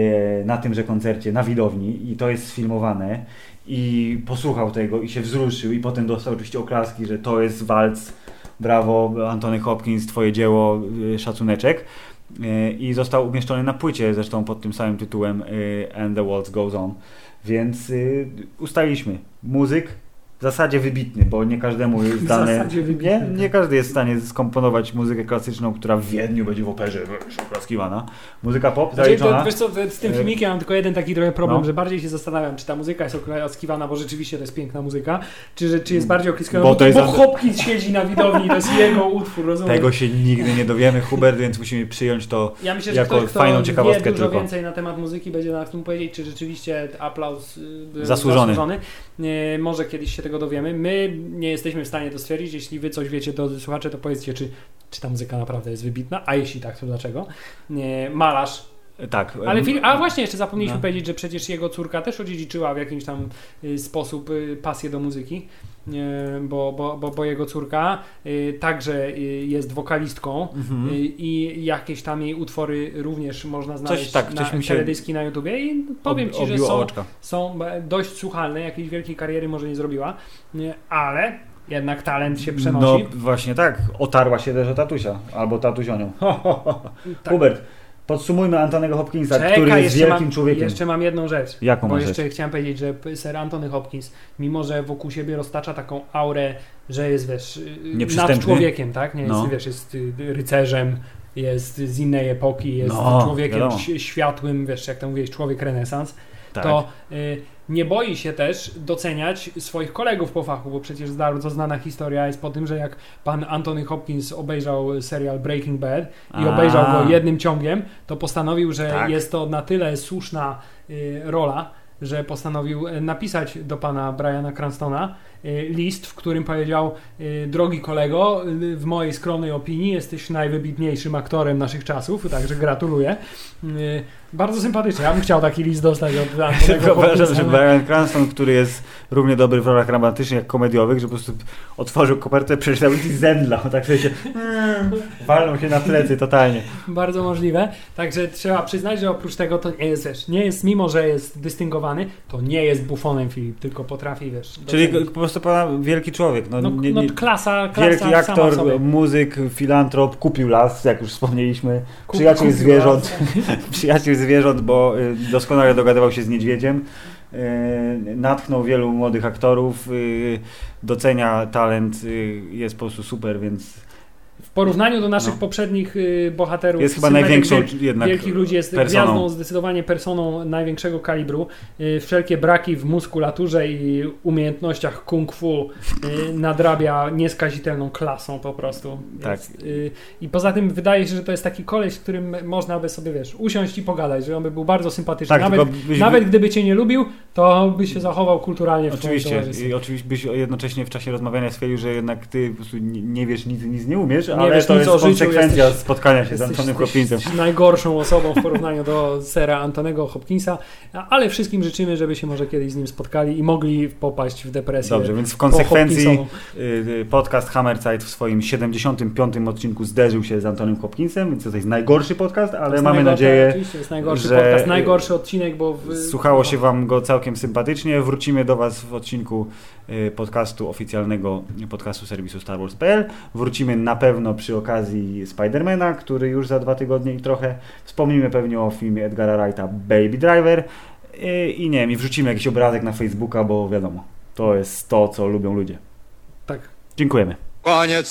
na tymże koncercie, na widowni i to jest sfilmowane i posłuchał tego i się wzruszył i potem dostał oczywiście oklaski, że to jest walc, brawo Antony Hopkins, twoje dzieło, yy, szacuneczek. Yy, i został umieszczony na płycie zresztą pod tym samym tytułem yy, And the Waltz Goes On. Więc ustaliliśmy. Muzyk w zasadzie wybitny, bo nie każdemu jest W dane. Nie, wybitny. nie każdy jest w stanie skomponować muzykę klasyczną, która w Wiedniu będzie w operze oklaskiwana. Muzyka pop Znaczy, zaliczona. to, wiesz co, z tym E, filmikiem mam tylko jeden taki trochę problem, no. że bardziej się zastanawiam, czy ta muzyka jest oklaskiwana, bo rzeczywiście to jest piękna muzyka, czy, że, czy jest bardziej oklaskiwana, Bo bo, to jest bo Hopkins siedzi na widowni to jest jego utwór, rozumiesz? Tego się nigdy nie dowiemy, Hubert, więc musimy przyjąć to. Ja myślę, że jako ktoś, kto fajną wie ciekawostkę dużo tylko. więcej na temat muzyki, będzie nas tym powiedzieć, czy rzeczywiście aplauz y, Zasłużony. zasłużony. Nie, może kiedyś się tego dowiemy. My nie jesteśmy w stanie to stwierdzić. Jeśli wy coś wiecie, drodzy słuchacze, to powiedzcie, czy, czy ta muzyka naprawdę jest wybitna, a jeśli tak, to dlaczego? Nie, malarz. Tak. Ale film, a właśnie, jeszcze zapomnieliśmy No. powiedzieć, że przecież jego córka też odziedziczyła w jakiś tam y, sposób y, pasję do muzyki, bo, bo, bo, bo jego córka y, także y, jest wokalistką. mhm. Y, I jakieś tam jej utwory również można znaleźć tak, coś na mi się- teledyski na YouTubie i powiem Ci, że są, są dość słuchalne, jakiejś wielkiej kariery może nie zrobiła, ale jednak talent się No przenosi. właśnie tak. Otarła się też o tatusia. Albo tatuś o nią. *laughs* Tak. Podsumujmy Antonego Hopkinsa, Czekaj, który jest wielkim mam, człowiekiem. Jeszcze mam jedną rzecz. Jaką Bo jeszcze rzecz? chciałem powiedzieć, że Sir Anthony Hopkins, mimo że wokół siebie roztacza taką aurę, że jest, wiesz, y, nad człowiekiem, tak? Nie jest, No. wiesz, jest y, rycerzem, jest z innej epoki, jest No, człowiekiem wiadomo. światłym, wiesz, jak to mówiłeś, człowiek renesans. Tak. to y, nie boi się też doceniać swoich kolegów po fachu, bo przecież bardzo znana historia jest po tym, że jak pan Anthony Hopkins obejrzał serial Breaking Bad i A. obejrzał go jednym ciągiem, to postanowił, że Tak. jest to na tyle słuszna y, rola, że postanowił y, napisać do pana Briana Cranstona list, w którym powiedział y, drogi kolego, y, w mojej skromnej opinii jesteś najwybitniejszym aktorem naszych czasów, także gratuluję. Y, Bardzo sympatycznie. Ja bym chciał taki list dostać od Antonego Uważam, *laughs* Hopkinsa. że Brian Cranston, który jest równie dobry w rolach romantycznych jak komediowych, że po prostu otworzył kopertę, przeczytał i zemdlał. Tak sobie się mm, walnął się na plecy totalnie. Bardzo możliwe. Także trzeba przyznać, że oprócz tego to nie jest, wiesz, nie jest, mimo że jest dystyngowany, to nie jest bufonem Filip, tylko potrafi, wiesz. Czyli po prostu wielki człowiek. No, no, nie, no nie, klasa, klasa wielki aktor, muzyk, filantrop, kupił las, jak już wspomnieliśmy. Kup- Przyjaciel zwierząt. las. *laughs* Przyjaciel zwierząt, bo y, doskonale dogadywał się z niedźwiedziem. Y, Natchnął wielu młodych aktorów, y, docenia talent, jest po prostu super, więc porównaniu do naszych No. poprzednich y, bohaterów. Jest chyba największą wielkich- jednak wielkich ludzi jest personą. gwiazdą, zdecydowanie personą największego kalibru. Y, Wszelkie braki w muskulaturze i umiejętnościach kung fu y, *laughs* nadrabia nieskazitelną klasą po prostu. Tak. Jest, I poza tym wydaje się, że to jest taki koleś, z którym można by sobie, wiesz, usiąść i pogadać, że on by był bardzo sympatyczny. Tak, nawet, byś- nawet gdyby cię nie lubił, to by się zachował kulturalnie w Oczywiście, i oczywiście byś jednocześnie w czasie rozmawiania stwierdził, że jednak ty po prostu nie, nie wiesz nic, nic nie umiesz, ale wiesz to nic jest o życiu, konsekwencja jesteś- spotkania się z Jesteś- Antonym jesteś- Hopkinsem. najgorszą osobą w porównaniu do sera Antonego Hopkinsa, ale wszystkim życzymy, żeby się może kiedyś z nim spotkali i mogli popaść w depresję. Dobrze, więc w konsekwencji y, y, podcast Hammerzeit w swoim 75. odcinku zderzył się z Antonym Hopkinsem, więc to jest najgorszy podcast, ale mamy nadzieję, Oczywiście jest najgorszy że- podcast, najgorszy odcinek, bo... W, słuchało się Wam go całkiem sympatycznie. Wrócimy do Was w odcinku podcastu oficjalnego podcastu serwisu Star Wars.pl. Wrócimy na pewno przy okazji Spidermana, który już za dwa tygodnie i trochę. Wspomnimy pewnie o filmie Edgara Wrighta Baby Driver y, i nie wiem, i wrzucimy jakiś obrazek na Facebooka, bo wiadomo, to jest to, co lubią ludzie. Tak. Dziękujemy. Koniec.